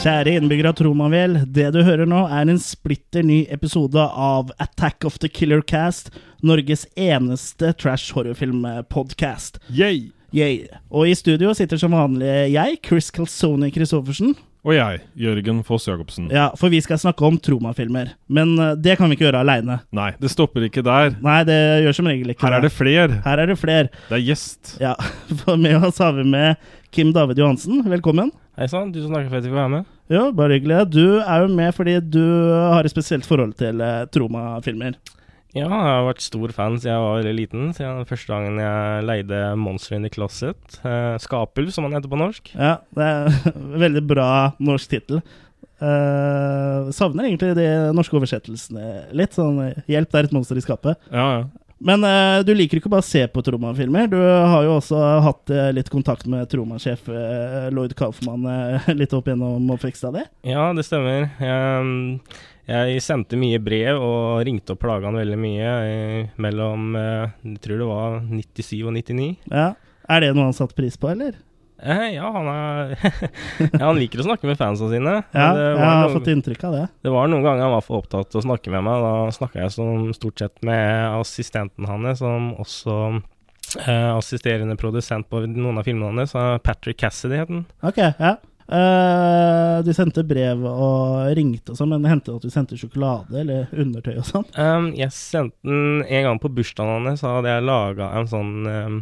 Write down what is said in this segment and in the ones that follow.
Kjære innbyggere av Tromavel, det du hører nå er en splitter ny episode av Attack of the Killer Cast, Norges eneste trash horrorfilm-podkast. Yay! Yay. Og i studio sitter som vanlig jeg, Chris Calzone Christoffersen. Og jeg, Jørgen Foss Jacobsen. Ja, for vi skal snakke om tromafilmer. Men eh, det kan vi ikke gjøre aleine. Nei, det stopper ikke der. Nei, det gjør som regel ikke Her er det fler. Her er det fler. Det er gjest. Ja, for med oss har vi med Kim David Johansen. Velkommen. Hei sann, du som snakker for at jeg fikk være med. Jo, bare hyggelig. Du er jo med fordi du har et spesielt forhold til eh, Troma-filmer. Ja, jeg har vært stor fan siden jeg var liten. Siden den første gangen jeg leide Monster in the Closet. Eh, Skapulv, som han heter på norsk. Ja, det er veldig bra norsk tittel. Eh, savner egentlig de norske oversettelsene litt. Sånn eh, 'Hjelp, det er et monster i skapet'. Ja, ja. Men uh, du liker ikke bare å se på Troma-filmer. Du har jo også hatt uh, litt kontakt med Troma-sjef eh, Lloyd Kaufmann litt opp gjennom oppveksta di. Ja, det stemmer. Jeg, jeg sendte mye brev og ringte og plaga han veldig mye mellom Jeg tror det var 97 og 99. Ja. Er det noe han satte pris på, eller? Eh, ja, han er ja, Han liker å snakke med fansa sine. Ja, jeg har noen- fått inntrykk av det. Det var noen ganger han var for opptatt til å snakke med meg. Da snakka jeg som stort sett med assistenten hans, som også eh, assisterende produsent på noen av filmene hans. eh, Patrick Cassidy het han. Ok, ja. Uh, du sendte brev og ringte og sånn, men det hendte at du sendte sjokolade eller undertøy og sånn? Um, jeg sendte den en gang på bursdagen hans, så hadde jeg laga en sånn um,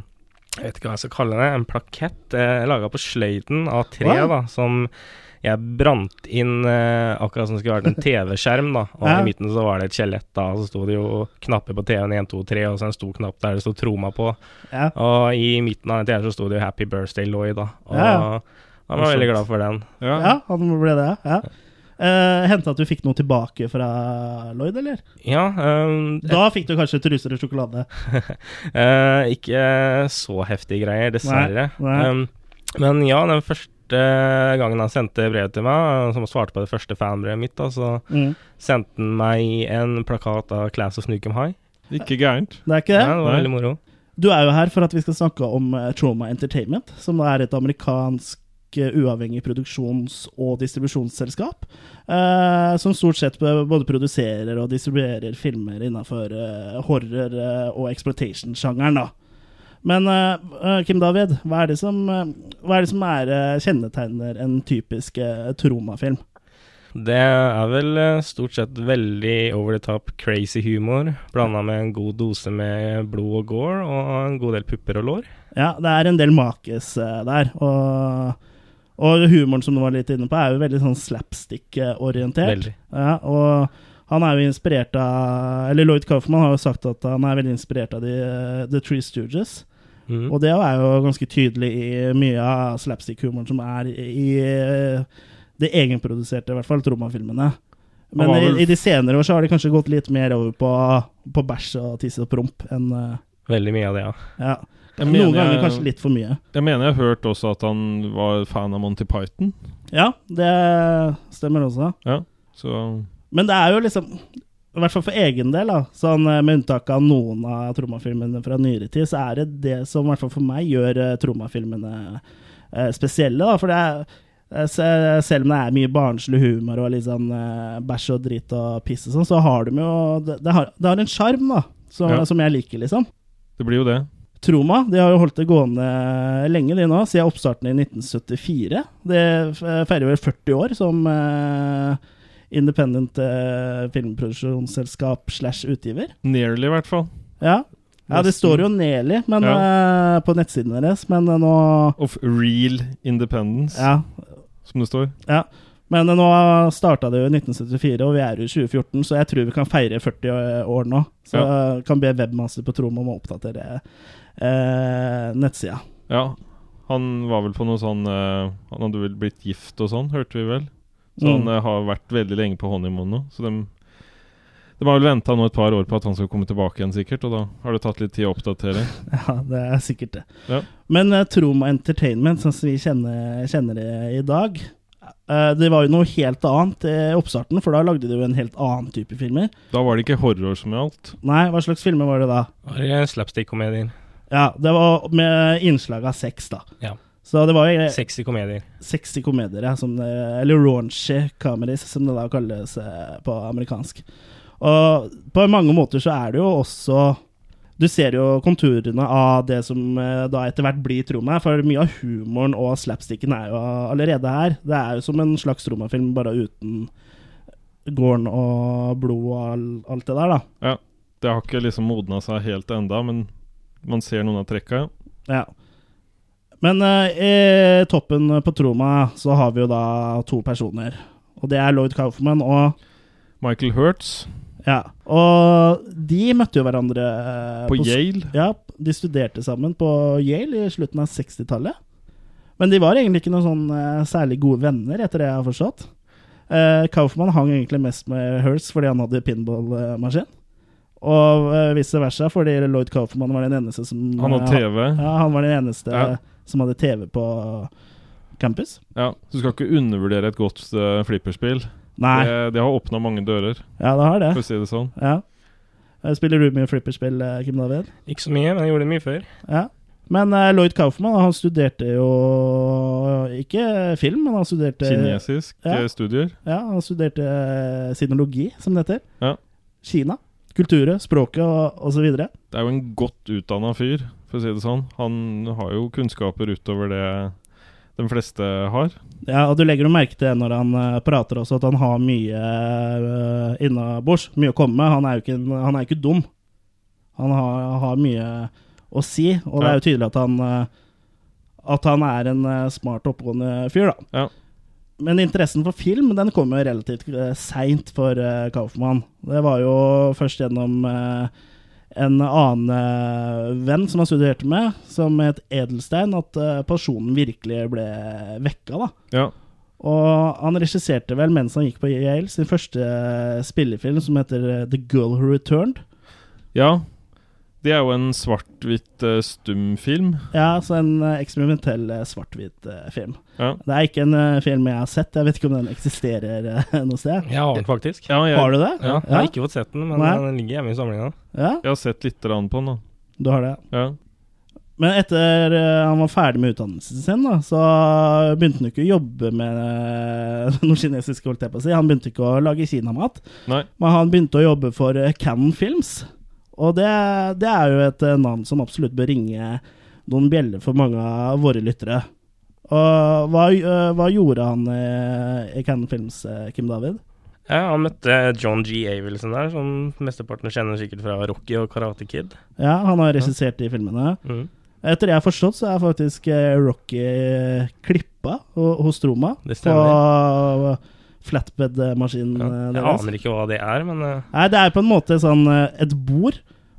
Jeg vet ikke hva jeg skal kalle det. En plakett eh, laga på sløyden av tre, Wow. da, som jeg brant inn eh, akkurat som det skulle vært en TV-skjerm, da. Og Ja. i midten så var det et skjelett, da. Og så sto det jo knapper på TV-en 1, 2, 3, og så en stor knapp der det sto Troma på. Ja. Og i midten av den TV-en så sto det jo 'Happy Birthday Lloyd', da. Og Ja, han var veldig glad for den. ja. ja, han ble det, ja. Uh, Hendte at du fikk noe tilbake fra Lloyd, eller? Ja, um, Da fikk du kanskje truser og sjokolade. uh, ikke så heftige greier, dessverre. Nei, nei. Um, men ja, den første gangen han sendte brev til meg, som svarte på det første fanbrevet mitt, da, så Mm. sendte han meg en plakat av Class of Snukem High. Ikke gærent. Det er ikke det? Ja, det var veldig moro. Du er jo her for at vi skal snakke om eh, Trauma Entertainment, som er et amerikansk eh, uavhengig produksjons- og distribusjonsselskap, eh, som stort sett både produserer og distribuerer filmer innenfor eh, horror- eh, og exploitation-sjangeren. da. Men eh, eh, Kim David, hva er det som, eh, er, det som er, eh, kjennetegner en typisk uh, Troma-film? Det er vel eh, stort sett veldig over the top crazy humor, blanda med en god dose med blod og gore, og en god del pupper og lår. Ja, det er en del makis eh, der. Og, og humoren som du var litt inne på, er jo veldig sånn slapstick-orientert. Ja, og han er jo inspirert av Eller Lloyd Kaufman har jo sagt at han er veldig inspirert av de, eh, The Three Stooges. Mm. Og det er jo ganske tydelig i mye av slapstick-humoren som er i det egenproduserte, i hvert fall, Troma-filmene. Men vel... i, i de senere år så har de kanskje gått litt mer over på, på bæsj og tisse og promp enn eh, Veldig mye av det, ja. ja. Noen jeg, ganger kanskje litt for mye. Jeg mener jeg har hørt også at han var fan av Monty Python. Ja, det stemmer også. Ja, så Men det er jo liksom I hvert fall for egen del, da, sånn eh, med unntak av noen av trommafilmene fra nyere tid, så er det det som i hvert fall for meg gjør uh, Troma-filmene eh, spesielle. da, For det er eh, selv om det er mye barnslig humor og litt sånn eh, bæsj og dritt og piss og sånn, så har de jo Det, det, har, det har en sjarm, da, som, Ja. som jeg liker, liksom. det blir jo det. Troma de har jo holdt det gående lenge, de nå, siden oppstarten i 1974. Det feirer vel 40 år som uh, independent uh, filmproduksjonsselskap slash utgiver. Nearly, i hvert fall. Ja. ja, det står jo Nearly men, eh, på nettsiden deres, men eh, nå Of real independence, Ja. som det står. ja. Men eh, nå starta det jo i 1974, og vi er jo i 2014, så jeg tror vi kan feire 40 år nå. Så ja. kan be webmaster på Troma om å oppdatere eh, nettsida. Ja, han var vel på noe sånn eh, Han hadde vel blitt gift og sånn, hørte vi vel. Så Mm. han eh, har vært veldig lenge på honeymoon nå. Så de, de har vel venta nå et par år på at han skal komme tilbake igjen, sikkert. Og da har det tatt litt tid å oppdatere. Ja, det er sikkert det. Ja. Men uh, Troma Entertainment, sånn som vi kjenner, kjenner det i dag eh, Det var jo noe helt annet i oppstarten, for da lagde de jo en helt annen type filmer. Da var det ikke horror som gjaldt. Nei, hva slags filmer var det da? Var det slapstick-komedier? Ja, det var med innslag av sex, da. Ja. Så det var jo Sexy komedier. sexy komedier, ja, som det, eller raunchy comedies, som det da kalles eh, på amerikansk. Og på mange måter så er det jo også Du ser jo konturene av det som eh, da etter hvert blir Troma, for mye av humoren og slapsticken er jo allerede her. Det er jo som en slags Troma-film, bare uten gården og blod og alt det der, da. Ja. Det har ikke liksom modna seg helt enda, men man ser noen av trekka. Ja. Men uh, i toppen på Troma så har vi jo da to personer. Og det er Lloyd Kaufman og Michael Hertz Ja. Og de møtte jo hverandre uh, på på, Yale. Ja, de studerte sammen på Yale i slutten av 60-tallet. Men de var egentlig ikke noen sånn uh, særlig gode venner, etter det jeg har forstått. Kaufman hang egentlig mest med Hertz fordi han hadde pinballmaskin. Og eh, vice versa, fordi Lloyd Kaufman var den eneste som Han hadde eh, TV. Ja, han var den eneste Ja. som hadde TV på campus. Ja, så du skal ikke undervurdere et godt uh, flipperspill. Nei, Det, det har åpna mange dører, ja, det har det. for å si det sånn. Ja. Spiller du mye flipperspill, Kim David? Ikke så mye, men jeg gjorde det mye før. Ja. Men uh, Lloyd Kaufman han studerte jo ikke film, men han studerte Kinesisk ja. studier. Ja, han studerte sinologi, som det heter. Ja. Kina. Kulturet, språket videre. Det er jo en godt utdanna fyr, for å si det sånn. Han har jo kunnskaper utover det de fleste har. Ja, og du legger jo merke til når han eh, prater også, at han har mye uh, innabords. Mye å komme med. Han er jo ikke, han er ikke dum. Han har, har mye å si, og det er jo tydelig at han eh, At han er en smart, oppegående fyr, da. Ja. Men interessen for film den kom jo relativt uh, seint for eh, Kaufmann. Det var jo først gjennom eh, en annen eh, venn som han studerte med, som het Edelstein, at pasjonen virkelig ble vekka. da. Ja. Og han regisserte vel mens han gikk på Yale sin første eh, spillefilm som heter eh, The Girl Who Returned. ja. Det er jo en svart-hvitt uh, stumfilm. Ja, så en uh, eksperimentell uh, svart-hvit eh, film. Ja. Det er ikke en film jeg har sett, jeg vet ikke om den eksisterer noe sted. Jeg har den faktisk. Ja, jeg, Har du det? Ja, jeg har ikke fått sett den, men Nei. den ligger hjemme i samlinga. Ja, jeg har sett litt på den, da. du har det. Ja. Men etter han var ferdig med utdannelsen sin, da, så begynte han ikke å jobbe med noe kinesisk, holdt jeg på å si. Han begynte ikke å lage kinamat, men han begynte å jobbe for Cannon Films. Og det, det er jo et eh, navn som absolutt bør ringe noen bjeller for mange av våre lyttere. Og hva, eh, hva gjorde han i, i Cannon Films, eh, Kim David? Ja, han møtte John G. Avilson der, som mesteparten kjenner sikkert fra Rocky og Karate Kid. Ja, han har regissert de filmene. Mm. Etter det jeg har forstått, så er faktisk Rocky klippa hos Troma. Det stemmer. På flatbed-maskinen Ja. Jeg deres. aner ikke hva det er, men Nei, det er på en måte sånn et bord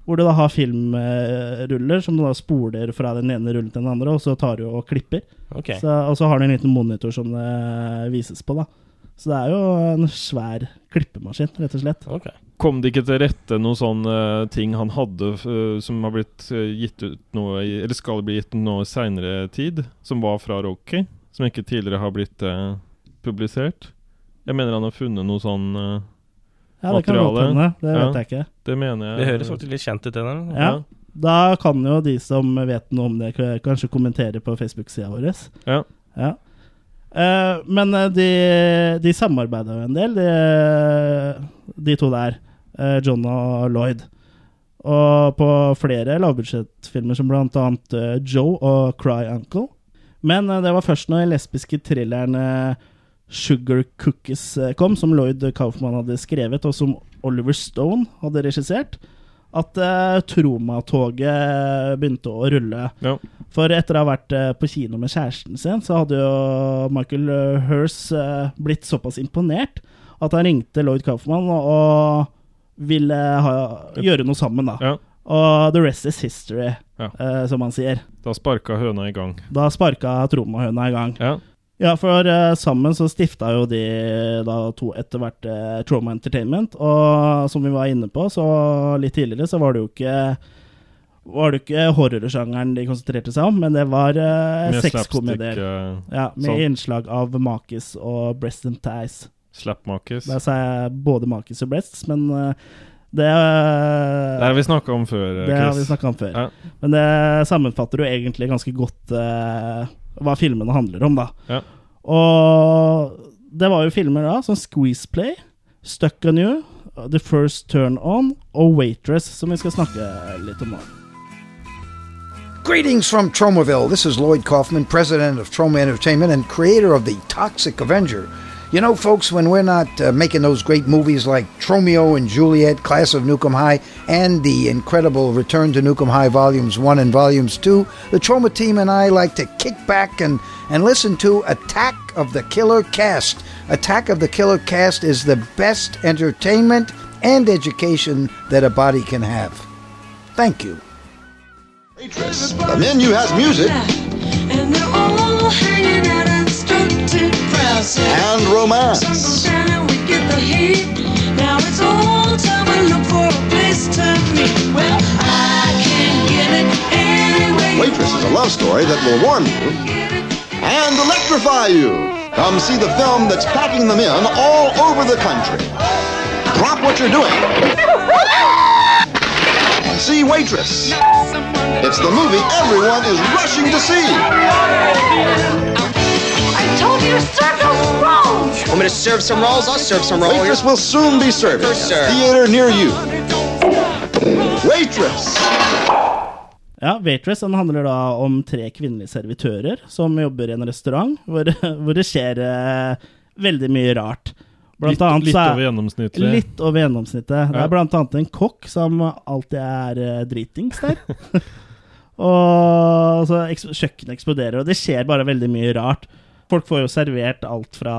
hvor du da har filmruller som du da spoler fra den ene rullen til den andre, og så tar du og klipper. ok. Så, og så har du en liten monitor som det vises på, da. Så det er jo en svær klippemaskin, rett og slett. ok. Kom det ikke til rette noen sånne ting han hadde eh, som har blitt eh, gitt ut noe i, Eller skal bli gitt ut nå i seinere tid, som var fra Rocky? Som ikke tidligere har blitt eh, publisert? Jeg mener han har funnet noe sånn eh, Ja, det kan godt hende. Det Ja. vet jeg ikke. Det mener jeg Det høres faktisk litt kjent ut, det der. Ja. Da kan jo de som vet noe om det, kanskje kommentere på Facebook-sida vår. Ja. Ja. Uh, men eh, de, de samarbeida jo en del, de, de to der. Uh, John og Lloyd. Og på flere lavbudsjettfilmer, som annet eh, Joe og Cry Uncle. Men uh, det var først når den lesbiske thrilleren eh, Sugar Cookies eh, kom, som Lloyd Kaufman hadde skrevet, og som Oliver Stone hadde regissert, at uh, Troma-toget begynte å rulle. Ja. For etter å ha vært uh, på kino med kjæresten sin, så hadde jo Michael Hers eh, blitt såpass imponert at han ringte Lloyd Kaufman og, og ville ha, gjøre noe sammen, da. Ja. Og the rest is history, Ja. som han sier. Da sparka høna i gang. Da sparka Tromahøna i gang. Ja. For uh, sammen så stifta jo de da to etter hvert uh, Trauma Entertainment. Og som vi var inne på så litt tidligere, så var det jo ikke var det ikke horrorsjangeren de konsentrerte seg om, men det var uh, sexkomedier. eh, Ja, med sånn. innslag av makis og breast and ties. Slap-makis. Da sa jeg både makis og breasts, men uh, Det, Det har vi snakka om før, Chris. det har vi om før. Ja. Men det sammenfatter jo egentlig ganske godt eh, hva filmene handler om, da. Ja. Og det var jo filmer da som Squeeze Play, Stuck on You, The First Turn On og Waitress, som vi skal snakke litt om nå. Greetings from Tromaville. This is Lloyd Kaufman, president of Troma Entertainment and creator of the Toxic Avenger. You know, folks, when we're not uh, making those great movies like Tromeo and Juliet, Class of Nukem High, and the incredible Return to Nukem High Volumes 1 and Volumes 2, the Troma team and I like to kick back and, and listen to Attack of the Killer Cast. Attack of the Killer Cast is the best entertainment and education that a body can have. Thank you. Waitress. The menu has music And and Sun romance. goes down and we get the heat. Now it's all time we look for a place to meet. Well, I can get it anyway. you Waitress is a want love story that will warm you it. Get it and electrify you. Come see the film that's packing them in all over the country. Drop what you're doing and see Waitress. It's the movie everyone is rushing to see. I told you to serve those rolls. Want me to serve some rolls? I'll serve some rolls. Waitress will soon be serving theater near you. Waitress. Ja, Waitress den handler da om tre kvinnelige servitører som jobber i en restaurant hvor, hvor det skjer eh, veldig mye rart. Blant Litt, annet litt så er- over gjennomsnittet. Litt over gjennomsnittet. Det er blant annet en kokk som alltid er eh, dritings der. og så eks kjøkkenet eksploderer, og det skjer bare veldig mye rart. Folk får jo servert alt fra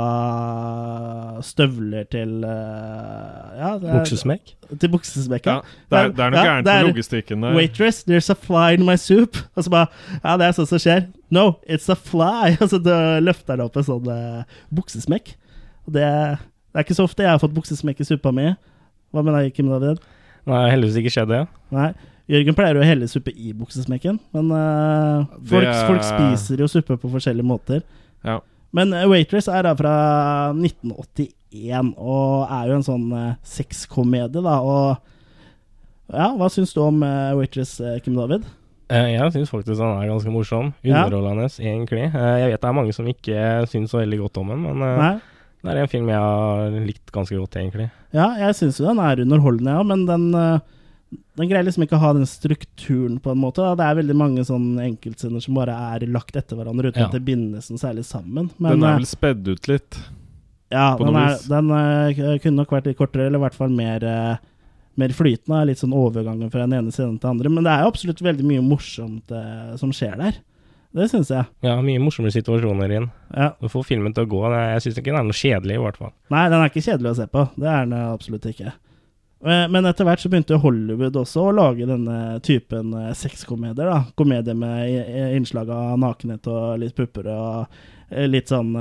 støvler til eh, ja, er- Buksesmekk. Til buksesmekk. Ja, det er, det er noe Ja, gærent det er- med logistikken der. Waitress, there's a fly in my soup. Og så bare Ja, det er sånt som skjer. No, it's a fly. Og så da løfter han opp en sånn uh, buksesmekk. Og det, det er ikke så ofte jeg har fått buksesmekk i suppa mi. Hva med deg, Kim David? Nei, heldigvis ikke skjedd det. Nei. Jørgen pleier å helle suppe i buksesmekken, men uh, folk, er- folk spiser jo suppe på forskjellige måter. Ja. Men eh, Waitress er da fra 1981, og er jo en sånn uh, sexkomedie, da. Og ja, hva syns du om eh, Waitress, Kim David? Eh, Jeg syns faktisk han er ganske morsom. Ja. Underholdende, egentlig. Eh, Jeg vet det er mange som ikke syns så veldig godt om den, men Nei? det er en film jeg har likt ganske godt, egentlig. Ja, jeg syns jo den er underholdende, ja, men den, den greier liksom ikke å ha den strukturen, på en måte. Da. Det er veldig mange sånne enkeltscener som bare er lagt etter hverandre, uten Ja. at det bindes noe særlig sammen. Men Den eh, er vel spedd ut litt. ja, den, er, den uh, kunne nok vært litt kortere, eller i hvert fall mer, uh, mer flytende. Litt sånn overgangen fra den ene scenen til den andre. Men det er jo absolutt veldig mye morsomt uh, som skjer der. Det syns jeg. Ja, mye morsommere situasjoner inn. Ja. Du får filmen til å gå. Jeg syns ikke den er noe kjedelig, i hvert fall. Nei, den er ikke kjedelig å se på. Det er den eh, absolutt ikke. Eh, Men etter hvert så begynte Hollywood også å lage denne typen eh, sexkomedier. da. Komedier med innslag av nakenhet og litt pupper og eh, litt sånn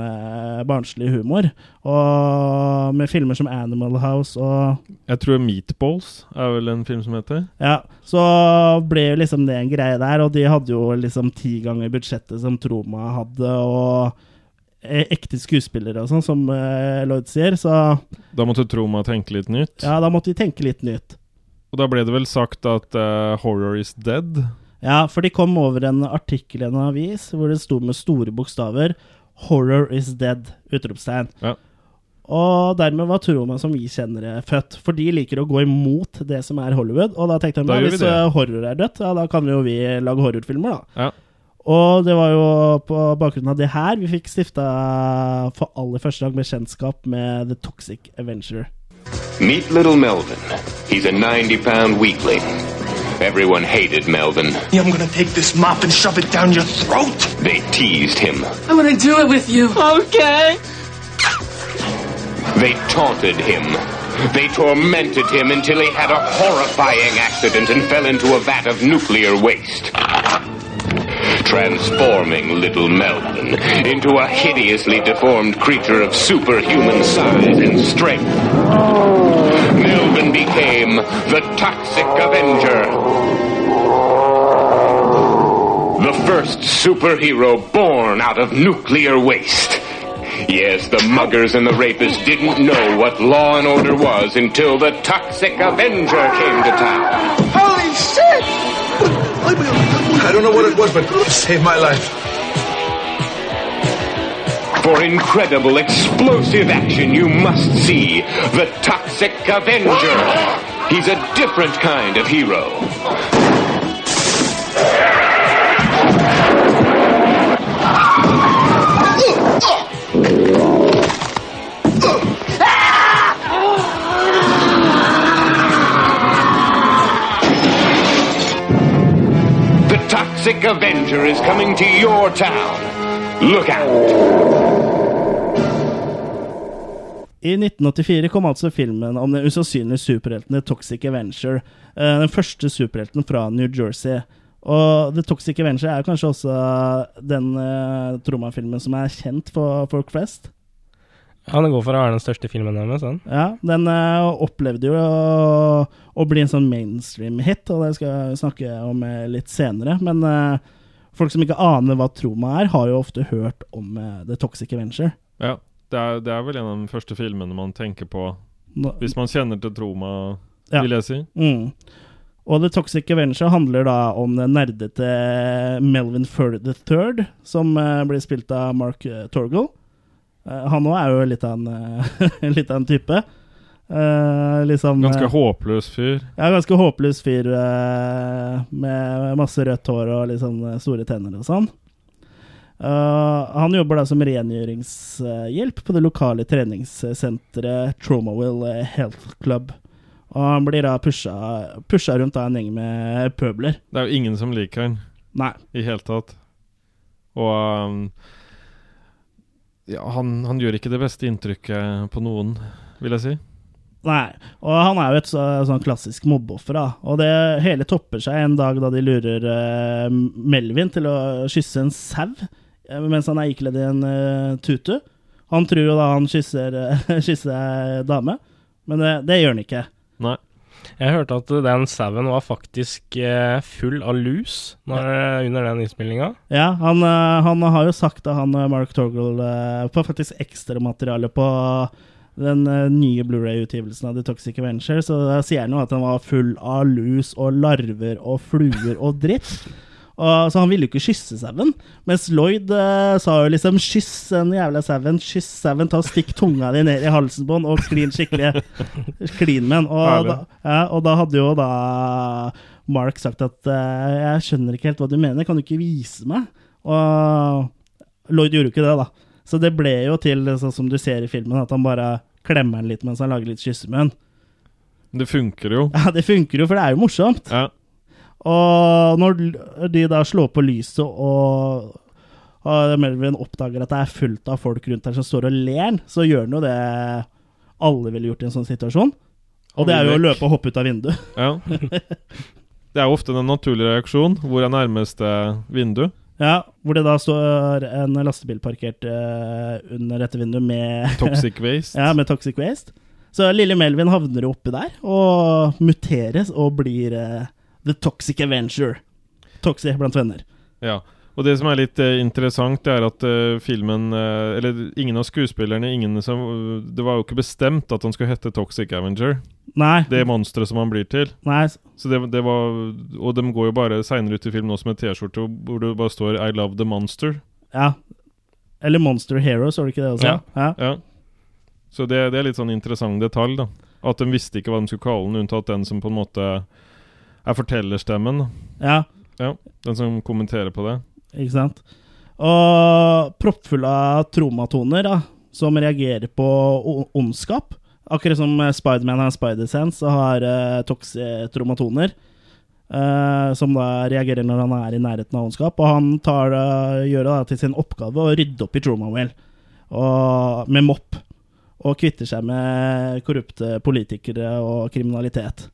barnslig humor. Og med filmer som Animal House og Jeg tror Meatballs er vel en film som heter. Ja, så ble jo liksom det en greie der, og de hadde jo liksom ti ganger budsjettet som Troma hadde, og ekte skuespillere og sånn, som eh, Lloyd sier, så Da måtte Troma tenke litt nytt. ja, da måtte de tenke litt nytt. Og da ble det vel sagt at eh, horror is dead. Ja, for de kom over en artikkel i en avis hvor det sto med store bokstaver 'Horror is dead'! utropstegn. Ja. Og dermed var Troma som vi kjenner det, født. For de liker å gå imot det som er Hollywood. Og da tenkte de Da ja, hvis eh, horror er dødt, ja, da kan jo vi lage horrorfilmer, da. Ja. Og det var jo på bakgrunn av det her vi fikk stifta for aller første gang bekjentskap med The Toxic Avenger. Meet little Melvin. He's a 90 pound weakling. Everyone hated Melvin. I'm gonna take this mop and shove it down your throat. They teased him. I'm gonna do it with you. Okay. They taunted him. They tormented him until he had a horrifying accident and fell into a vat of nuclear waste. Transforming little Melvin into a hideously deformed creature of superhuman size and strength. Melvin became the Toxic Avenger. The first superhero born out of nuclear waste. Yes, the muggers and the rapists didn't know what law and order was until the Toxic Avenger came to town. Holy shit! I don't know what it was, but it saved my life. For incredible explosive action, you must see the Toxic Avenger. He's a different kind of hero. The Toxic Avenger is coming to your town. Look out! I 1984 kom altså filmen om den usannsynlige superhelten Toxic Avenger. eh, Den første superhelten fra New Jersey. Og The Toxic Avenger er kanskje også den uh, Troma-filmen som er kjent for folk flest. Ja, er går for å være den største filmen deres. Sånn. Ja, den uh, opplevde jo å, å bli en sånn mainstream-hit, og det skal jeg snakke om eh, litt senere. Men uh, folk som ikke aner hva Troma er, har jo ofte hørt om uh, The Toxic Avenger. Ja, det er, det er vel en av de første filmene man tenker på Nå- hvis man kjenner til Troma, Ja. vil jeg si. Mm. Og The Toxic Avenger handler da om den nerdete Melvin Furr III, som eh, blir spilt av Mark uh, Torgel. Eh, han òg er jo litt av en, eh, litt av en type. Uh, liksom Ganske eh, håpløs fyr. Ja, ganske håpløs fyr uh, med masse rødt hår og eh, store tenner og sånn. Uh, han jobber da som rengjøringshjelp på det lokale treningssenteret Tromawill Health Club. Og han blir da pusha, pusha rundt av en gjeng med pøbler. Det er jo ingen som liker han Nei. i hele tatt. Og um, ja, han, han gjør ikke det beste inntrykket på noen, vil jeg si. Nei. Og han er jo et så, sånn klassisk mobbeoffer, da. Og det hele topper seg en dag da de lurer uh, Melvin til å kysse en sau eh, mens han er ikledd i en uh, tutu. Han tror jo da han kysser, uh, kysser dame, men det, det gjør han ikke. Nei. Jeg hørte at den sauen var faktisk eh, full av lus når, under den innspillinga. Ja, han, eh, han har jo sagt at han og Mark Torgel eh, på faktisk ekstramateriale på den eh, nye Blu-ray-utgivelsen av The Toxic Avenger, så sier han jo at den var full av lus og larver og fluer og dritt. Og, så han ville jo ikke kysse sauen. Mens Lloyd uh, sa jo liksom 'kyss den jævla sauen', 'kyss sauen', ta og stikk tunga di ned i halsen på den og klin skikkelig klin med den. Og da, ja, og da hadde jo da Mark sagt at uh, 'jeg skjønner ikke helt hva du mener, kan du ikke vise meg?' Og Lloyd gjorde jo ikke det, da. Så det ble jo til sånn som du ser i filmen, at han bare klemmer den litt mens han lager litt kyssemunn. Det funker jo. Ja, det funker jo, for det er jo morsomt. Ja. Og når de da slår på lyset, og, og Melvin oppdager at det er fullt av folk rundt her som står og ler, så gjør han jo det alle ville gjort i en sånn situasjon. Og det er jo å løpe og hoppe ut av vinduet. Ja. Det er jo ofte en naturlig reaksjon. Hvor er nærmeste vindu? Ja, hvor det da står en lastebil parkert uh, under dette vinduet med Toxic waste. ja, med Toxic Waste. Så lille Melvin havner jo oppi der, og muteres og blir eh, The Toxic Avenger. Toxic blant venner. Ja. Og det som er litt eh, interessant, det er at eh, filmen eh, Eller ingen av skuespillerne ingen som, Det var jo ikke bestemt at han skulle hete Toxic Avenger. Nei, Det monsteret som han blir til. nei, Så det, det var Og de går jo bare seinere ut i filmen også med T-skjorte hvor det bare står 'I love the monster'. ja. Eller Monster Hero, var det ikke det også? Ja. ja. Ja. Så det, det er litt sånn interessant detalj, da. At de visste ikke hva de skulle kalle den, unntatt den som på en måte er fortellerstemmen. ja. Ja, Den som kommenterer på det. Ikke sant? Og proppfull av tromatoner, da, som reagerer på ondskap. Akkurat som eh, Spiderman har Spider-Sense, så har uh, Toxi tromatoner. eh, som da reagerer når han er i nærheten av ondskap. Og han tar, uh, gjør det da til sin oppgave å rydde opp i Tromawell og- med mopp. Og kvitter seg med korrupte politikere og kriminalitet.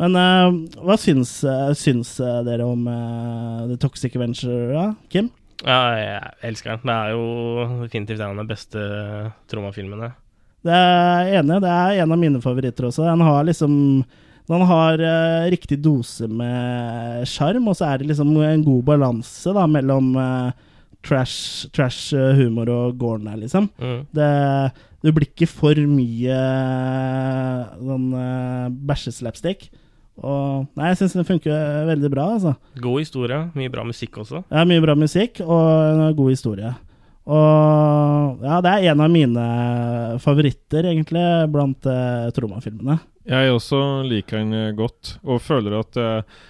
Men uh, hva syns, uh, syns eh, dere om uh, The Toxic Venture, da? Kim? Ja, jeg elsker den. Det er jo definitivt en av de beste Troma-filmene. Det er enig, det er en av mine favoritter også. Den har liksom Den har riktig dose med sjarm, og så er det liksom en god balanse da mellom trash, trash humor og gården der, liksom. Mm. Det, du blir ikke for mye sånn uh, bæsjeslapstick. Og Nei, jeg syns den funker veldig bra, altså. God historie. Mye bra musikk også. Er mye bra musikk og en god historie. Og ja, det er en av mine favoritter, egentlig, blant eh, Troma-filmene. Jeg også liker den eh, godt, og føler at eh,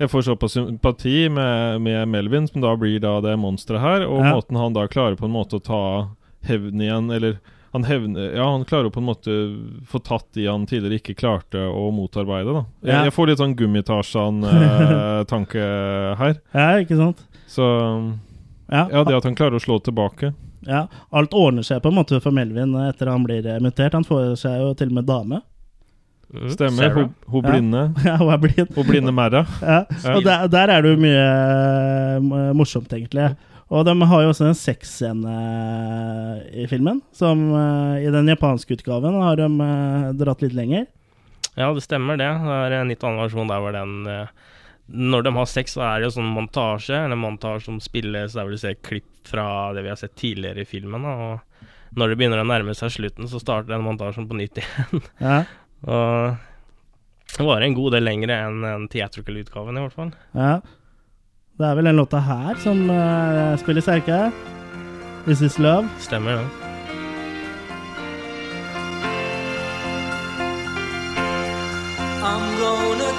jeg får såpass sympati med, med Melvin, som da blir da det monsteret her, og Ja. måten han da klarer på en måte å ta hevn igjen, eller han hevner Ja, han klarer å på en måte få tatt de han tidligere ikke klarte å motarbeide, da. Jeg, Ja. jeg får litt sånn Gummitarsan-tanke her. Ja, ikke sant? Så Ja, ja, det at han klarer å slå tilbake. ja, alt ordner seg på en måte for Melvin etter han blir eh, mutert. Han får seg jo til og med dame. Mm. Stemmer. Hun, hun blinde. Ja, hun er blind. Hun blinde Merra. Ja. Ja. Og der, der er det jo mye eh, morsomt, egentlig. Og de har jo også en sexscene i filmen, som eh, i den japanske utgaven har de eh, dratt litt lenger. Ja, det stemmer det. Det er en litt annen versjon der hvor den eh, Når de har sex, så er det jo sånn montasje, eller montasje som spilles der hvor du ser klipp fra det vi har sett tidligere i filmen. Og når det begynner å nærme seg slutten, så starter den montasjen på nytt igjen. Ja, Og det var en god del lengre enn en theatrical-utgaven, i hvert fall. ja. Det er vel den låta her som uh, spiller sterke. This Is Love. Stemmer det.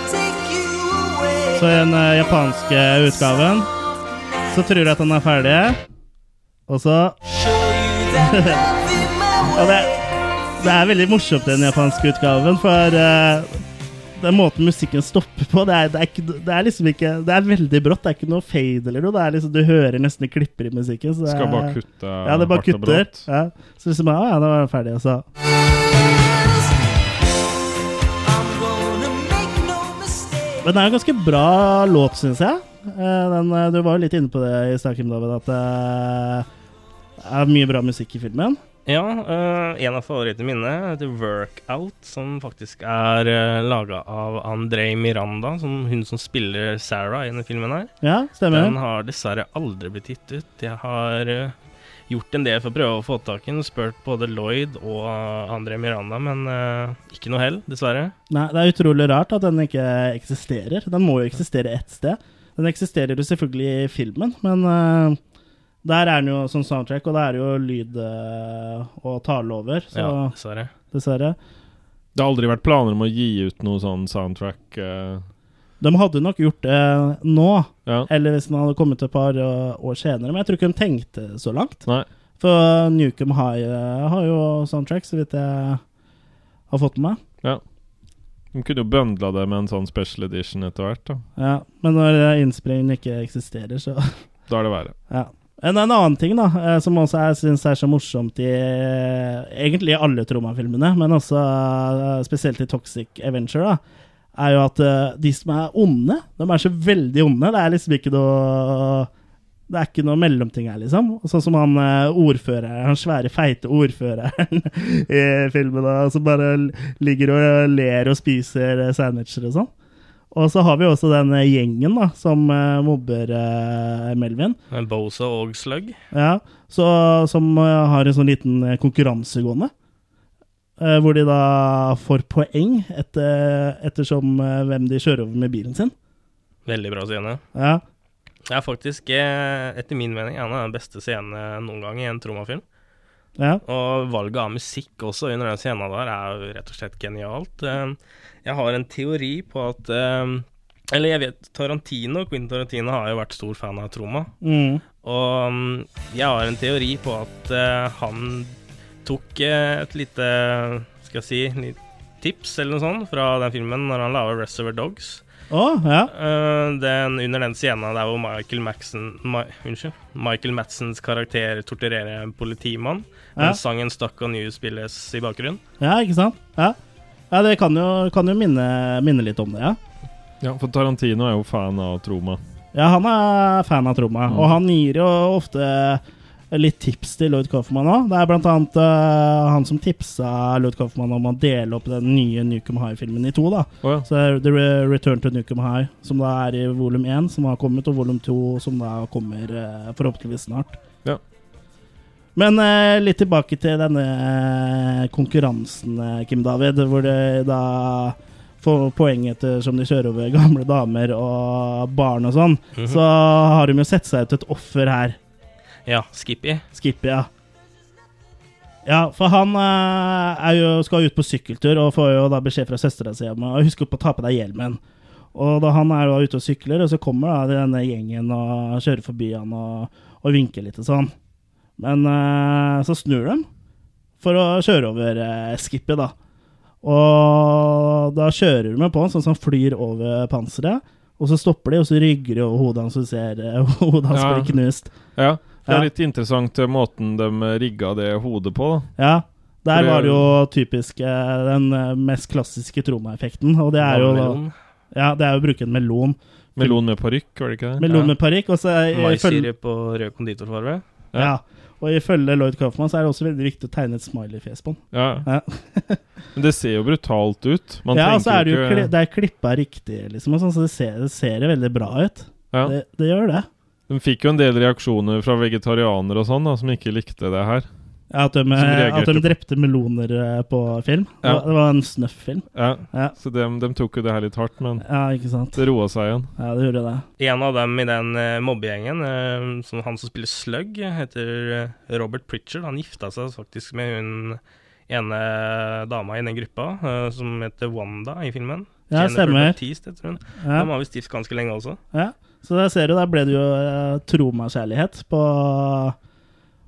Away. Så i den uh, japanske utgaven så tror jeg at han er ferdig, og så Og det, det er veldig morsomt, den japanske utgaven, for eh, den måten musikken stopper på, det er, det, er ikke, det er liksom ikke Det er veldig brått, det er ikke noe fade eller noe. Det er liksom, Du hører nesten klipper i musikken. Så det Skal bare kutte Ja, det bare kutter. Ja. Så liksom, Ja, ja, da var den ferdig, og så I'm gonna make no mistake. Men det er en ganske bra låt, syns jeg. Eh, Den, eh, du var jo litt inne på det i stad, Kim David, at eh, det er mye bra musikk i filmen. Ja, uh, en av favorittene mine heter Workout, som faktisk er uh, laga av André Miranda, som hun som spiller Sarah i denne filmen her. Ja, stemmer. Den har dessverre aldri blitt gitt ut. Jeg har uh, gjort en del for å prøve å få tak i den, spurt både Lloyd og uh, André Miranda, men uh, ikke noe hell, dessverre. Nei, det er utrolig rart at den ikke eksisterer. Den må jo eksistere ett sted. Den eksisterer jo selvfølgelig i filmen, men eh, der er den jo som soundtrack, og det er jo lyd eh, og tale over, så Ja, dessverre. dessverre. Det har aldri vært planer om å gi ut noe sånn soundtrack. Uh... De hadde nok gjort det nå, ja. eller hvis den hadde kommet et par eh, år senere, men jeg tror ikke de tenkte så langt. Nei. For Newcom High har jo soundtrack, så vidt jeg har fått med meg. Ja. De kunne jo bøndla det med en sånn special edition etter hvert. da Ja, men når innspillingen ikke eksisterer, så Da er det verre. Ja. En, en annen ting da, eh, som også jeg syns er så morsomt i eh, egentlig alle Troma-filmene, men også eh, spesielt i Toxic Adventure, da, er jo at eh, de som er onde, de er så veldig onde. Det er liksom ikke noe det er ikke noe mellomting her, liksom. Sånn som han eh, ordføreren, han svære, feite ordføreren i filmen, da, som bare ligger og ler og spiser eh, sandwicher og sånn. Og så har vi også den eh, gjengen da, som eh, mobber eh, Melvin. Bosa og Slug. Ja, så, som eh, har en sånn liten konkurranse gående. eh, hvor de da får poeng etter, ettersom eh, hvem de kjører over med bilen sin. Veldig bra scene. Ja, Det er faktisk, etter min mening, en av de beste scenene noen gang i en Troma-film. ja, Og valget av musikk også under den scenen der er rett og slett genialt. Jeg har en teori på at um, Eller jeg vet Tarantino, Quentin Tarantino har jo vært stor fan av Troma. mm, Og mm, jeg har en teori på at uh, han tok uh, et lite Skal jeg si litt tips eller noe sånt fra den filmen når han lager Reservoir Dogs. Oh, ja, uh, den, under den scena der hvor Michael Maxon, Ma, unnskyld, Michael Madsens karakter torturerer en politimann, Ja. mens sangen 'Stuck on You' spilles i bakgrunnen. ja, ikke sant? Ja, ja det kan jo, kan jo minne, minne litt om det, ja. Ja, For Tarantino er jo fan av Troma. Ja, han er fan av Troma, Mm. og han gir jo ofte litt tips til Lloyd Kaufman òg. Det er blant annet uh, han som tipsa Lloyd Kaufman om å dele opp den nye Nukem High-filmen i to. da. Oh, ja. Så det er The Return to Nukem High, som da er i volum 1, som har kommet, og volum 2, som da kommer uh, forhåpentligvis snart. Ja. Men eh, litt tilbake til denne eh, konkurransen, eh, Kim David, hvor de da får poeng etter som de kjører over gamle damer og barn og sånn. Mhm. Så har de jo sett seg ut et offer her. Ja, Skippy. Skippy, ja. Ja, for han eh, er jo, skal ut på sykkeltur og får jo da beskjed fra søstera si om å huske på å ta på deg hjelmen. Og da han er jo ute og sykler, og så kommer da denne gjengen og kjører forbi han og, og vinker litt og sånn. Men uh, så snur de for å kjøre over uh, Skippy, da. Og da kjører de på han sånn som han flyr over panseret. Og så stopper de, og så rygger de over hodet hans, så ser uh, hodet hans Ja. bli knust. Ja. Det Ja. er litt interessant eh, måten de rigga det hodet på. da. Ja, der var det jo typisk eh, den eh, mest klassiske troma-effekten, og det er jo da Ja, det er jo å bruke en melon. Melon med parykk, var det ikke det? Melon med parykk, og så er- ifølge, Maissyre på rød ja, og ifølge Lloyd Kaufman så er det også veldig viktig å tegne et smiley-fjes på den. Ja. Ja. Men det ser jo brutalt ut. Man ja, så er det jo ikke- det er klippa riktig, liksom, og sånn, så det ser, det ser veldig bra ut. ja. Det, det gjør det. De fikk jo en del reaksjoner fra vegetarianere og sånn, da, som ikke likte det her. Ja, at, de, at de drepte meloner eh, på film. Det, Ja. var, det var en snøff-film. Ja. Ja. Så de, de tok jo det her litt hardt, men ja, ikke sant. det roa seg igjen. Ja, det gjorde det. En av dem i den uh, mobbegjengen, eh, som han som spiller Slug, heter eh, Robert Pritchard. Han gifta seg faktisk med hun ene dama i den gruppa, eh, som heter Wanda i filmen. Ja, Jennifer stemmer. Baptiste, heter hun. Ja. De har visst gift ganske lenge også. Ja, så der ser du, der ble det jo uh, meg kjærlighet på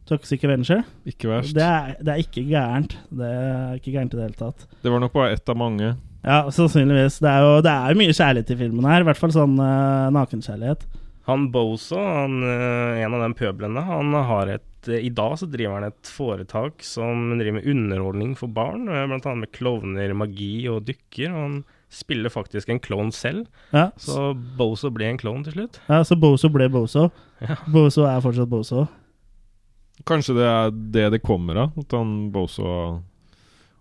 Toxic Avenger. Ikke verst. Det er, det er ikke gærent. Det er ikke gærent i det hele tatt. Det var nok bare ett av mange. Ja, sannsynligvis. Det er jo, det er jo mye kjærlighet i filmen her. I hvert fall sånn uh, nakenkjærlighet. Han Bozo, han, eh, en av de pøblene, han har et eh, I dag så driver han et foretak som driver med underholdning for barn, eh, blant annet med klovner, magi og dykker. Og han spiller faktisk en klovn selv, Ja, så Bozo ble en klovn til slutt. ja, så Bozo ble Bozo. Ja. Bozo er fortsatt Bozo. Kanskje det er det det kommer av? At han Bozo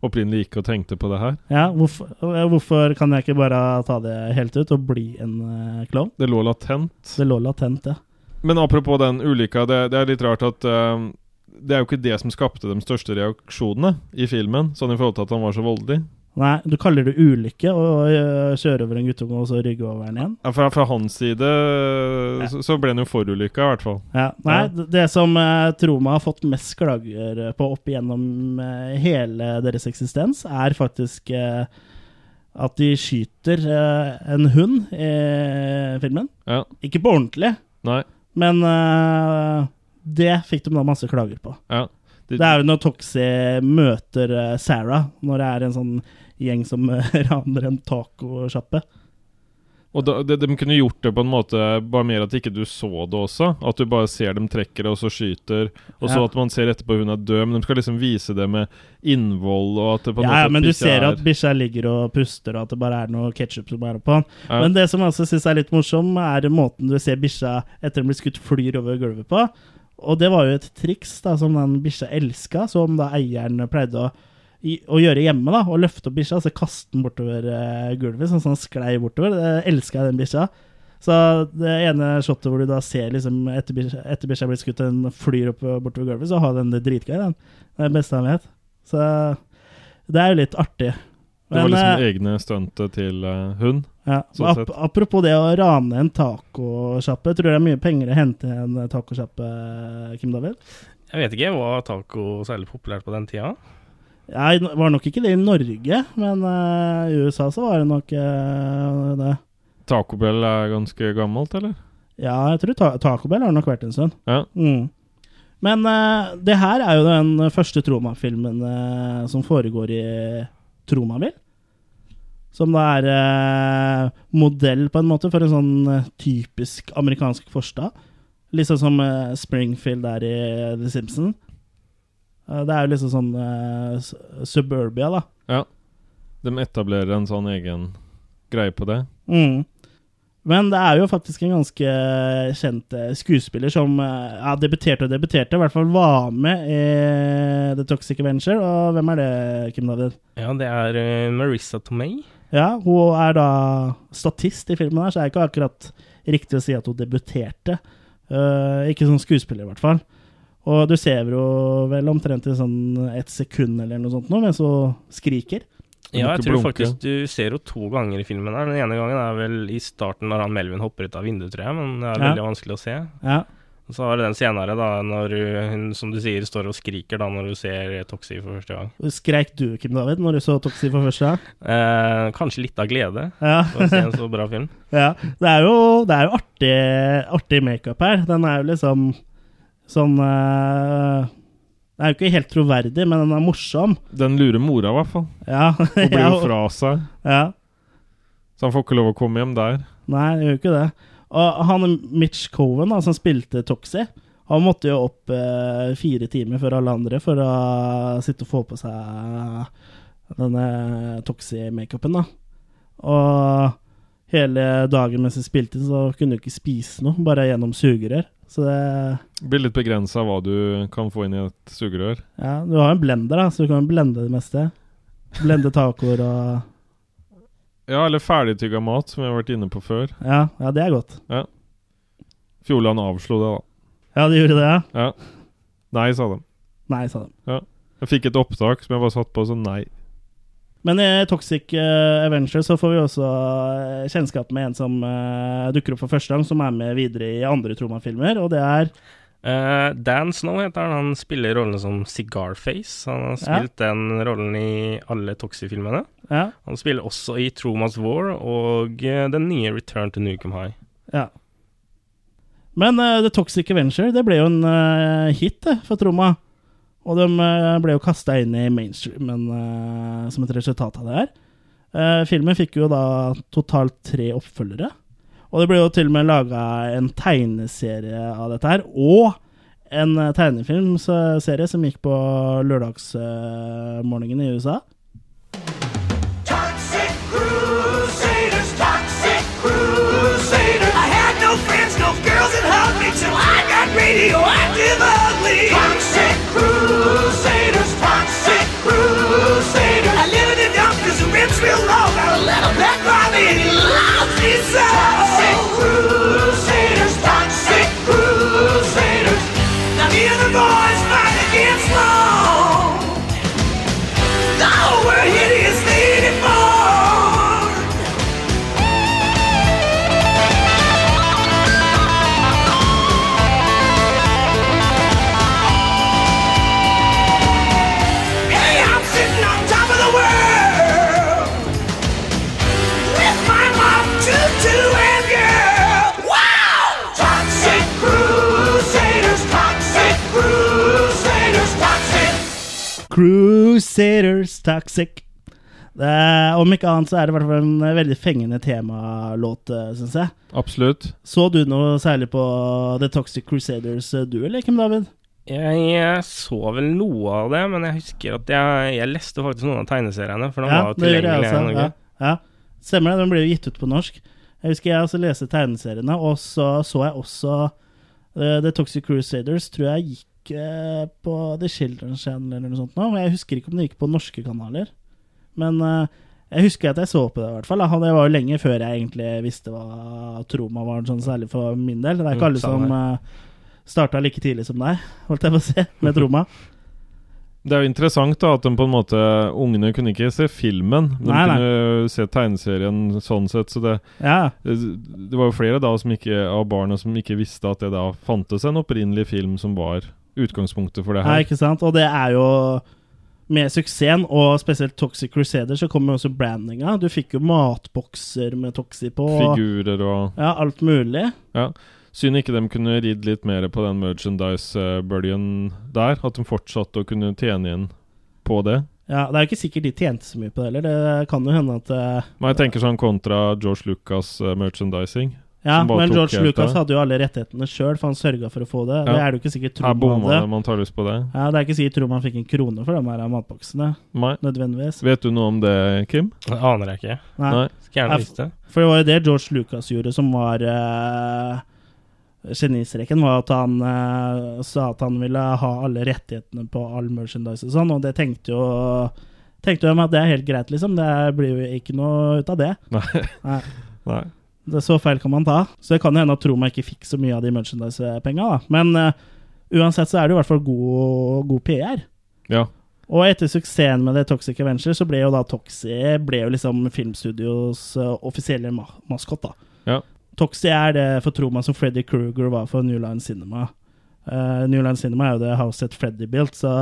opprinnelig gikk og tenkte på det her? Ja, hvorfor, eh, hvorfor kan jeg ikke bare ta det helt ut og bli en uh, klovn? Det lå latent. Det lå latent, ja. Men apropos den ulykka, det, det er litt rart at uh, det er jo ikke det som skapte de største reaksjonene i filmen, sånn i forhold til at han var så voldelig. Nei, du kaller det ulykke å øh, kjøre over en guttunge og så rygge over den igjen? Ja, Fra, fra hans side så, så ble han jo forulykka, i hvert fall. Ja, nei, Ja. det- som uh, Troma har fått mest klager eh, på opp igjennom eh, hele deres eksistens, er faktisk eh, at de skyter eh, en hund i filmen. Ja. Ikke på ordentlig, Nei. men eh, det fikk de da masse klager på. Ja. Det er jo når Toxie møter eh, Sarah, når det er en sånn gjeng som eh, raner en tacosjappe. Og da, de, de kunne gjort det på en måte bare mer at ikke du så det også. At du bare ser dem trekker og så skyter, og så Ja. at man ser etterpå hun er død. Men de skal liksom vise det med innvoll, og at det på en Ja, ja, men du ser er- at bikkja ligger og puster, og at det bare er noe ketsjup som er oppå han. Ja. Men det som jeg også syns er litt morsom, er måten du ser bikkja etter den blir skutt, flyr over gulvet på. Og det var jo et triks da, som den bikkja elska, som da eieren pleide å, i, å gjøre hjemme. da, Å løfte opp bikkja og så kaste den bortover uh, gulvet, sånn som han sklei bortover. Det elska jeg den bikkja. Så det ene shotet hvor du da ser liksom etter bikkja blir er blitt skutt, den flyr opp bortover gulvet, så har den det dritgøy. Den. Det er det beste han vet. Så det er jo litt artig. Det var liksom eh, egne stuntet til uh, hun. ja, sånn ap sett. Apropos det å rane en tacosjappe, tror du det er mye penger å hente i en tacosjappe, Kim David? Jeg vet ikke, var taco særlig populært på den tida? Jeg var nok ikke det i Norge, men uh, i USA så var det nok uh, det. Taco Bell er ganske gammelt, eller? Ja, jeg tror ta Taco Bell har nok vært en stund. Ja. Mm. Men uh, det her er jo den første Troma-filmen uh, som foregår i Tromaville. Som da er eh, modell, på en måte, for en sånn typisk amerikansk forstad. Litt sånn som Springfield er i The Simpsons. Eh, det er jo liksom sånn uh, suburbia, da. Ja. De etablerer en sånn egen greie på det. Mm. Men det er jo faktisk en ganske kjent eh, skuespiller som ja, debuterte og debuterte, i hvert fall var med i The Toxic Avenger. Og hvem er det, Kim David? Ja, det er Marissa Tomei. Ja, hun er da statist i filmen her, så det er ikke akkurat riktig å si at hun debuterte. Uh, ikke som skuespiller, i hvert fall. Og du ser jo vel omtrent i sånn ett sekund eller noe sånt nå, mens hun skriker. Ja, jeg tror blunke. faktisk du ser henne to ganger i filmen. her Den ene gangen er vel i starten når han Melvin hopper ut av vinduet, tror jeg, men det er Ja. veldig vanskelig å se. Ja, Og så har du den senere, da, når hun, som du sier, står og skriker da når du ser Toxi for første gang. Skreik du, Kim David, når du så Toxi for første gang? Eh, kanskje litt av glede Ja. for å se en så bra film. Ja, det er jo, det er jo artig, artig makeup her. Den er jo liksom sånn uh, Den er jo ikke helt troverdig, men den er morsom. Den lurer mora, i hvert fall. Ja. Hun blir jo fra seg, Ja. så han får ikke lov å komme hjem der. Nei, det gjør ikke det. Og han Mitch Coven, da, som spilte Toxie, han måtte jo opp eh, fire timer før alle andre for å sitte og få på seg denne Toxie-makeupen, da. Og hele dagen mens jeg spilte, så kunne du ikke spise noe, bare gjennom sugerør. Så det blir litt begrensa hva du kan få inn i et sugerør. Ja, du har en blender, da, så du kan blende det meste. Blende tacoer og Ja, eller ferdigtygga mat, som vi har vært inne på før. Ja, ja det er godt. Ja. Fjordland avslo det, da. Ja, de gjorde det, ja? Ja. Nei, sa de. Nei, sa de. Ja. Jeg fikk et opptak som jeg bare satt på, så nei. Men i Toxic eh, Avenger så får vi også eh, kjennskap med en som eh, dukker opp for første gang, som er med videre i andre Troma-filmer, og det er uh, Dan Snow heter han. Han spiller rollen som Cigarface. Han har Ja. spilt den rollen i alle Toxic-filmene. Ja. Han spiller også i Tromas War og den nye Return to Nukem High. ja. Men uh, The Toxic Avenger det ble jo en uh, hit det, for Troma. Og de eh, ble jo kasta inn i mainstreamen uh, som et resultat av det her. Uh, filmen fikk jo da totalt tre oppfølgere. Og det ble jo til og med laga en tegneserie av dette her. Og en eh, tegnefilmserie som gikk på lørdagsmorgenen i USA. Crusaders Toxic. Det er, om ikke annet så er det i hvert fall en veldig fengende temalåt, syns jeg. Absolutt. Så du noe særlig på The Toxic Crusaders, eh, du eller Kim David? Jeg, jeg så vel noe av det, men jeg husker at jeg, jeg leste faktisk noen av tegneseriene, for de var jo tilgjengelige i. Norge. Ja, ja. Stemmer det, den ble jo gitt ut på norsk. Jeg husker jeg også leste tegneseriene, og så så jeg også uh, The Toxic Crusaders, tror jeg gikk eh, på The Children's Channel eller noe sånt nå. Jeg husker ikke om det gikk på norske kanaler, men eh, jeg husker at jeg så på det i hvert fall. Da. Det var jo lenge før jeg egentlig visste hva Troma var, sånn særlig for min del. Det er ikke Mm, alle som uh, starta like tidlig som deg, holdt jeg på å si, med Troma. Det er jo interessant da at de på en måte Ungene kunne ikke se filmen. De Nei, nei. kunne se tegneserien sånn sett. Så det, Ja, det, det var jo flere da som ikke, av barna som ikke visste at det da fantes en opprinnelig film som var utgangspunktet for det Ja, her. ikke sant? Og det er jo med suksessen, og spesielt Toxic Crusader, så kommer også brandinga. Du fikk jo matbokser med Toxi på. og- Figurer og Ja, alt mulig. Ja. Synd ikke de kunne ridd litt mer på den merchandise-bølgen der. At de fortsatte å kunne tjene igjen på det. Ja, Det er jo ikke sikkert de tjente så mye på det heller. Det kan jo hende at eh, Men jeg tenker sånn kontra George Lucas eh, merchandising. Ja, men George Lucas hadde jo alle rettighetene sjøl, for han sørga for å få det. Det er det jo ikke sikkert tro Truman det, man tar lyst på det. Ja, det er ikke sikkert Truman fikk en krone for de her matboksene, Nei. nødvendigvis. Vet du noe om det, Kim? Det aner jeg ikke. Nei. Nei. Skal gjerne vite. det. For det var jo det George Lucas gjorde som var uh, Genistreken, var at han uh, sa at han ville ha alle rettighetene på all merchandise og sånn, og det tenkte jo Tenkte jo at det er helt greit, liksom. Det blir jo ikke noe ut av det. Nei. Nei. Nei. Det er Så feil kan man ta. Så det kan jo hende at Troma ikke fikk så mye av de merchandise-penga. Men uh, uansett så er det jo i hvert fall god, god PR. Ja. Og etter suksessen med det Toxic Avenger, så ble jo da Toxie ble jo liksom Filmstudios uh, offisielle ma maskot, da. Ja. Toxie er det for Troma som Freddy Kruger var for New Line Cinema. Uh, New Line Cinema er jo det House Set Freddy built, så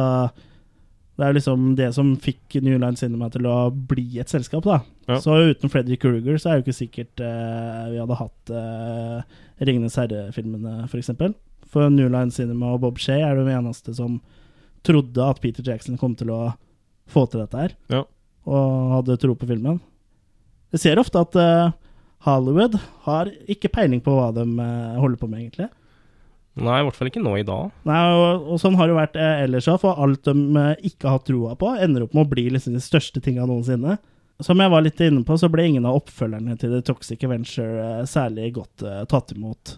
det er jo liksom det som fikk New Line Cinema til å bli et selskap, da. Ja. Så uten Freddy Kruger så er det jo ikke sikkert eh, vi hadde hatt uh, Ringenes herre-filmene, f.eks. For, eksempel. for New Line Cinema og Bob Shea er de eneste som trodde at Peter Jackson kom til å få til dette her, Ja. og hadde tro på filmen. Jeg ser ofte at eh, Hollywood har ikke peiling på hva de eh, holder på med, egentlig. Nei, i hvert fall ikke nå i dag. Nei, og, og sånn har det vært eh, ellers òg, for alt de eh, ikke har troa på, ender opp med å bli liksom de største tinga noensinne. Som jeg var litt inne på, så ble ingen av oppfølgerne til The Toxic Adventure eh, særlig godt eh, tatt imot.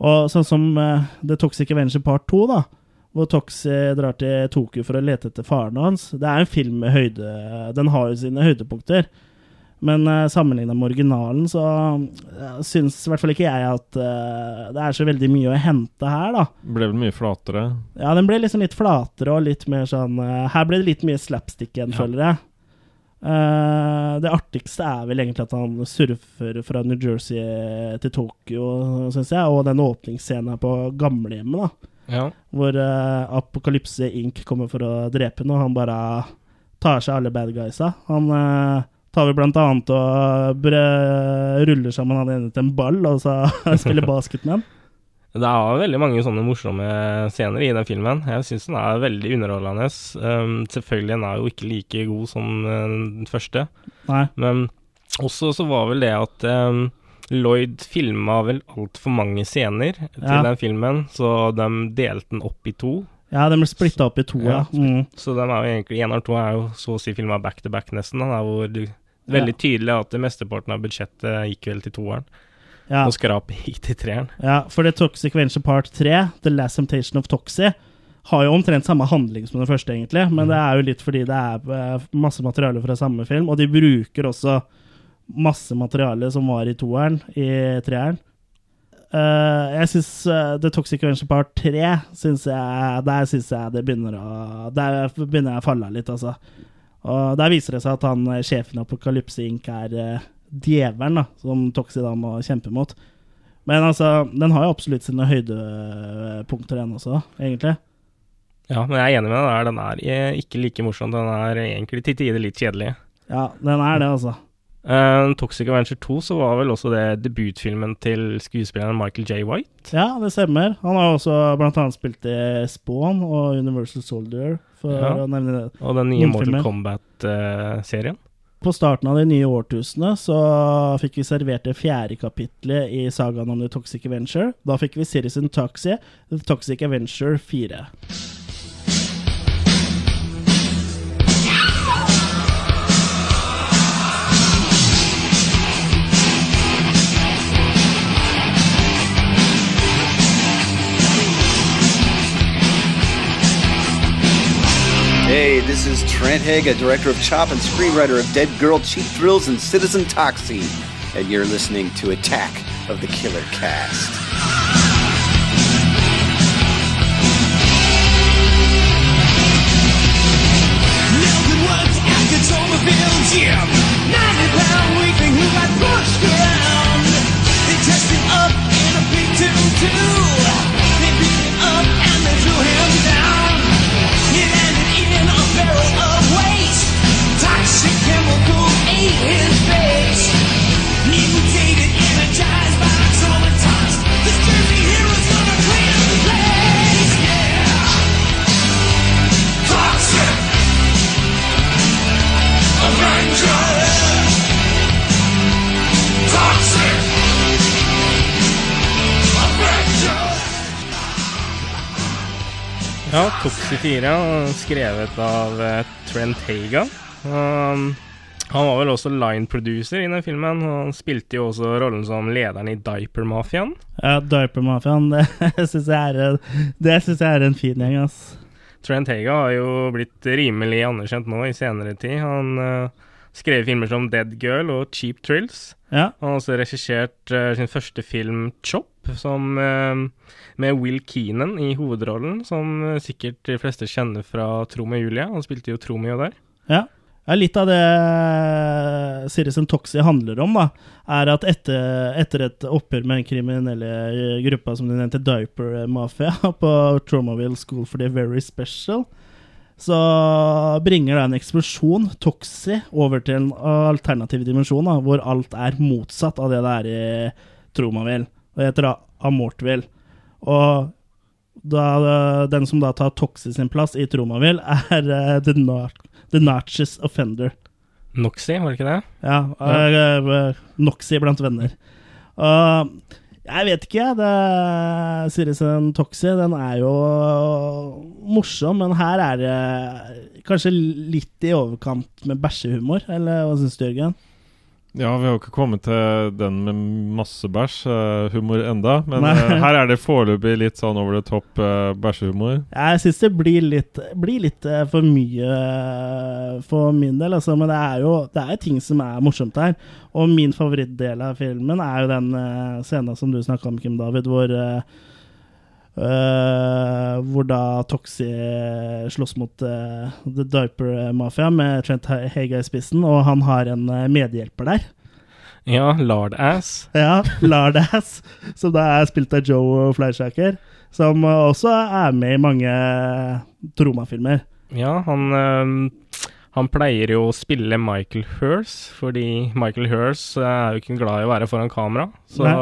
Og sånn som eh, The Toxic Adventure Part 2, da, hvor Toxi drar til Tokyo for å lete etter faren hans. Det er en film med høyde Den har jo sine høydepunkter. Men uh, sammenligna med originalen, så uh, syns i hvert fall ikke jeg at uh, det er så veldig mye å hente her, da. Ble vel mye flatere. Ja, den ble liksom litt flatere og litt mer sånn uh, Her ble det litt mye slapstick igjen, føler jeg. Uh, det artigste er vel egentlig at han surfer fra New Jersey til Tokyo, syns jeg, og den åpningsscenen på gamlehjemmet, da. Ja. Hvor uh, Apokalypse Inc. kommer for å drepe ham, og han bare tar seg alle bad guysa. Han eh, tar vi blant annet og bre- ruller sammen han ene til en ball, og så spiller basket med han. Det er veldig mange sånne morsomme scener i den filmen. Jeg syns den er veldig underholdende. Um, selvfølgelig, den er jo ikke like god som uh, den første. Nei. Men også så var vel det at um, Lloyd filma vel altfor mange scener til Ja. den filmen, så de delte den opp i to. Ja, den ble splitta opp i to, ja. Ja. Mm. Så den er jo egentlig én av to er jo så å si filma back to back, nesten. Da, hvor det veldig tydelig at mesteparten av budsjettet gikk vel til toeren, Ja. og skrapet gikk til treeren. Ja, for det Toxic Venture Part 3, The Last Temptation of Toxie, har jo omtrent samme handling som den første, egentlig. Men det er jo litt fordi det er eh, masse materiale fra samme film, og de bruker også masse materiale som var i toeren, i treeren. Uh, jeg syns The Toxic Venture Part 3 synes jeg, Der syns jeg det begynner å Der begynner jeg å falle av litt, altså. Og der viser det seg at han eh, sjefen i Apokalypse Inc. er uh, djevelen, da, som Toxie da må kjempe mot. Men altså, den har jo absolutt sine høydepunkter, den også, egentlig. Ja, men jeg er enig med deg. Den er eh, ikke like morsom. Den er egentlig til tider litt kjedelig. Ja, den er det, altså. Uh, Toxic Avenger 2 så var vel også det debutfilmen til skuespilleren Michael J. White. Ja, det stemmer. Han har også blant annet spilt i Spawn og Universal Soldier, for Ja. å nevne det. Og den nye Mortal. Kombat-serien. På starten av det nye årtusenet så fikk vi servert det fjerde kapitlet i sagaen om The Toxic Avenger. Da fikk vi Citizen Toxie, The Toxic Avenger 4. Hey, this is Trent Haga, director of Chop and screenwriter of Dead Girl, Cheap Thrills, and Citizen Toxie, and you're listening to Attack of the Killer Cast. Melvin worked at the Tomerville. Ja, Toxi 4, skrevet av eh, Trent Haga. Um, han var vel også line-producer i den filmen. og Han spilte jo også rollen som lederen i Diaper-mafiaen. Ja, Diaper-mafiaen, det syns jeg, jeg er en fin gjeng, ass. Trent Haga har jo blitt rimelig anerkjent nå i senere tid. Han uh, skrev filmer som Dead Girl og Cheap Trills. Ja. Han har også regissert uh, sin første film, Chop, som, uh, med Will Keenan i hovedrollen, som uh, sikkert de fleste kjenner fra Tromeo og Julie. Han spilte jo Tromeo der. Ja. ja, litt av det Sirius Toxi handler om, da, er at etter, etter et oppgjør med den kriminelle gruppa som du nevnte, Diaper Mafia, på Tromaville School for the Very Special, så bringer det en eksplosjon, Toxi, over til en alternativ dimensjon, da, hvor alt er motsatt av det det er i Tromavil. Det heter da Amortville. Og da, den som da tar Toxi sin plass i Tromavil, er uh, The, Nar The Natchez Offender. Noxy, var det ikke det? Ja. Uh, Noxy blant venner. Og jeg vet ikke, jeg. Sirisen Toxi, den er jo morsom, men her er det kanskje litt i overkant med bæsjehumor, eller hva syns du, Jørgen? Ja, vi har jo ikke kommet til den med masse bæsj-humor enda, men eh, her er det foreløpig litt sånn over the top uh, bæsjehumor. Jeg syns det blir litt, blir litt for mye for min del, altså. Men det er jo det er ting som er morsomt her. Og min favorittdel av filmen er jo den uh, scenen som du snakka om, Kim David, hvor eh, eh, hvor da Toxi slåss mot uh, The Diaper Mafia med Trent Hega i spissen, og han har en eh, medhjelper der. Ja, Lard Ass. Ja, Lard Ass, som da er spilt av Joe Fleischaker, som eh, også er med i mange Troma-filmer. Ja, han, øhm, han pleier jo å spille Michael Hurst, fordi Michael Hurst er jo ikke glad i å være foran kamera. Så Nei.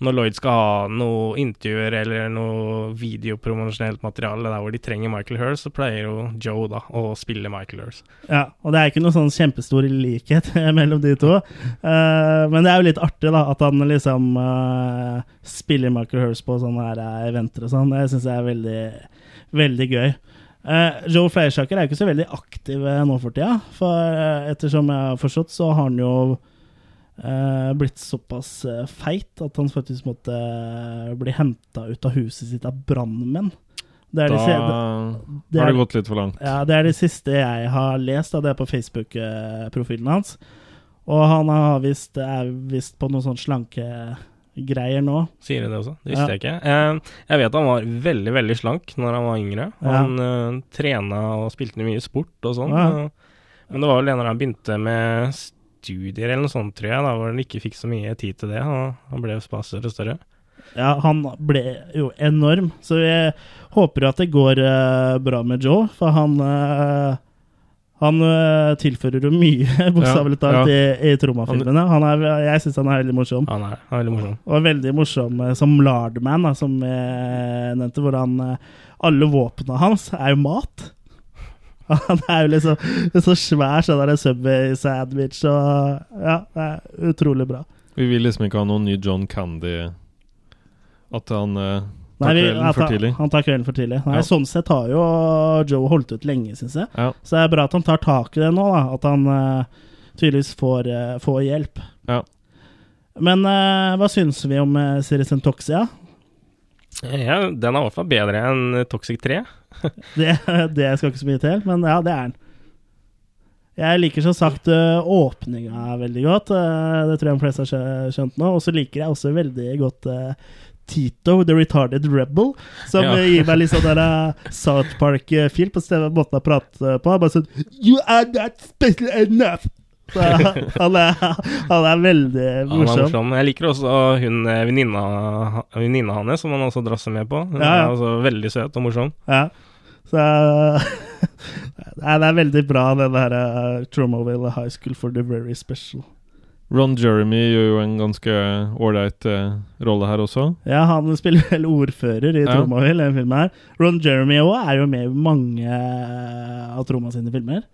Når Lloyd skal ha noe intervjuer eller noe videopromosjonelt materiale der hvor de trenger Michael Hurst, så pleier jo Joe da å spille Michael Hurst. Ja, og det er ikke noe sånn kjempestor likhet mellom de to. Uh, men det er jo litt artig da, at han liksom uh, spiller Michael Hurst på sånne her eh, eventer og sånn. Det syns jeg er veldig, veldig gøy. Uh, Joe Fleischaker er jo ikke så veldig aktiv nå for tida. For ettersom jeg har forstått, så har han jo blitt såpass eh, feit at han faktisk måtte eh, bli henta ut av huset sitt av brannmenn. Da de det- det har det gått litt for langt. ja, det er det siste jeg har lest, det er på Facebook-profilen hans. Og han har visst, er visst på noen sånn slankegreier nå. Sier de det også? Det visste Ja. jeg ikke. Eh, jeg vet han var veldig, veldig slank når han var yngre. Han ja. trena og spilte mye sport og sånn. Ja. Men det var vel det når han begynte med studier eller noe sånt, tror jeg, da hvor han ikke fikk så mye tid til det. Og han ble bare større og større. Ja, han ble jo enorm, så jeg håper at det går uh, bra med Joe, for han uh, han uh, tilfører jo mye, bokstavelig talt, ja. i, i Troma-filmene. Jeg syns han er veldig morsom. Han er, han er veldig morsom. Og veldig morsom som Lardman, da, som jeg nevnte, hvor han Alle våpnene hans er jo mat. Han er jo liksom så svær sånn der Subway-sandwich og Ja, det er utrolig bra. Vi vil liksom ikke ha noen ny John Candy At han uh, Nei, vi, kvelden at for tidlig. Han tar kvelden for tidlig. Nei, Ja. Sånn sett har jo Joe holdt ut lenge, syns jeg. Ja. Så det er bra at han tar tak i det nå, da. At han eh, tydeligvis får, eh, får hjelp. Ja. Men eh, hva syns vi om uh, Sirisen Toxia? Ja, den er i hvert fall bedre enn Toxic 3. Det, det skal ikke så mye til, men ja, det er den. Jeg liker som sagt uh, åpninga veldig godt. eh, det tror jeg de fleste har skjønt nå. Og så liker jeg også veldig godt eh, Tito, The Retarded Rebel, som Ja. eh, gir meg litt sånn der eh, South Park-feel på måten å prater på. Bare sånn You are not special enough! Han, er, han er veldig Han er morsom. morsom. Jeg liker også hun eh, venninna hans, som han også drasser med på. Hun Ja, ja. er også veldig søt og morsom. Ja. Så Nei, det er veldig bra, den der uh, Tromaville High School for the Very Special. Ron Jeremy gjør jo en ganske ålreit uh, rolle her også. Ja, han spiller vel ordfører i Ja. Tromaville, den filmen her. Ron Jeremy også er jo med i mange eh, av Troma sine filmer.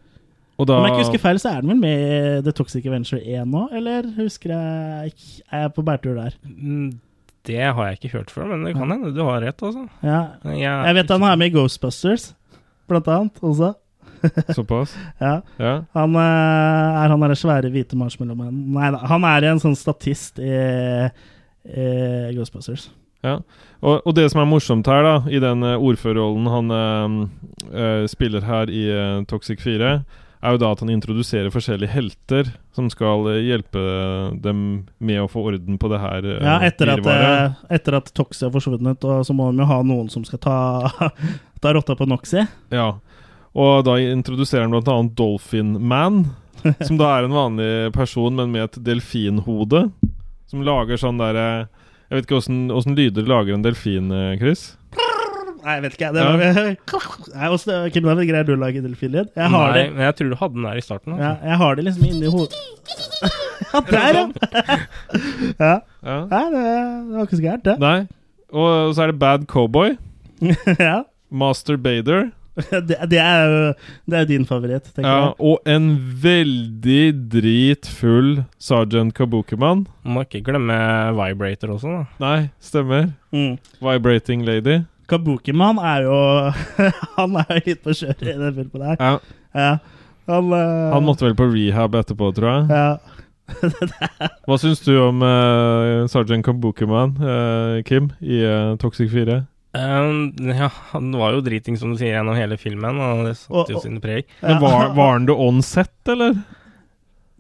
Og da Om jeg ikke husker feil, så er den vel med i The Toxic Adventure 1 nå, eller husker jeg Er jeg på bærtur der? Mm, Det har jeg ikke hørt før, men det kan hende du har rett, altså. Ja. Jeg, Jeg vet han er med i Ghostbusters, blant annet, også. Såpass? Ja. Ja. Han eh, er han derre svære hvite marshmallowmannen. Nei da, han er en sånn statist i, i Ghostbusters. Ja. Og, og det som er morsomt her, da, i den eh, ordførerrollen han eh, eh, spiller her i Toxic 4, er jo da at han introduserer forskjellige helter som skal eh, hjelpe dem med å få orden på det her eh, Ja, etter at, eh, etter at Toxie har forsvunnet, og så må de jo ha noen som skal ta, ta rotta på Noxie. Ja. Og da introduserer han bl.a. Dolphin Man, som da er en vanlig person, men med et delfinhode. Som lager sånn derre Jeg vet ikke åssen lyder lager en delfin, Chris? Nei, jeg vet ikke. Det var, Nei, også, Kim, hvordan greier du å lage delfinlyd? Jeg har Nei, det men jeg tror du hadde den der i starten. ja, Altså. Jeg har det liksom inni hodet Ja, der, ja! ja. Ja. Nei, det, det var ikke så gærent, det. Nei. Og så er det Bad Cowboy. ja. Master Bader. Det, det er jo det er din favoritt, tenker Ja, jeg. og en veldig dritfull Sergeant Kabukiman. Må ikke glemme Vibrator også, da. Nei, stemmer. Mm. Vibrating Lady. Kabukiman er jo Han er jo litt på kjøret i den filmen der. Ja. Ja. Han, uh, Han måtte vel på rehab etterpå, tror jeg. ja. Hva syns du om uh, Sergeant Kabukiman, uh, Kim, i uh, Toxic 4? Um, ja, han var jo driting, som du sier, gjennom hele filmen, og det satte jo sine preg. Men var, var han det on set, eller?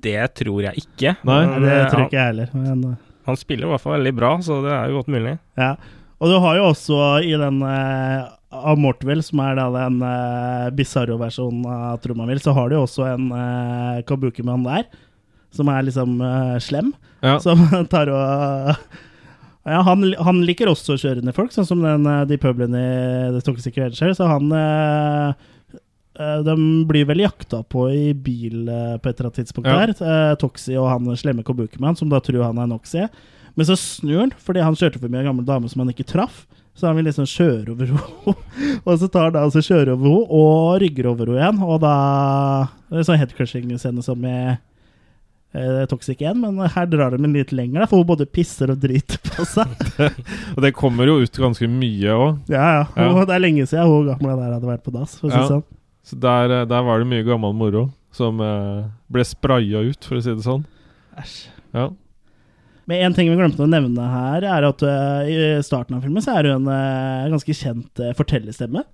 Det tror jeg ikke. Nei, men, det tror ikke jeg heller. Men, han spiller i hvert fall veldig bra, så det er jo godt mulig. ja. Og du har jo også i den uh, av Mortville, som er da den uh, bisarro-versjonen av Tromaville, så har du jo også en uh, kabukimann der, som er liksom uh, slem. Ja. Som tar og Ja, han, han liker også å kjøre ned folk, sånn som den, eh, de publene i The Toxic Avenger. Så han eh, eh, De blir vel jakta på i bil eh, på et eller annet tidspunkt Ja. der. Uh, og han slemme Kobukiman, som da tror han er Noxie. Men så snur han, fordi han kjørte forbi en gammel dame som han ikke traff. Så han vil liksom kjøre over henne. og så tar han da altså kjører over henne og rygger over henne igjen. Og da Det er sånn headcrushing-scene som med eh, Toxic 1, men her drar de den litt lenger, da, for hun både pisser og driter på seg. Og det kommer jo ut ganske mye òg. Ja, ja. Ja. Og det er lenge siden hun gamle der hadde vært på dass. For å si Ja. sånn. Så der, eh, der var det mye gammel moro som eh, ble spraya ut, for å si det sånn. Æsj. Ja. Men en ting vi glemte å nevne her, er at eh, i starten av filmen så er hun en eh, ganske kjent eh, fortellerstemme.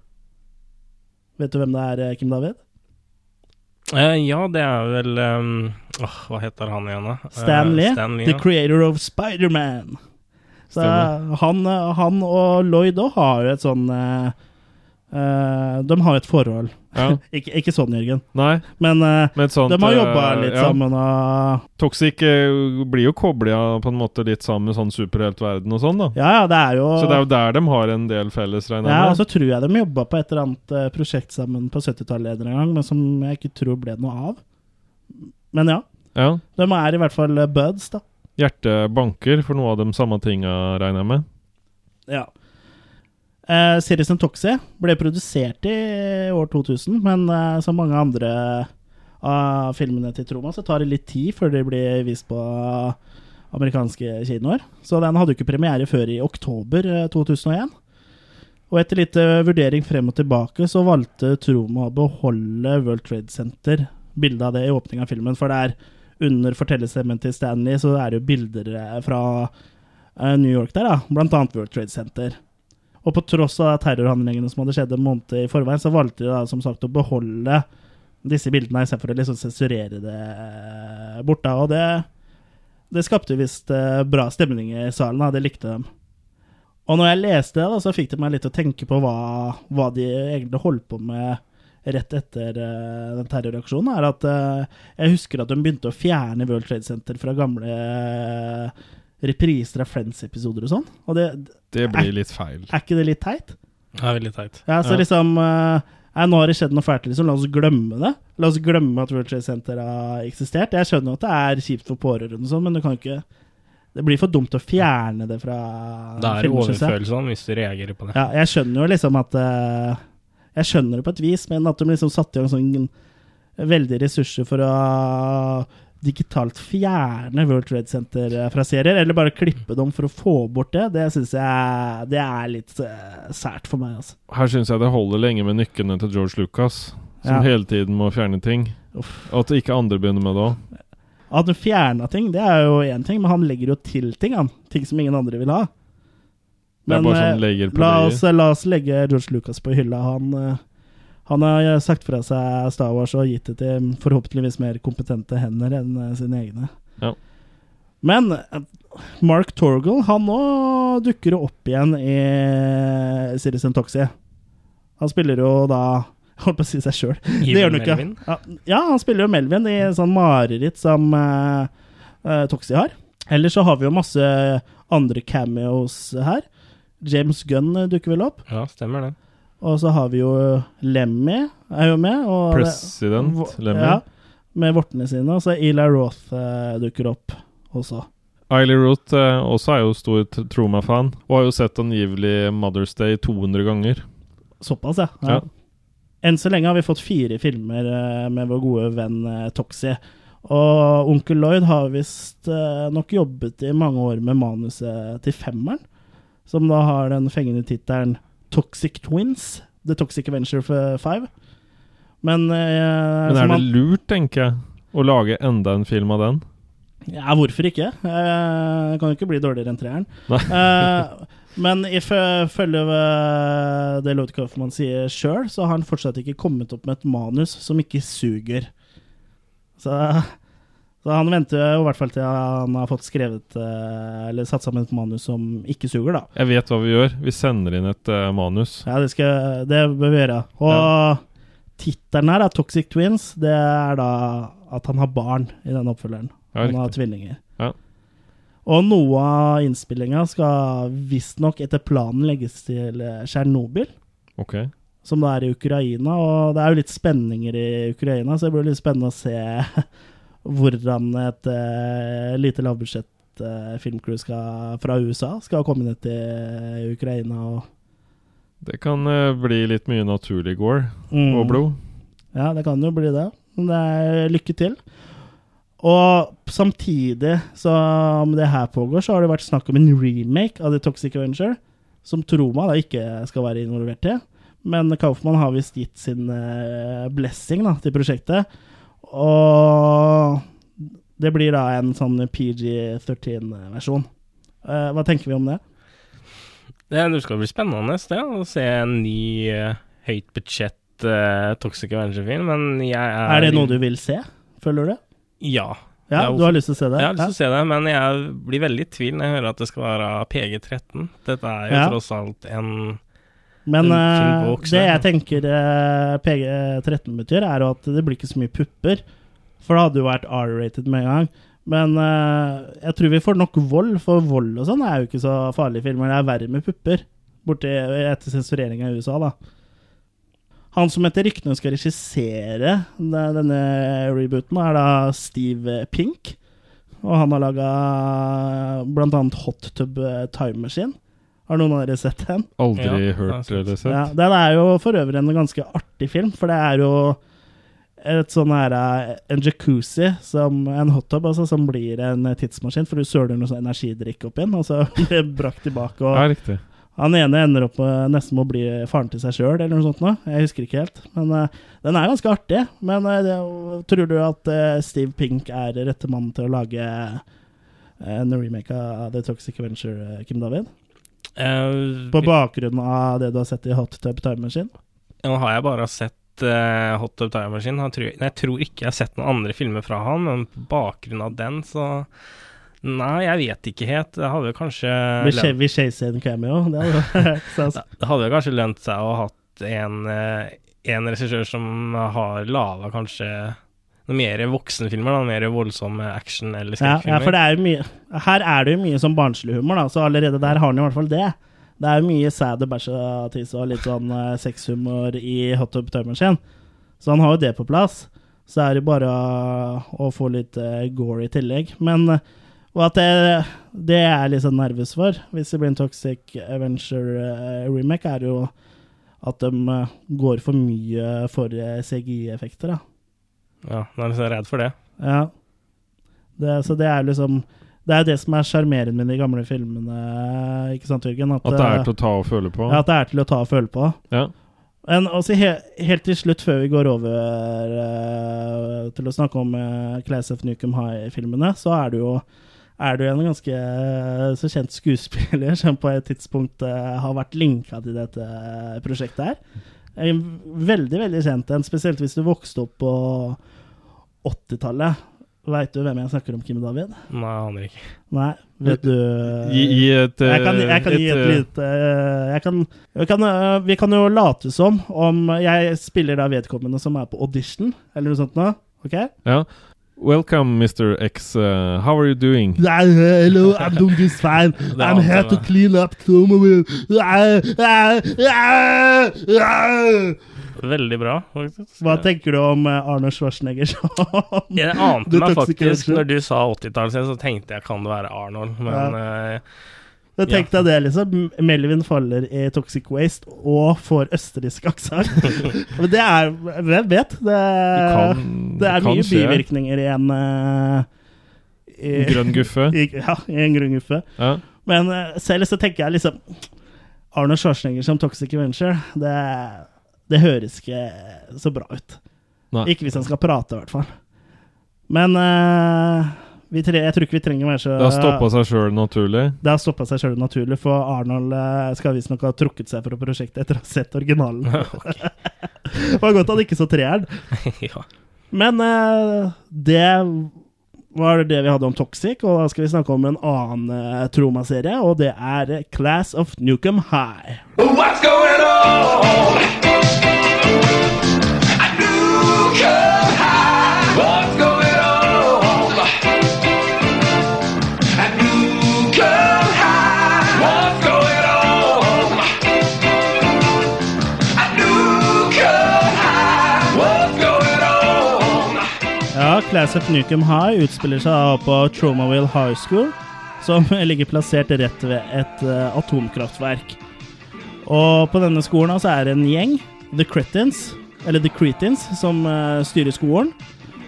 Vet du hvem det er, Kim David? Ja, det er vel um, åh, Hva heter han igjen, da? Stanley, Stan Lee. Stan Lee, The ja. creator of Spiderman. Så han, han og Lloyd òg har et sånn eh, eh, De har et forhold. ja. ikke, ikke sånn, Jørgen, Nei, men uh, men et sånt de har jobba uh, litt ja. sammen og Toxic eh, blir jo kobla på en måte litt sammen med sånn superheltverden og sånn, da. Ja, ja, det er jo Så det er jo der de har en del felles, regner Ja, med. og så tror jeg de jobba på et eller annet eh, prosjekt sammen på 70-tallet en gang, men som jeg ikke tror ble noe av. Men ja, Ja. de er i hvert fall eh, buds, da. Hjertet banker for noe av de samme tinga, regner jeg med. Ja. Eh, Citizen Toxie ble produsert i år 2000, men uh, som mange andre av filmene til Troma, så tar det litt tid før de blir vist på amerikanske kinoer. Så den hadde jo ikke premiere før i oktober eh, 2001. Og etter litt eh, vurdering frem og tilbake, så valgte Troma å beholde World Trade Center, bildet av det i åpningen av filmen, for det er under fortellerstemmen til Stanley, så er det jo bilder eh, fra eh, New York der, da, blant annet World Trade Center. Og på tross av terrorhandlingene som hadde skjedd en måned i forveien, så valgte de da som sagt å beholde disse bildene istedenfor å liksom sensurere det eh, bort. Og det, det skapte visst eh, bra stemning i salen, da, det likte dem. Og når jeg leste det, så fikk det meg litt å tenke på hva, hva de egentlig holdt på med rett etter eh, den terrorreaksjonen, er at jeg husker at de begynte å fjerne World Trade Center fra gamle eh, repriser av Friends-episoder og sånn. Og det, Det blir litt feil. er ikke det litt teit? Det er veldig teit. Ja, så Ja. liksom uh, nei, Nå har det skjedd noe fælt, liksom. La oss glemme det. La oss glemme at World Trade Center har eksistert. Jeg skjønner jo at det er kjipt for pårørende, og sånn, men du kan ikke Det blir for dumt å fjerne det fra Det er jeg. overfølsomme hvis du reagerer på det. Ja, jeg skjønner jo liksom at eh, Jeg skjønner det på et vis, men at de liksom satte i gang sånn veldig ressurser for å digitalt fjerne World Trade Center eh, fra serier, eller bare klippe dem for å få bort det, det syns jeg det er litt eh, sært for meg, altså. Her syns jeg det holder lenge med nykkene til George Lucas, som Ja. hele tiden må fjerne ting. Uff. Og at ikke andre begynner med det òg. At du fjerna ting, det er jo én ting, men han legger jo til ting, han. Ting som ingen andre vil ha. Bare eh, sånn la oss, la oss legge George Lucas på hylla. Han, han har sagt fra seg Star Wars og gitt det til forhåpentligvis mer kompetente hender enn eh, sine egne. Ja. Men eh, Mark Torgall, han nå dukker opp igjen i Citizen Toxie. Han spiller jo da jeg holdt på å si seg sjøl. Det gjør han jo ikke. Ja, ja, han spiller jo Melvin i sånn mareritt som uh, Toxie har. Ellers så har vi jo masse andre cameos her. James Gunn eh, dukker vel opp. Ja, stemmer det. Og så har vi jo Lemmy er jo med. Og President Lemmy. Ja, med vortene sine. Og så Eli Roth eh, dukker opp også. Eiley Roth eh, også er jo stor Troma-fan, og har jo sett angivelig Mother's Day 200 ganger. Såpass, ja. Ja. ja. Enn så lenge har vi fått fire filmer eh, med vår gode venn eh, Toxie. Og onkel Lloyd har visst eh, nok jobbet i mange år med manuset til femmeren, som da har den fengende tittelen Toxic Twins. The Toxic Adventure 5. Men, eh, Men er det lurt, tenker jeg, å lage enda en film av den? Ja, hvorfor ikke? Eh, Det kan jo ikke bli dårligere enn treeren. Eh, men ifølge eh, det Lloyd Coffman sier sjøl, så har han fortsatt ikke kommet opp med et manus som ikke suger. Så, så han venter jo i hvert fall til han har fått skrevet eh, Eller satt sammen et manus som ikke suger, da. Jeg vet hva vi gjør. Vi sender inn et uh, manus. Ja, det, skal, det bør vi gjøre. Og tittelen her, da, 'Toxic Twins', det er da at han har barn i denne oppfølgeren. Ja, han har tvillinger. Ja. Og noe av innspillinga skal visstnok etter planen legges til eh, Tsjernobyl, Ok. som da er i Ukraina. Og det er jo litt spenninger i Ukraina, så det blir litt spennende å se hvordan et uh, lite lavbudsjett uh, filmcrew skal, fra USA skal komme ned til Ukraina. og Det kan uh, bli litt mye naturlig gore Mm. og blod. Ja, det kan jo bli det. Men det er lykke til. Og samtidig som det her pågår, så har det vært snakk om en remake av The Toxic Avenger, som Troma da ikke skal være involvert i. Men Kaufmann har visst gitt sin eh, blessing da, til prosjektet. Og det blir da en sånn PG-13-versjon. Uh, hva tenker vi om det? Det, skal bli spennende det, å se en ny uh, høyt budsjett uh, Toxic Avenger-film, men jeg er Er det noe du vil se? Føler du? Ja. Ja, du har lyst til å se det? Jeg har lyst til å se det, men jeg blir veldig i tvil når jeg hører at det skal være PG-13. Dette er jo Ja. tross alt en Men eh, voksne. det jeg tenker uh, PG-13 betyr, er at det blir ikke så mye pupper. For det hadde jo vært R-rated med en gang. Men uh, jeg tror vi får nok vold, for vold og sånn er jo ikke så farlige filmer. Det er verre med pupper borti etter sensureringa i USA, da. Han som etter ryktene skal regissere denne rebooten, er da Steve Pink. Og han har laga annet Hot Tub Time Machine. Har noen av dere sett den? Aldri Ja, hørt eller sett. Ja, den er jo for øvrig en ganske artig film, for det er jo et sånn her eh, En jacuzzi, som en hottub, altså, som blir en tidsmaskin, for du søler noe sånn energidrikk opp igjen, og så blir det brakt tilbake. Og Ja, riktig. han ene ender opp med nesten med å bli faren til seg sjøl, eller noe sånt Nå. Jeg husker ikke helt. Men uh, den er ganske artig. Men uh, det, tror du at uh, Steve Pink er rette mann til å lage en remake av The Toxic Adventure eh, Kim David? Eh, På bakgrunn av det du har sett i Hot Tub Time Machine? Nå har jeg bare sett uh, Hot Tub Time Machine. Jeg tror, jeg tror ikke jeg har sett noen andre filmer fra han, men på bakgrunn av den, så Nei, jeg vet ikke helt. Det hadde kanskje Med lønt- Chevy Chase en cameo. Det hadde. Det hadde kanskje lønt seg å ha hatt en, eh, en regissør som har laga kanskje noe mer voksenfilmer, da, mer voldsomme action- eller Ja, skrekkfilmer. ja, for det er jo mye Her er det jo mye sånn barnslig humor, da, så allerede der har han i hvert fall det. Det er jo mye sæd og bæsj og tiss og litt sånn uh, sexhumor i Hot Tub Time sin. Så han har jo det på plass. Så er det bare å, få litt uh, gore i tillegg. Men eh, og at det, det er jeg litt sånn nervøs for, hvis det blir en Toxic Avenger-remake, er jo at de går for mye for CGI-effekter, da. Ja, man er liksom redd for det. Ja. Det, så det er liksom Det er det som er sjarmerende med de gamle filmene, ikke sant, Jørgen? At det er eh, til å ta og føle på. ja, at det er til å ta og føle på. Ja. Men også he helt til slutt, før vi går over uh, til å snakke om uh, Class of Nukem High-filmene, så er det jo er du en ganske uh, så kjent skuespiller som på et tidspunkt uh, har vært linka til dette prosjektet her. En veldig, veldig kjent en, spesielt hvis du vokste opp på 80-tallet. Veit du hvem jeg snakker om, Kim David? Nei, aner ikke. Nei, vet du Gi, gi et jeg kan, jeg kan et, gi et eh, lite eh, jeg kan, jeg kan, eh, Vi kan jo late som om jeg spiller da vedkommende som er på audition, eller noe sånt nå. Ok? Ja. Welcome, Mr. X. Uh, how are you doing? Hello, I'm doing just fine. I'm here to clean up Tomorrow. Veldig bra, faktisk. Hva tenker du om Arne Arnold Schwarzenegger som Jeg ante meg faktisk Når du sa 80-tallet, så tenkte jeg kan det være Arnold, men eh, Jeg tenkte det, liksom. Melvin faller i Toxic Waste og får østerriksk aksent. Men det er Hvem vet? Det, kan- det er mye skje. bivirkninger i en eh, i- Grønn guffe. I, ja, i en grønn guffe. Ja. Men eh, selv så tenker jeg liksom Arnold Schwarzenegger som Toxic Avenger, det, det høres ikke så bra ut. Nei. Ikke hvis han skal prate, i hvert fall. Men uh, vi tre, jeg tror ikke vi trenger mer så Det har stoppa seg sjøl naturlig. det har stoppa seg sjøl naturlig, for Arnold skal visstnok ha trukket seg fra prosjektet etter å ha sett originalen. det var godt han ikke så treeren. ja. Men uh, det var det vi hadde om Toxic, og da skal vi snakke om en annen uh, Troma-serie, og det er Class of Newcomb High. What's going on? Class of Nukem High utspiller seg på Tromaville High School, som ligger plassert rett ved et uh, atomkraftverk. Og på denne skolen altså, er det en gjeng, The Cretins, eller The Cretins, som uh, styrer skolen.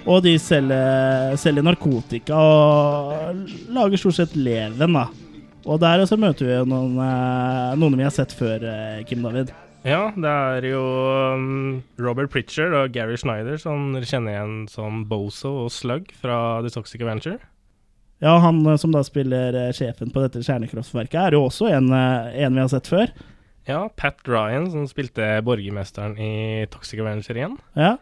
Og de selger, selger narkotika og lager stort sett leven, da. Og der også møter vi noen, eh, noen vi har sett før, Kim David. Ja, det er jo um, Robert Pritchard og Gary Schneider som dere kjenner igjen som Bozo og Slug fra The Toxic Avenger. Ja, han eh, som da spiller uh, sjefen på dette kjernekraftverket, er jo også en, uh, en vi har sett før. Ja, Pat Ryan som spilte borgermesteren i Toxic Avenger igjen. Ja.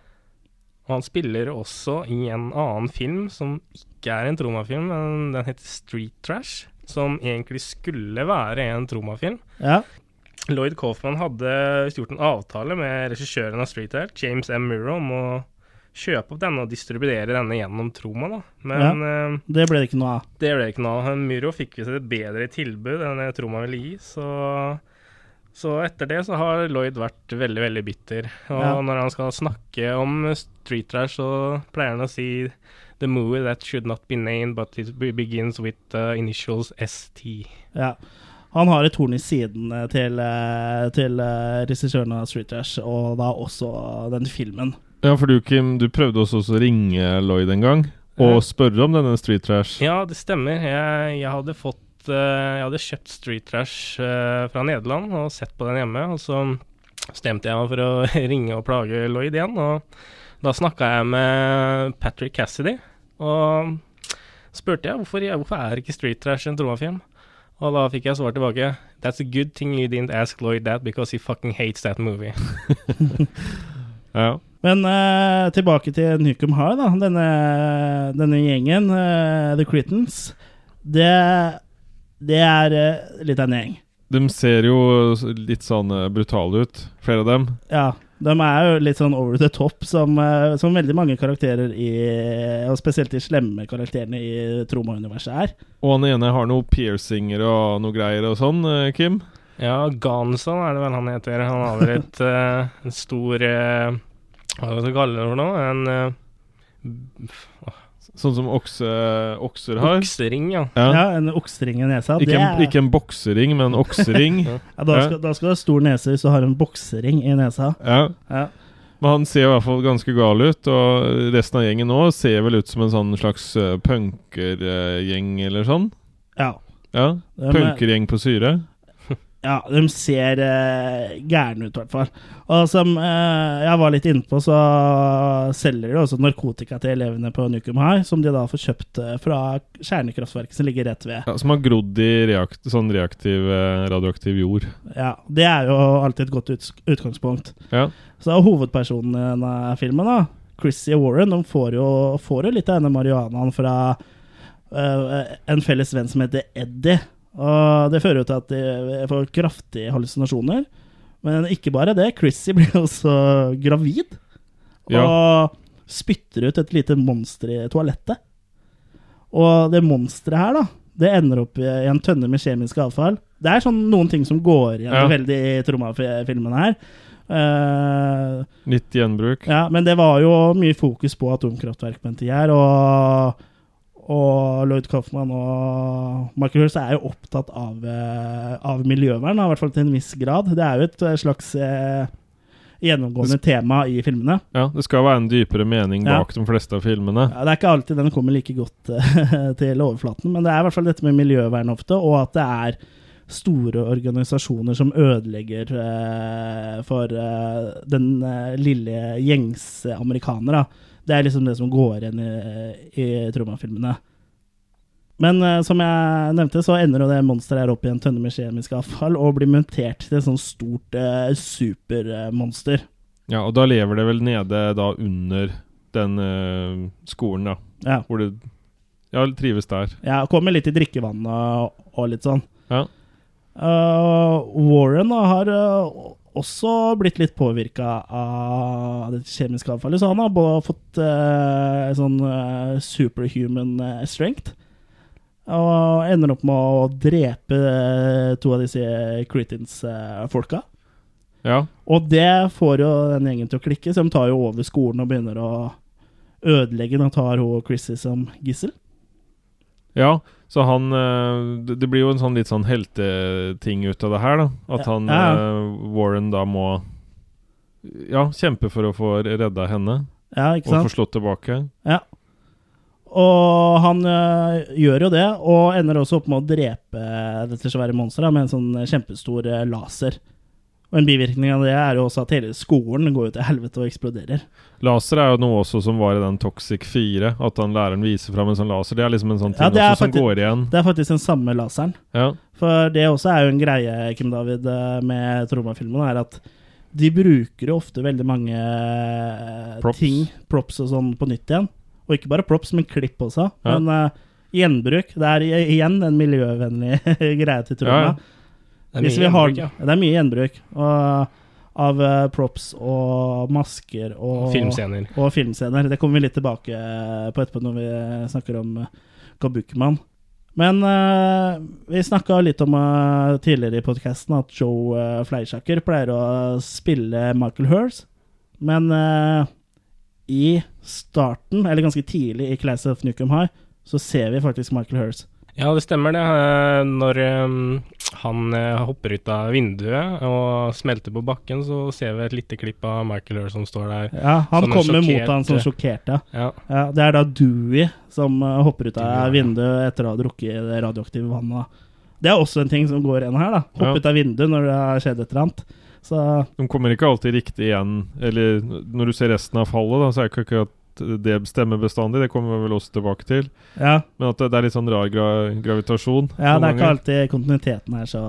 Og han spiller også i en annen film som ikke er en tromafilm, men den heter Street Trash. Som egentlig skulle være en tromafilm. Ja. Lloyd Kaufman hadde gjort en avtale med regissøren av Street Art, James M. Murrow, om å kjøpe opp denne og distribuere denne gjennom Troma. da. Men ja, Det ble det ikke noe av. det ble det ikke noe av. Muro fikk visst et bedre tilbud enn Troma ville gi, så så etter det så har Lloyd vært veldig, veldig bitter. Og Ja. når han skal snakke om Street Trash, så pleier han å si The movie that should not be named, but it begins with the initials ST. Ja. Han har et horn i siden eh, til, eh, til eh, regissøren av Street Trash, og da også den filmen. Ja, for du, Kim, du prøvde også å ringe Lloyd en gang og spørre om denne Street Trash. Ja, det stemmer. Jeg, jeg hadde fått Jeg hadde kjøpt Street Trash fra Nederland og sett på den hjemme. Og så stemte jeg meg for å ringe og plage Lloyd igjen. Og da snakka jeg med Patrick Cassidy og spurte jeg hvorfor, hvorfor er ikke Street Trash en tromafilm. Og da fikk jeg svar tilbake That's a good thing you didn't ask Lloyd that because he fucking hates that movie. Ja. Men uh, tilbake til Nukem High, da. Denne, denne gjengen, uh, The Critons, det, det er uh, litt av en gjeng. De ser jo litt sånn brutale ut, flere av dem. Ja, de er jo litt sånn over the top, som, eh, som veldig mange karakterer i Og spesielt de slemme karakterene i Troma-universet er. Og han ene har noe piercinger og noe greier og sånn, eh, Kim. Ja, Ganson er det vel han heter. Han har vel et, uh, en stor uh, Hva skal vi kalle det for noe? En eh, Sånn som okse, okser har. oksering, ja. Ja, Ja. En oksering i nesa. Ikke, det en, er, ikke en boksering, men en oksering. ja, da, skal, da skal du ha stor nese hvis du har en boksering i nesa. Ja. Ja. Men han ser i hvert fall ganske gal ut, og resten av gjengen nå ser vel ut som en sånn slags uh, punkergjeng eller sånn. Ja. Ja, Punkergjeng på syre. Ja, de ser uh, gærne ut, i hvert fall. Og som eh, jeg var litt innpå, så selger de også narkotika til elevene på Nukum High, som de da får kjøpt eh, fra kjernekraftverket som ligger rett ved. Ja, som har grodd i reakt, sånn reaktiv, eh, radioaktiv jord. Ja, Det er jo alltid et godt utgangspunkt. Ja. Så hovedpersonen i denne filmen, da, Chrissy Warren, de får jo, får jo litt av denne marihuanaen fra uh, en felles venn som heter Eddie. Og det fører jo til at de får kraftige hallusinasjoner. Men ikke bare det, Chrissy blir også gravid. Og Ja. spytter ut et lite monster i toalettet. Og det monsteret her, da, det ender opp i en tønne med kjemisk avfall. Det er sånn noen ting som går igjen Ja. veldig i Tromma-filmen her. Uh, Litt gjenbruk. ja, men det var jo mye fokus på atomkraftverk på en tid her, og, og Lloyd Coffman og Michael Hurst er jo opptatt av, eh, av miljøvern, i hvert fall til en viss grad. Det er jo et eh, slags eh, gjennomgående tema i filmene. Ja, Det skal være en dypere mening Ja. bak de fleste av filmene. Ja, det er ikke alltid den kommer like godt eh, til overflaten, men det er i hvert fall dette med miljøvern ofte, og at det er store organisasjoner som ødelegger eh, for eh, den eh, lille gjengse amerikaner. Da. Det er liksom det som går igjen i, i Troma-filmene. Men uh, som jeg nevnte, så ender det monsteret her opp i en tønne med kjemisk avfall og blir montert til et sånt stort uh, supermonster. Ja, Og da lever det vel nede da under den uh, skolen, da. Ja. Hvor det Ja, trives der. Ja, kommer litt i drikkevannet og, og litt sånn. Ja. Warren da, har også blitt litt påvirka av det kjemiske avfallet, så han har fått uh, sånn uh, superhuman uh, strength. Og ender opp med å drepe to av disse Cretins-folka. Ja. Og det får jo den gjengen til å klikke, så de tar jo over skolen og begynner å ødelegge den og tar hun Chrissy som gissel. Ja, så han eh, det, blir jo en sånn litt sånn helteting ut av det her, da. At han Ja. eh, Warren da må Ja, kjempe for å få redda henne. Ja, ikke sant? Og få slått tilbake. Ja. Og han øh, gjør jo det, og ender også opp med å drepe dette svære monsteret med en sånn kjempestor laser. Og en bivirkning av det er jo også at hele skolen går jo til helvete og eksploderer. Laser er jo noe også som var i den Toxic 4. At han læreren viser fram en sånn laser. Det er liksom en sånn ting Ja, også, faktisk, som går igjen. Det er faktisk den samme laseren. Ja. For det også er jo en greie, Kim David, øh, med Troma-filmen, er at de bruker jo ofte veldig mange øh, Props. ting, props og sånn, på nytt igjen. Og ikke bare props, men klipp også. Ja. Men uh, gjenbruk, det er igjen en miljøvennlig greie til Troma. Ja, ja. Det er mye vi har, gjenbruk, ja. Det er mye gjenbruk. Og, av eh, props og masker og Filmscener. Og filmscener. Det kommer vi litt tilbake på etterpå når vi snakker om uh, Kabukiman. Men uh, vi snakka litt om uh, tidligere i podkasten at Joe uh, Fleischaker pleier å spille Michael Hurst, Men uh, i starten, eller ganske tidlig i Class of Nukem High, så ser vi faktisk Michael Hers. Ja, det stemmer det. Eh, Når han eh, hopper ut av vinduet og smelter på bakken, så ser vi et lite klipp av Michael Hur som står der. Ja, han kommer mot han som sjokkert, ja. Ja. Det er da Dewey som eh, hopper ut av ja. vinduet etter å ha drukket det radioaktive vannet. Det er også en ting som går igjen her. da. Hoppe Ja. ut av vinduet når det har skjedd et eller annet. Så De kommer ikke alltid riktig igjen. Eller når du ser resten av fallet, da, så er det ikke akkurat det stemmer bestandig. Det kommer vi vel også tilbake til. ja, Men at det, det er litt sånn rar gra gravitasjon. ja det er ikke alltid kontinuiteten er så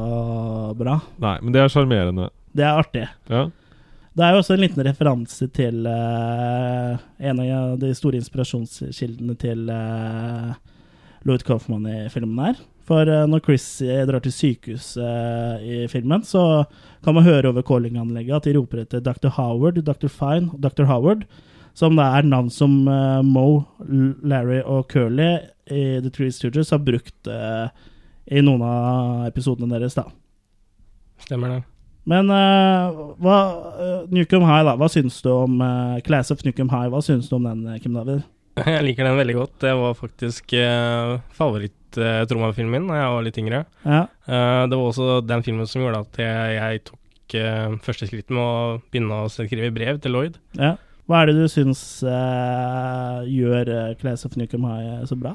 bra. Nei, men det er sjarmerende. Det er artig. Ja. Det er jo også en liten referanse til uh, en av de store inspirasjonskildene til uh, Lloyd Kaufman i filmen her. For uh, når Chris drar til sykehuset i filmen, så kan man høre over callinganlegget at de roper etter Dr. Howard, Dr. Fine og Dr. Howard, som da er navn som eh, Mo, Larry og Curly i The Three Stooges har brukt eh, i noen av episodene deres, da. Stemmer det. Men uh, hva, uh, Nukem High, da. Hva syns du om uh, Class of Nukem High? Hva syns du om den, Kim David? Jeg liker den veldig godt. Det var faktisk uh, favoritt-Troma-filmen min da jeg var litt yngre. Ja. Det var også den filmen som gjorde at jeg, jeg tok første skritt med å begynne å skrive brev til Lloyd. Ja. Hva er det du syns uh, gjør eh, Class of Nukem High så bra?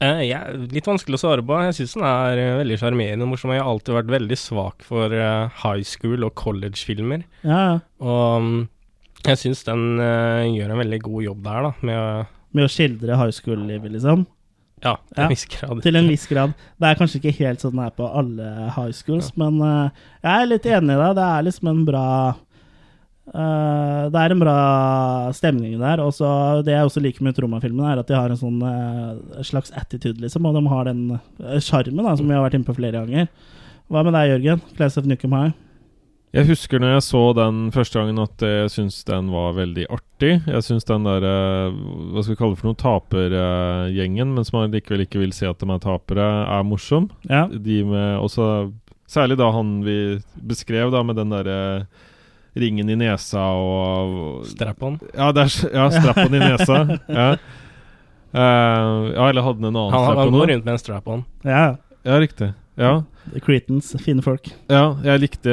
Uh, ja, litt vanskelig å svare på. Jeg syns den er eh, veldig sjarmerende og morsom. Jeg har alltid vært veldig svak for eh, high school og college-filmer. Ja, ja. Og um, jeg syns den eh, gjør en veldig god jobb der, da, med Med å skildre high school-livet, liksom? Ja, til Ja, en viss grad. Til en viss grad. Det er kanskje ikke helt sånn det er på alle high schools, men eh, jeg er litt enig i deg. Det er liksom en bra eh, Det er en bra stemning der. Og så det jeg også liker med Troma-filmen, er at de har en sånn uh, slags attitude, liksom. Og de har den eh, sjarmen uh, som vi har vært inne på flere ganger. Hva med deg, Jørgen? Class of Nukem High? Jeg husker når jeg så den første gangen at jeg syntes den var veldig artig. Jeg syns den der eh, Hva skal vi kalle det for noe? Tapergjengen, men som man likevel ikke vil se at de er tapere, er morsom. Ja. De med også Særlig da han vi beskrev, da med den derre ringen i nesa og Strap-on. Ja, ja strap-on i nesa. Ja. Uh, ja, eller hadde den en annen Han, han strap-on går rundt med en strap-on. Ja. Ja, riktig. Ja. The Cretans, fine folk. Ja, jeg likte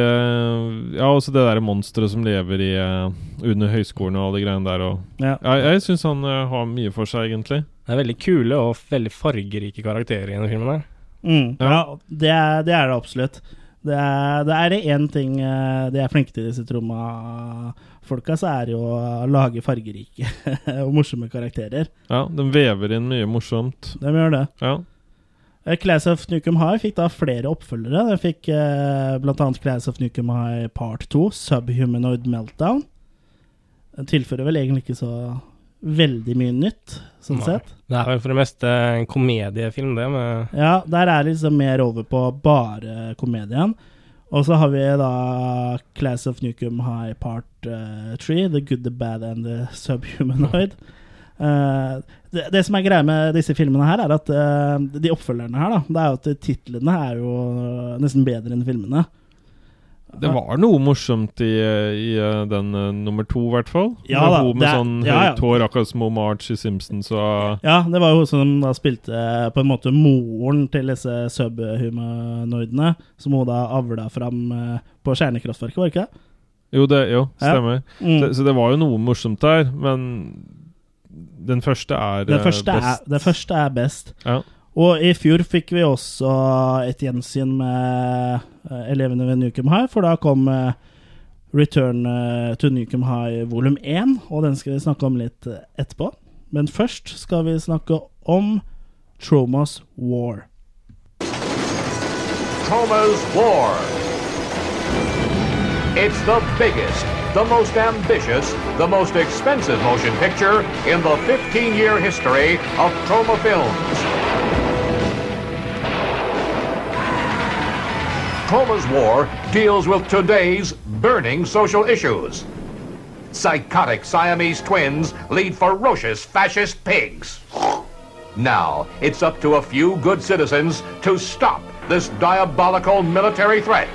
Ja, også det der monsteret som lever i uh, under høyskolen og alle de greiene der. Og, Ja. ja, jeg syns han uh, har mye for seg, egentlig. Det er veldig kule og veldig fargerike karakterer i denne filmen her. Mm, ja, Ja. det, er, det er det absolutt. Det er, det er én ting eh, de er flinke til, disse Troma-folka, så er det jo å lage fargerike og morsomme karakterer. Ja, de vever inn mye morsomt. De gjør det. Ja. Eh, Class of Nukem High fikk da flere oppfølgere. Den fikk eh, annet Class of Nukem High Part 2, Subhumanoid Meltdown. Den tilfører vel egentlig ikke så veldig mye nytt, sånn Nei. sett. Det er vel for det meste en komediefilm, det, med Ja, der er det liksom mer over på bare komedien. Og så har vi da Class of Nucum High Part 3, The Good, The Bad and The Subhumanoid. Uh, det, det som er greia med disse filmene her, er at uh, de oppfølgerne her, da, det er jo at titlene er jo nesten bedre enn filmene. Det var noe morsomt i, i eh, den uh, nummer to, i hvert fall. Ja da, med det er- sånn ja, ja. høyt hår, akkurat som hun Marge i Simpsons. Og, Ja, det var jo hun som da spilte eh, på en måte moren til disse subhumanoidene, som hun da avla fram eh, på kjernekraftverket, var det ikke det? jo, det, jo, Ja. stemmer. Mm. Så, så det var jo noe morsomt der, men den første er Den eh, første, er, best. den første er best. Ja. Og i fjor fikk vi også et gjensyn med eh, elevene ved Nukem High, for da kom eh, Return eh, to Nukem High volum 1, og den skal vi snakke om litt etterpå. Men først skal vi snakke om Tromas War. Troma's War. It's the biggest, the most ambitious, the most expensive motion picture in the 15 year history of Troma Films. Troma's War deals with today's burning social issues. Psychotic Siamese twins lead ferocious fascist pigs. Now, it's up to a few good citizens to stop this diabolical military threat.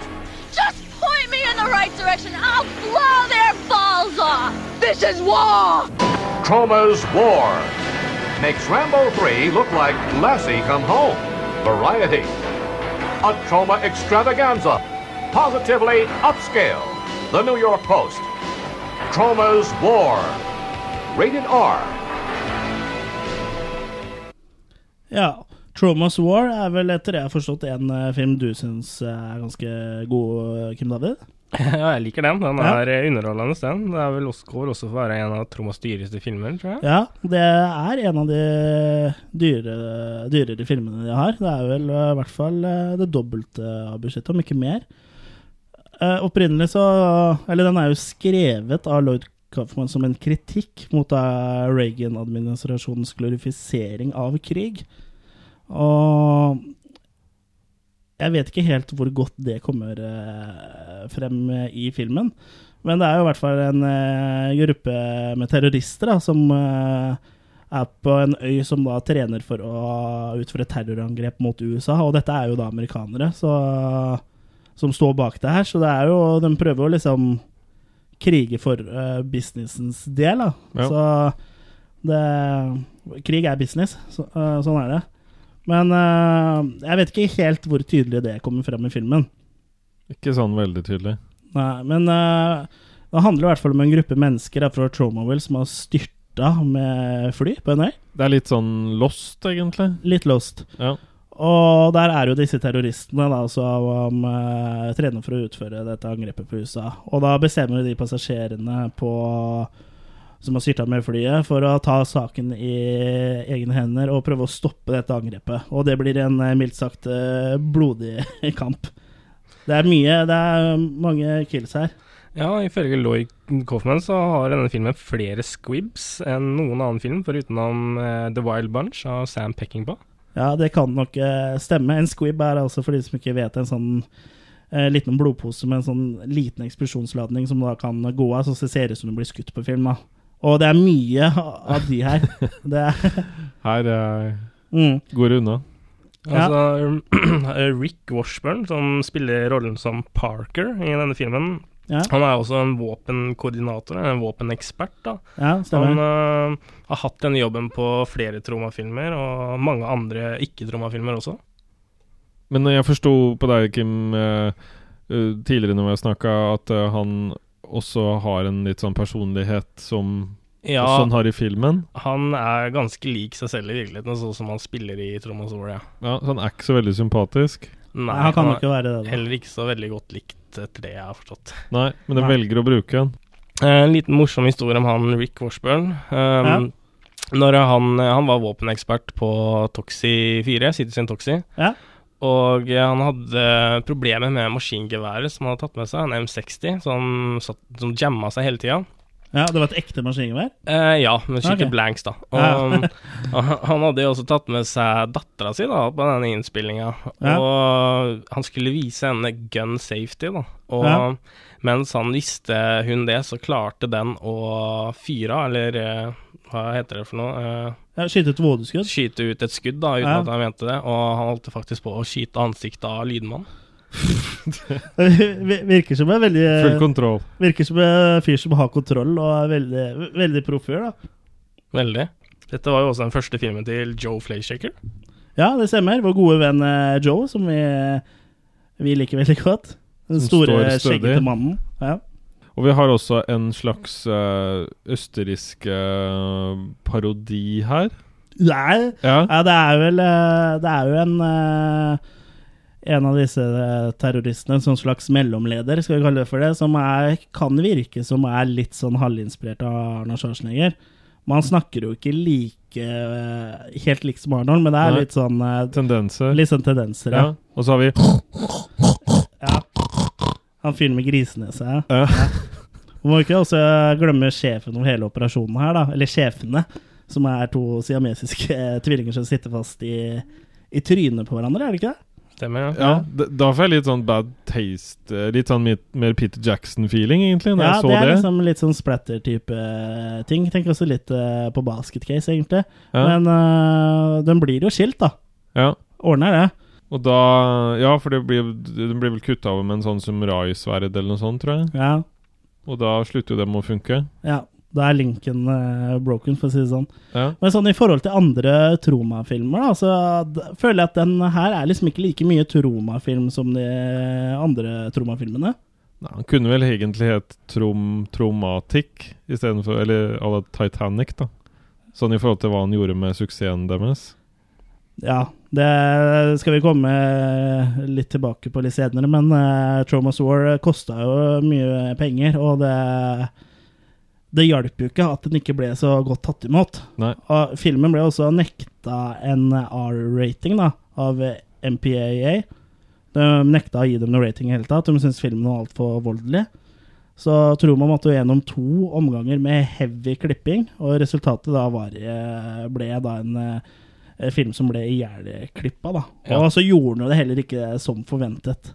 Just point me in the right direction. I'll blow their balls off. This is war. Troma's War makes Rambo 3 look like Lassie Come Home. Variety. A trauma extravaganza. Positively upscale. The New York Post. Trauma's War. Rated R. Ja, Trauma's War er vel etter det jeg har forstått en eh, film du syns er ganske god, eh, Kim David? Ja, jeg liker den. Den er ja. underholdende, den. Det er vel også, også for å være en av Tromas dyreste filmer, tror jeg. Ja, det er en av de dyre, dyrere filmene de har. Det er vel eh, i hvert fall eh, det dobbelte av budsjettet, om ikke mer. Eh, opprinnelig så Eller den er jo skrevet av Lloyd Kaufman som en kritikk mot eh, Reagan-administrasjonens glorifisering av krig. Og jeg vet ikke helt hvor godt det kommer eh, frem i filmen. Men det er jo i hvert fall en eh, gruppe med terrorister da, som eh, er på en øy som da trener for å utføre terrorangrep mot USA. Og dette er jo da amerikanere så, som står bak det her, så det er jo, de prøver jo liksom krige for businessens del. Da. Ja. Så det, krig er business, så, sånn er det. Men uh, jeg vet ikke helt hvor tydelig det kommer frem i filmen. Ikke sånn veldig tydelig. Nei, men uh, det handler i hvert fall om en gruppe mennesker fra Tromaville som har styrta med fly på en øy. Det er litt sånn lost, egentlig. Litt lost. Ja. Og der er jo disse terroristene da, som uh, trener for å utføre dette angrepet på USA. Og da bestemmer de passasjerene på som har styrta med flyet, for å ta saken i egne hender og prøve å stoppe dette angrepet. Og det blir en eh, mildt sagt eh, blodig kamp. Det er mye Det er mange kills her. Ja, ifølge Lloyd Coffman så har denne filmen flere squibs enn noen annen film, forutenom eh, The Wild Bunch av Sam Peckinpah. Ja, det kan nok stemme. En squib er altså, for de som ikke vet, en sånn eh, liten blodpose med en sånn liten eksplosjonsladning som da kan gå av, så det ser ut som du blir skutt på film. da. Og det er mye av de her. Det er Her eh, Mm. går det unna. Altså, Rick Washburn, som spiller rollen som Parker i denne filmen, Ja. han er også en våpenkoordinator, en våpenekspert. da. Ja. Han uh, har hatt denne jobben på flere Troma-filmer, og mange andre ikke-Troma-filmer også. Men jeg forsto på deg, Kim, eh, eh, tidligere når vi har snakka, at uh, han også har en litt sånn personlighet som Ja. sånn han har i filmen. Han er ganske lik seg selv i virkeligheten, sånn som han spiller i Troma War, ja. Ja, så han er ikke så veldig sympatisk. Nei, han kan han ikke være det, da. Heller ikke så veldig godt likt, etter det jeg har forstått. Nei, men de Nei. velger å bruke den. Eh, En liten morsom historie om han Rick Washburn. Um, Når han, han var våpenekspert på Toxi 4, Citizen Toxi. Ja. Og eh, han hadde problemer med maskingeværet som han hadde tatt med seg, en M60, som, satt, som jamma seg hele tida. Ja, Det var et ekte maskingevær? Eh, ja, med skikkelig okay. blanks, da. Og Ja. han hadde jo også tatt med seg dattera si da, på denne innspillinga. Ja. Og han skulle vise henne gun safety, da. Og Ja. mens han visste hun det, så klarte den å fyre eller eh, hva heter det for noe? Ja, Skyte et vådeskudd? Skyte ut et skudd, da, uten Ja. at han mente det. Og han holdt faktisk på å skyte ansiktet av lydmannen. Vir- Virker som en veldig Full kontroll. Virker som en fyr som har kontroll, og er veldig, veldig proff fyr, da. Veldig. Dette var jo også den første filmen til Joe Flayshaker. Ja, det stemmer. Vår gode venn eh, Joe, som vi, vi liker veldig godt. Den Som store, skjeggete mannen. Ja. Og vi har også en slags uh, østerriksk uh, parodi her. Nei, Ja. ja, det er vel uh, Det er jo en En av disse terroristene, en sånn slags mellomleder, skal vi kalle det for det, som er, kan virke som er litt sånn halvinspirert av Arnold Schwarzenegger. Man snakker jo ikke like helt likt som Arnold, men det er Nei. litt sånn Tendenser. Litt sånn tendenser, Ja. ja. Og så har vi ja. Han fyren med grisenese. Ja. Ja. Må ikke også glemme sjefen om hele operasjonen her, da. Eller sjefene, som er to siamesiske eh, tvillinger som sitter fast i, i trynet på hverandre, er det ikke det? Stemmer, ja. Ja, da får jeg litt sånn bad taste. eh, Litt sånn mer, mer Peter Jackson-feeling, egentlig, når Ja, jeg så det er det. liksom litt sånn splatter-type eh, ting. Tenk også litt eh, på basket case, egentlig. Ja. Men eh, den blir jo skilt, da. Ja. Ordner det. Og da Ja, for det blir, den blir vel kutta over med en sånn som Rai-sverd eller noe sånt, tror jeg. Ja. Og da slutter jo det med å funke. ja. Da er linken eh, broken, for å si det sånn. Ja. Men sånn i forhold til andre Troma-filmer, da, så føler jeg at den her er liksom ikke like mye Troma-film som de andre Troma-filmene. Nei, han kunne vel egentlig hett Trom Tromatikk istedenfor Eller à la Titanic, da. Sånn i forhold til hva han gjorde med suksessen deres. Ja, det skal vi komme litt tilbake på litt senere, men uh, Troma's War kosta jo mye penger, og det det hjalp jo ikke at den ikke ble så godt tatt imot. Nei. Og filmen ble også nekta en R-rating da, av MPAA. De nekta å gi dem noe rating i hele tatt. De syntes filmen var altfor voldelig. Så tror man måtte gjennom to omganger med heavy klipping, og resultatet da var, eh, ble da en eh, film som ble ihjelklippa, da. Ja. Og så gjorde den det heller ikke som forventet.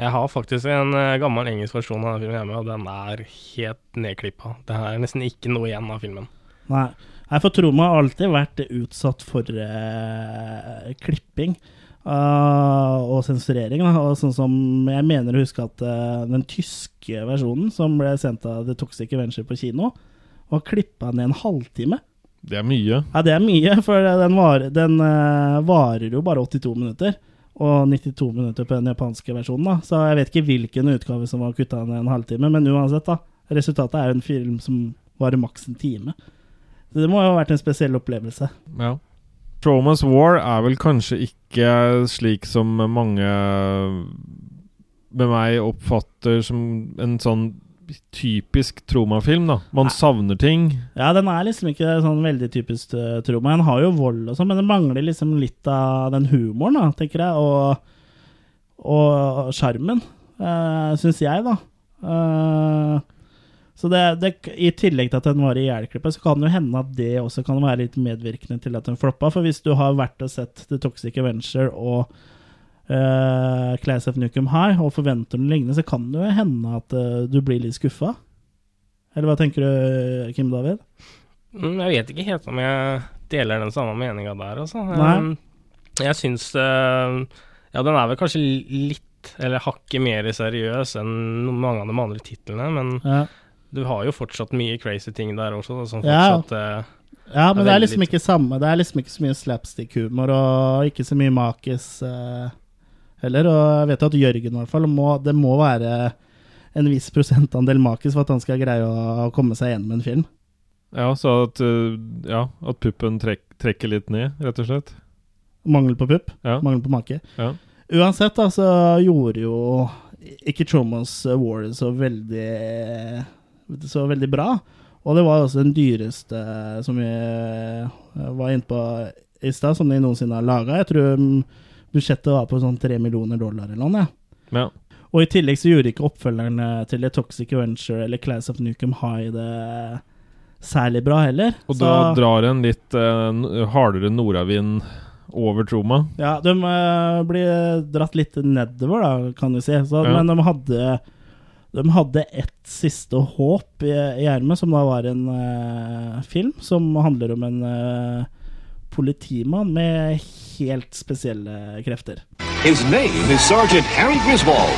Jeg har faktisk en eh, gammel engelsk versjon av filmen hjemme, og den er helt nedklippa. Det er nesten ikke noe igjen av filmen. Nei. Nei, for Troma har alltid vært utsatt for uh, klipping uh, og sensurering. Og sånn som jeg mener å huske at uh, den tyske versjonen, som ble sendt av The Toxic Avenger på kino, var klippa ned en halvtime. Det er mye. Ja, det er mye, for den, var, den uh, varer jo bare 82 minutter. og 92 minutter på den japanske versjonen. da Så jeg vet ikke hvilken utgave som var kutta ned en halvtime, men uansett, da. Resultatet er jo en film som varer maks en time. Så det må jo ha vært en spesiell opplevelse. Ja. Tromas War er vel kanskje ikke slik som mange med meg oppfatter som en sånn typisk tromafilm da. Man savner ting. Ja, den er liksom ikke sånn veldig typisk uh, Troma. Den har jo vold og sånn, men den mangler liksom litt av den humoren, da, tenker jeg, og, og sjarmen, uh, syns jeg, da. Uh, så det, det, I tillegg til at den var i ihjelklippet, så kan det jo hende at det også kan være litt medvirkende til at den floppa. For hvis du har vært og sett The Toxic Avenger og uh, Class of Nukem High og forventer noe lignende, så kan det jo hende at uh, du blir litt skuffa. Eller hva tenker du, Kim David? Mm, jeg vet ikke helt om jeg deler den samme meninga der, altså. Nei. Um, Jeg syns uh, Ja, den er vel kanskje litt, eller hakket mer seriøs enn mange av de andre titlene, men Ja. du har jo fortsatt mye crazy ting der også, da, som fortsatt ja. Ja, men det er liksom ikke samme Det er liksom ikke så mye slapstick-humor og ikke så mye makis eh, heller. Og jeg vet at Jørgen i hvert fall må, Det må være en viss prosentandel makis for at han skal greie å komme seg gjennom en film. Ja, så at, uh, ja, at puppen trek, trekker litt ned, rett og slett. Mangel på pupp. Ja. Mangel på make. Ja. Uansett, da, så gjorde jo ikke Tromos War så veldig Så veldig bra. Og det var også den dyreste som vi eh, var inne på i stad, som de noensinne har laga. Jeg tror mm, budsjettet var på sånn tre millioner dollar eller noe. Ja. Og i tillegg så gjorde ikke oppfølgerne til Toxic Venture eller Class of Nukem High det særlig bra heller. Og Så- da drar en litt uh, hardere nordavind over Troma. Ja, de uh, blir dratt litt nedover, da, kan du si. Så, Ja. Men de hadde De hadde ett siste håp i, i ermet, som da var en uh, film som handler om en eh, politimann med helt spesielle krefter. His name is Sergeant Harry Griswold.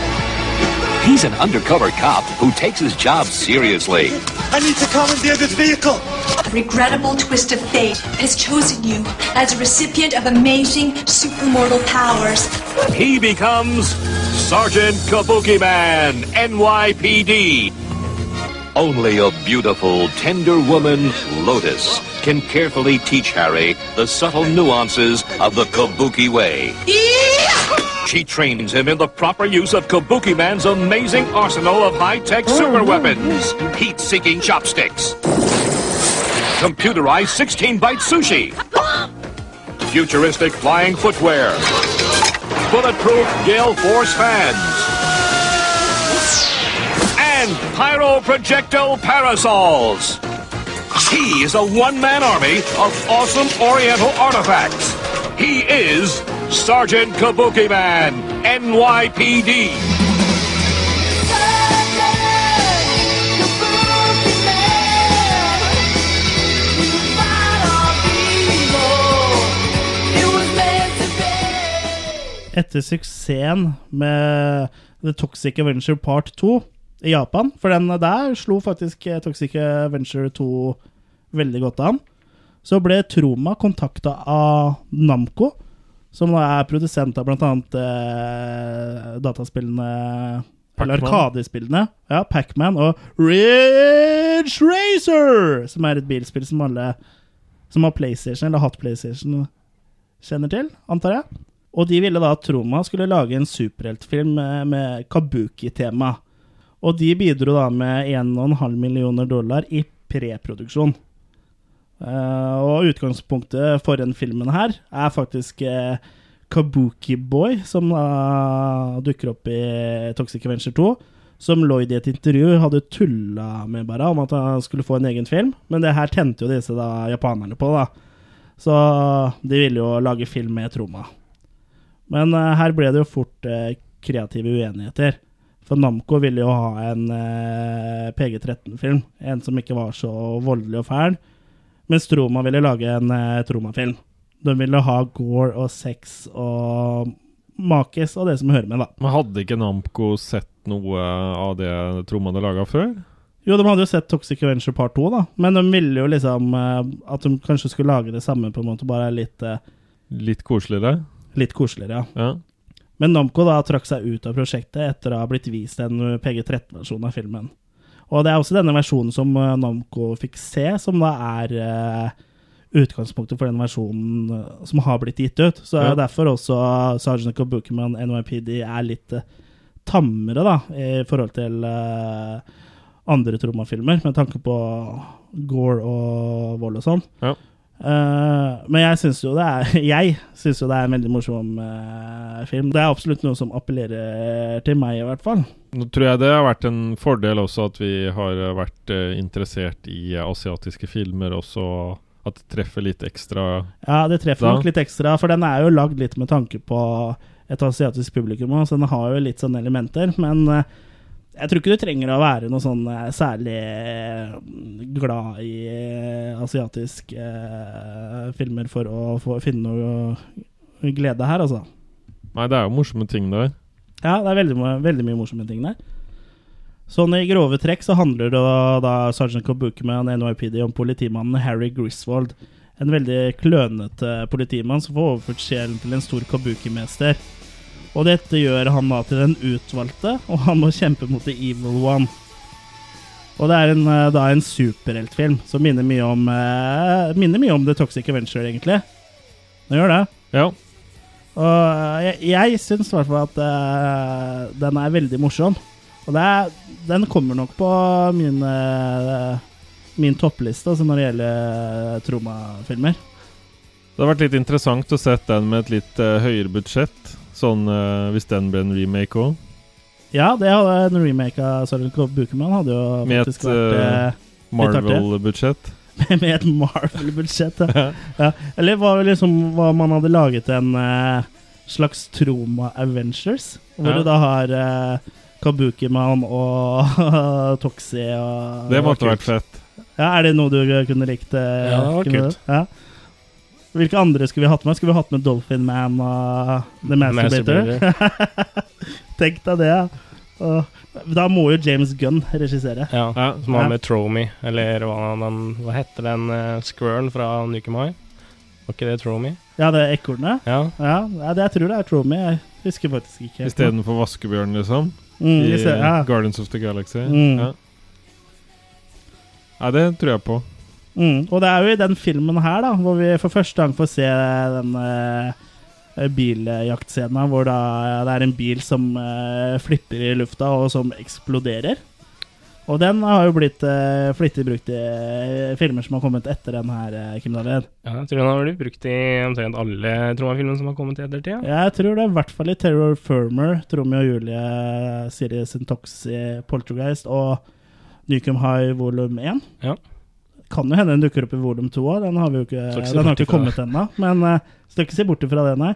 He's an undercover cop who takes his job seriously. I need to commandeer this vehicle. A regrettable twist of fate has chosen you as a recipient of amazing supermortal powers. He becomes Sergeant Kabuki Man, NYPD. Only a beautiful, tender woman, Lotus, can carefully teach Harry the subtle nuances of the Kabuki way. She trains him in the proper use of Kabuki Man's amazing arsenal of high-tech oh, super weapons, heat-seeking chopsticks, computerized 16-byte sushi, futuristic flying footwear, bulletproof Gale Force fans, pyro projectile parasols. He is a one-man army of awesome Oriental artifacts. He is Sergeant Kabuki Man, NYPD. Etter suksessen med The Toxic Avenger Part 2 i Japan, for den der slo faktisk eh, Toxic Venture 2 veldig godt an, så ble Troma kontakta av Namco, som da er produsent av bl.a. Eh, dataspillene Eller. Arkadespillene. Ja, Pacman og Ridge Racer, som er et bilspill som alle som har PlayStation, eller hatt PlayStation, kjenner til, antar jeg. Og de ville da at Troma skulle lage en superheltfilm med, med kabuki-tema. Og de bidro da med 1,5 millioner dollar i preproduksjon. Uh, og utgangspunktet for den filmen her er faktisk uh, Kabuki Boy, som uh, dukker opp i Toxic Adventure 2. Som Lloyd i et intervju hadde tulla med bare om at han skulle få en egen film. Men det her tente jo disse da japanerne på, da. Så de ville jo lage film med Troma. Men eh, her ble det jo fort kreative uenigheter. For Namco ville jo ha en eh, PG-13-film. En som ikke var så voldelig og fæl. Mens Troma ville lage en eh, Troma-film. De ville ha gore og sex og makis og det som hører med, da. Men hadde ikke Namco sett noe av det Troma hadde laga før? Jo, de hadde jo sett Toxic Avenger Part 2, da. Men de ville jo liksom eh, at de kanskje skulle lage det samme, på en måte, bare litt eh, Litt koseligere? Litt koseligere, ja. Ja. Men Namco da trakk seg ut av prosjektet etter å ha blitt vist en PG-13-versjon av filmen. Og det er også denne versjonen som eh, Namco fikk se, som da er eh, utgangspunktet for den versjonen eh, som har blitt gitt ut. Så er Ja. det derfor også Sergeant og NYPD er litt eh, tammere, da, i forhold til eh, andre Troma-filmer, med tanke på gore og vold og sånn. Ja. Eh, men jeg syns jo det er Jeg synes jo det er en veldig morsom uh, film. Det er absolutt noe som appellerer til meg, i hvert fall. Nå tror jeg det har vært en fordel også at vi har vært uh, interessert i eh, asiatiske filmer også. At det treffer litt ekstra Ja, det treffer da. nok litt ekstra, for den er jo lagd litt med tanke på et asiatisk publikum så den har jo litt sånne elementer. Men eh, jeg tror ikke du trenger å være noe sånn eh, særlig eh, glad i eh, asiatiske filmer for å få, finne noe glede her, altså. Nei, det er jo morsomme ting der. Ja, det er veldig, veldig mye morsomme ting der. Sånn i grove trekk så handler det da, da Sergeant Kabukiman NYPD om politimannen Harry Griswold. En veldig klønete politimann som får overført sjelen til en stor kabukimester. Og dette gjør han da til den utvalgte, og han må kjempe mot the evil one. Og det er en, eh, da en superheltfilm som minner mye om eh, Minner mye om The Toxic Adventure, egentlig. Den gjør det. Ja. Og eh, jeg, jeg syns i hvert fall at eh, den er veldig morsom. Og det er, den kommer nok på min, eh, min toppliste altså når det gjelder uh, Troma-filmer. Det har vært litt interessant å sette den med et litt eh, høyere budsjett. Sånn uh, hvis den ble en remake òg. Ja, det hadde en remake av Sergeant Bukeman hadde jo Med et faktisk vært eh, eh. Marvel-budsjett. med et Marvel-budsjett. Ja. ja. Eller hva, liksom, hva man hadde laget en eh, slags Troma Avengers, hvor Ja. du da har uh, Kabukiman og Toxie og Det måtte vært fett. Ja, Er det noe du kunne likt? eh, Ja, det var kult. Ja. Hvilke andre skulle vi hatt med? Skulle vi hatt med Dolphin Man og The Masturbator? Tenk deg det. ja. Da må jo James Gunn regissere. Ja, som han Ja. med Tromy, eller hva, den, hva heter den uh, squirren fra Nukem High? Var ikke det Tromy? Ja, det er ekornet? Ja. Ja, ja, det, jeg tror det er Tromy. Jeg husker faktisk ikke. Istedenfor vaskebjørn, liksom. Mm, I i ja. Guardians of the Galaxy. Mm. Ja. Nei, det tror jeg på. Mm, og det er jo i den filmen her da hvor vi for første gang får se den uh, biljaktscenen hvor da det er en bil som uh, flipper i lufta og som eksploderer. Og den har jo blitt uh, flittig brukt i uh, filmer som har kommet etter den her, uh, kriminalitet. Ja, jeg tror den har blitt brukt i omtrent alle Troma-filmer som har kommet i ettertid. Ja. Jeg tror det i hvert fall i Terror Firmer, Tromeo og Julie, Sirius Intoxi, Poltergeist og Nukem High volum 1. Ja. Kan jo hende den dukker opp i volum 2 òg, den har vi jo ikke, ikke den har ikke kommet ennå. Men uh, skal ikke se bort ifra det, nei.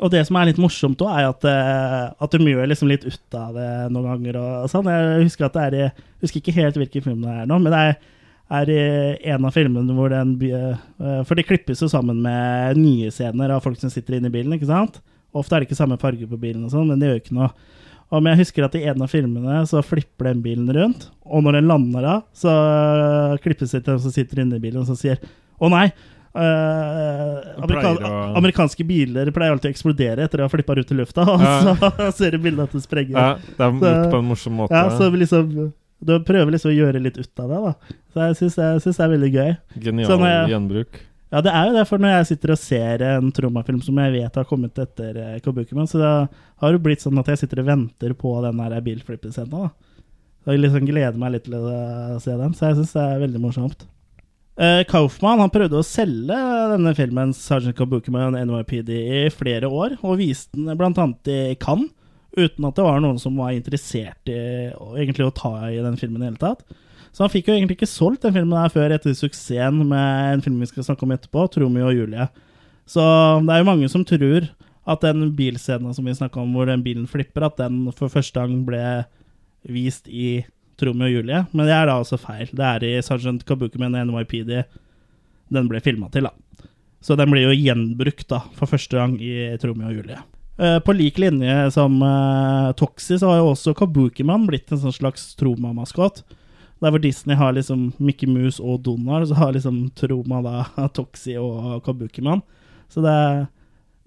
Og det som er litt morsomt òg, er at, eh, at de gjør liksom litt ut av det noen ganger. og sånn. Jeg husker at det er i, jeg husker ikke helt hvilken film det er nå, men det er, er i en av filmene hvor den eh, For de klippes jo sammen med nye scener av folk som sitter inne i bilen, ikke sant? Ofte er det ikke samme farge på bilen, og sånn, men det gjør ikke noe. Og men jeg husker at i en av filmene så flipper den bilen rundt, og når den lander da, så klippes det til den som sitter inne i bilen, og som sier 'Å nei'. Uh, amerikan å- Amerikanske biler pleier alltid å eksplodere etter å ha flippa ut i lufta, og Ja. så ser du bildet at det sprenger. Ja, det er gjort på en morsom måte. Ja, så liksom Du prøver liksom å gjøre litt ut av det, da. Så jeg syns det, er veldig gøy. Genial jeg- gjenbruk. Ja, det er jo det, for når jeg sitter og ser en Troma-film som jeg vet har kommet etter eh, Kabukiman, så da har det blitt sånn at jeg sitter og venter på den der bilflippescena. da. Så jeg liksom gleder meg litt til å se den, så jeg syns det er veldig morsomt. Eh, Kaufman han prøvde å selge denne filmen Sergeant Kabukiman NYPD i flere år, og viste den bl.a. i Cannes, uten at det var noen som var interessert i egentlig å ta i den filmen i det hele tatt. Så han fikk jo egentlig ikke solgt den filmen her før etter suksessen med en film vi skal snakke om etterpå, Tromeo og Julie. Så det er jo mange som tror at den bilscenen som vi snakka om, hvor den bilen flipper, at den for første gang ble vist i Tromeo og Julie. Men det er da også feil. Det er i Sergeant Kabukiman NYPD den ble filma til, da. Så den blir jo gjenbrukt da, for første gang i Tromeo og Julie. Eh, på lik linje som uh, Toxi, så har jo også Kabukiman blitt en sånn slags Troma-maskot. Der hvor Disney har liksom Mickey Mouse og Donald, så har liksom Troma da Toxie og Kabukiman. Så det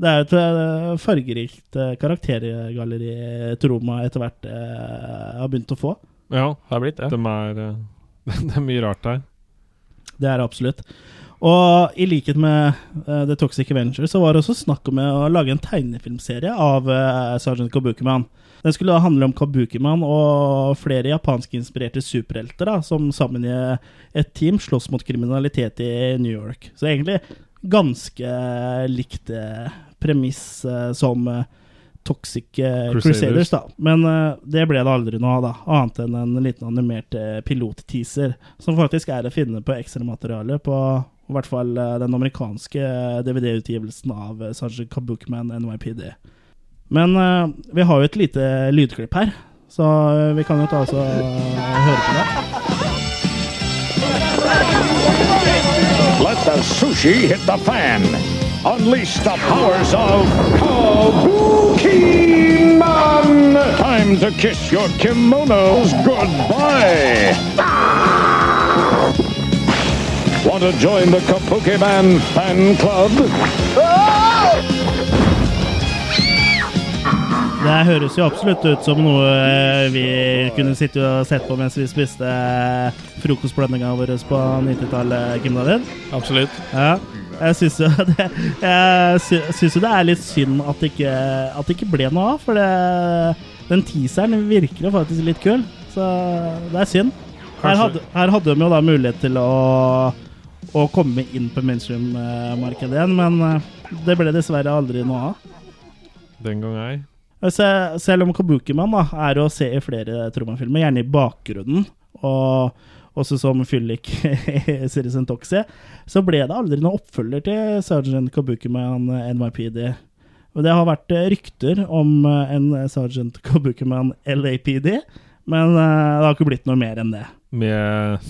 Det er et eh, fargerikt eh, karaktergalleri Troma etter hvert eh, har begynt å få. Ja, det er blitt det. De er, det er mye rart der. Det er det absolutt. Og i likhet med The Toxic Avenger så var det også snakk om å lage en tegnefilmserie av uh, Sergeant Kabukiman. Den skulle da handle om Kabukiman og flere japanskinspirerte superhelter da, som sammen i et team slåss mot kriminalitet i New York. Så egentlig ganske likt eh, premiss eh, som eh, Toxic Crusaders. Crusaders. da. Men det ble det aldri noe av, da. Annet enn en liten animert pilotteaser, som faktisk er å finne på ekstramaterialet på i hvert fall den amerikanske DVD-utgivelsen av eh, Sergeant Kabukiman NYPD. Men eh, vi har jo et lite lydklipp her, så eh, vi kan jo ta oss og eh, høre på det. Let the sushi hit the fan. Unleash the powers of Kabuki Man. Time to kiss your kimonos goodbye. Want to join the Kabuki Man fan club? Det høres jo absolutt ut som noe eh, vi kunne sitte og sett på mens vi spiste eh, frokostblandinga vår på 90-tallet, Kim David. Absolutt. Ja. Jeg syns jo det, jeg sy- jo det er litt synd at det ikke, at det ikke ble noe av, for det, den teaseren virker jo faktisk litt kul. Så det er synd. Her hadde, her hadde de jo da mulighet til å, å komme inn på mainstream-markedet igjen, men eh, det ble dessverre aldri noe av. Den gang ei. Se, selv om Kabukiman da, er å se i flere Troma-filmer, gjerne i bakgrunnen, og også som fyllik i Citizen Toxie, så ble det aldri noen oppfølger til Sergeant Kabukiman NYPD. Og det har vært eh, rykter om eh, en Sergeant Kabukiman LAPD, men eh, det har ikke blitt noe mer enn det. Med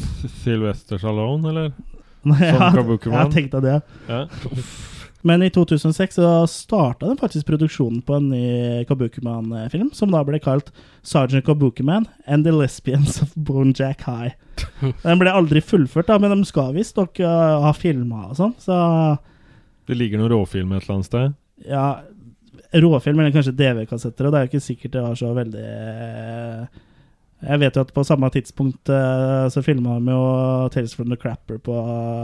Sylvester Stallone, eller? Ja, Som Kabukiman? Jeg tenkte det. Ja. Men i 2006 så starta den faktisk produksjonen på en ny Kabukiman-film, som da ble kalt Sergeant Kabukiman and the Lesbians of Bonejack High. Den ble aldri fullført, da, men de skal visstnok uh, ha filma og sånn, så Det ligger noen råfilm et eller annet sted. ja Råfilm eller kanskje DV-kassetter, og det er jo ikke sikkert det var så veldig eh, Jeg vet jo at på samme tidspunkt uh, så filma de jo Tales from the Crapper på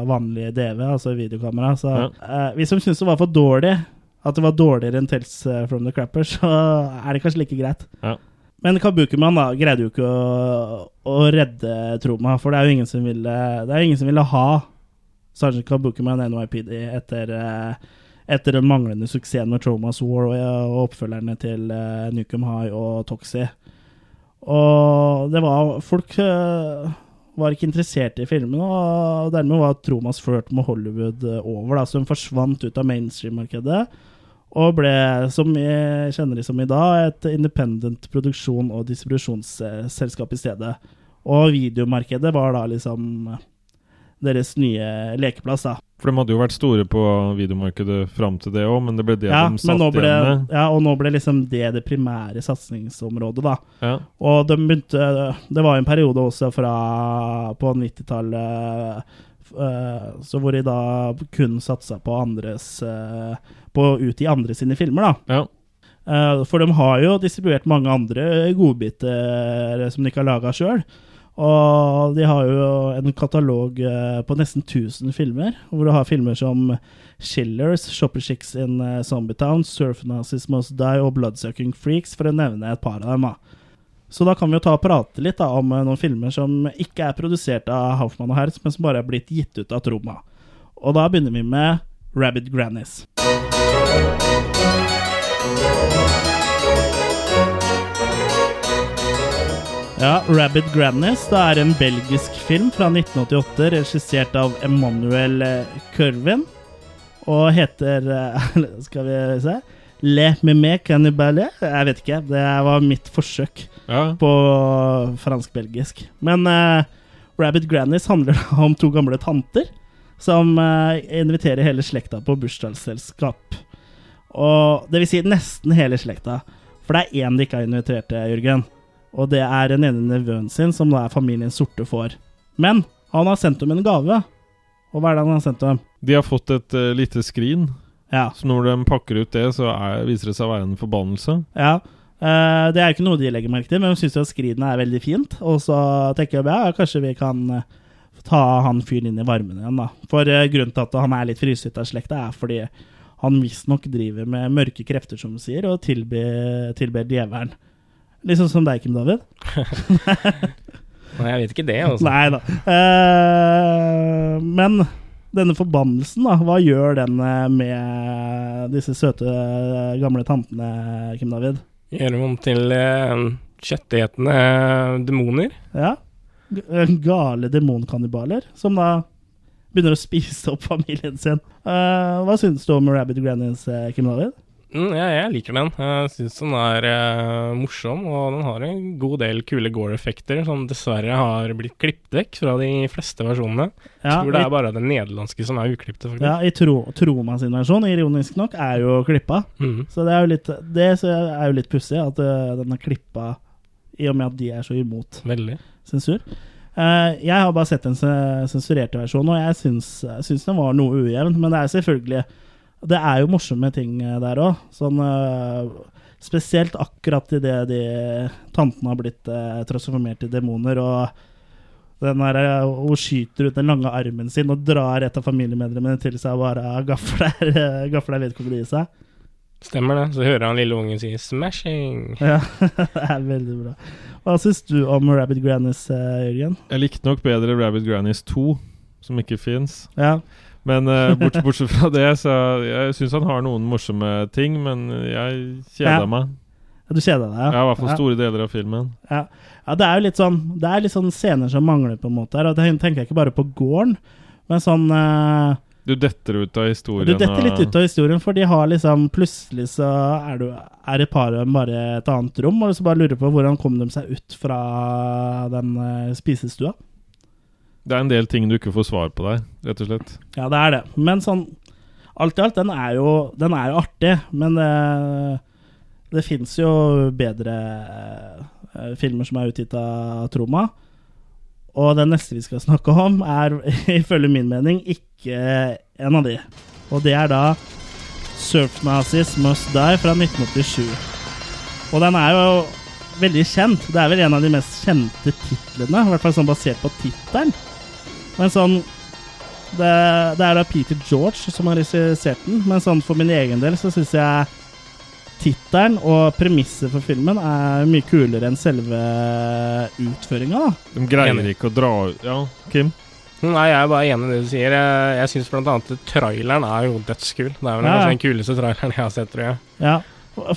vanlig DV, altså videokamera, så Ja. uh, hvis de syns det var for dårlig, at det var dårligere enn Tales eh, from the Crapper, så er det kanskje like greit. Ja. Men Kabukiman da, greide jo ikke å, å redde Troma, for det er jo ingen som ville, det er ingen som ville ha Sergeant Kabukiman NYPD etter, eh, etter den manglende suksessen med Tromas War og, og oppfølgerne til uh, Nukem High og Toxie. Og det var Folk eh, var ikke interessert i filmen, og dermed var Tromas flørt med Hollywood eh, over, da, så hun forsvant ut av mainstream-markedet. Og ble, som vi kjenner det som i dag, et independent produksjon- og distribusjonsselskap i stedet. Og videomarkedet var da liksom deres nye lekeplass, da. For de hadde jo vært store på videomarkedet fram til det òg, men det ble det Ja, de satt ble, igjen med. ja, og nå ble liksom det det primære satsingsområdet, da. Ja. Og de begynte Det var en periode også fra på 90-tallet eh, så hvor de da kun satsa på andres eh, På å utgi andre sine filmer, da. Ja. For de har jo distribuert mange andre godbiter som de ikke har laga sjøl. Og de har jo en katalog eh, på nesten 1000 filmer, hvor du har filmer som Chillers, Shopper Chicks in eh, Zombietown, Surf Nazis Must Die og Bloodsucking Freaks, for å nevne et par av dem. da. Så da kan vi jo ta og prate litt da, om eh, noen filmer som ikke er produsert av Hoffmann og Hertz, men som bare er blitt gitt ut av Troma. Og da begynner vi med Rabbit Grannies. Ja, Rabbit Grannies det er en belgisk film fra 1988, regissert av Emmanuel eh, Curvin, og heter eh, Skal vi se Le Mimé Cannibale? Jeg vet ikke. Det var mitt forsøk Ja. på fransk-belgisk. Men uh, Rabbit Grannies handler om to gamle tanter som uh, inviterer hele slekta på bursdagsselskap. Og det vil si nesten hele slekta. For det er én de ikke har invitert til, Jørgen. Og det er den ene nevøen sin, som da er familien sorte får. Men han har sendt dem en gave. Og hva er det han har sendt dem? De har fått et uh, lite skrin Ja. Så når de pakker ut det, så er, viser det seg å være en forbannelse. Ja. Uh, det er ikke noe de legger merke til, men de syns skrinet er veldig fint. Og så tenker jeg ja, kanskje vi kan eh, ta han fyren inn i varmen igjen, da. For uh, grunnen til at han er litt frysete av slekta, er fordi han visstnok driver med mørke krefter, som du sier, og tilber, tilber djevelen. Liksom som deg, Kim David. Nei, jeg vet ikke det, altså. Nei da. Eh, men denne forbannelsen, da, hva gjør den eh, med disse søte, gamle tantene, Kim David? Gjør dem om til eh, kjøttetende eh, demoner. Ja. Eh, Gale demonkannibaler, som da begynner å spise opp familien sin. Eh, hva syns du om Rabbit Grannies, eh, Kim David? Mm, ja, jeg liker den. Jeg syns den er eh, morsom, og den har en god del kule gore-effekter som dessverre har blitt klippet vekk fra de fleste versjonene. Ja, jeg tror det er bare den nederlandske som er uklipte, faktisk. Ja, i tro, Troma sin versjon, ironisk nok, er jo klippa. Mm. Så det er jo litt, det er jo litt pussig at uh, den er klippa i og med at de er så imot Veldig. sensur. Uh, jeg har bare sett den sensurerte versjonen, og jeg syns, syns den var noe ujevn. Men det er selvfølgelig Det er jo morsomme ting eh, der òg. Sånn eh, Spesielt akkurat idet de tantene har blitt eh, transformert til demoner, og den der, eh, hun skyter ut den lange armen sin og drar et av familiemedlemmene til seg og bare gafler, eh, gafler vedkommende i seg. Stemmer det. Så hører han lille ungen si 'smashing'. Ja, det er veldig bra. Hva syns du om Rabbit Grannies, Jørgen? Jeg likte nok bedre Rabbit Grannies 2, som ikke fins. Ja. Men eh, bort, bortsett fra det, så jeg syns han har noen morsomme ting, men jeg kjeda Ja. meg. Ja, Du kjeder deg, ja? Ja, i hvert fall Ja. store deler av filmen. Ja. ja, det er jo litt sånn Det er litt sånn scener som mangler, på en måte. Og det tenker jeg ikke bare på gården, men sånn uh, Du detter ut av historien. Du detter litt ut av historien, for de har liksom Plutselig så er, du, er et par bare et annet rom, og så bare lurer på hvordan kom de seg ut fra den uh, spisestua. Det er en del ting du ikke får svar på der, rett og slett. Ja, det er det. Men sånn Alt i alt, den er jo, den er jo artig, men det, det fins jo bedre eh, filmer som er utgitt av Troma. Og den neste vi skal snakke om, er ifølge min mening ikke en av de. Og det er da Surf Nazis Must Die fra 1987. Og den er jo veldig kjent. Det er vel en av de mest kjente titlene, i hvert fall sånn basert på tittelen. Men sånn det, det er da Peter George som har regissert den, men sånn for min egen del så syns jeg tittelen og premisset for filmen er mye kulere enn selve utføringa. De greier ikke å dra ut Ja, Kim? Nei, jeg er bare enig i det du sier. Jeg, jeg syns at traileren er jo dødskul. Det er vel Ja, ja. den kuleste traileren jeg har sett, tror jeg. Ja,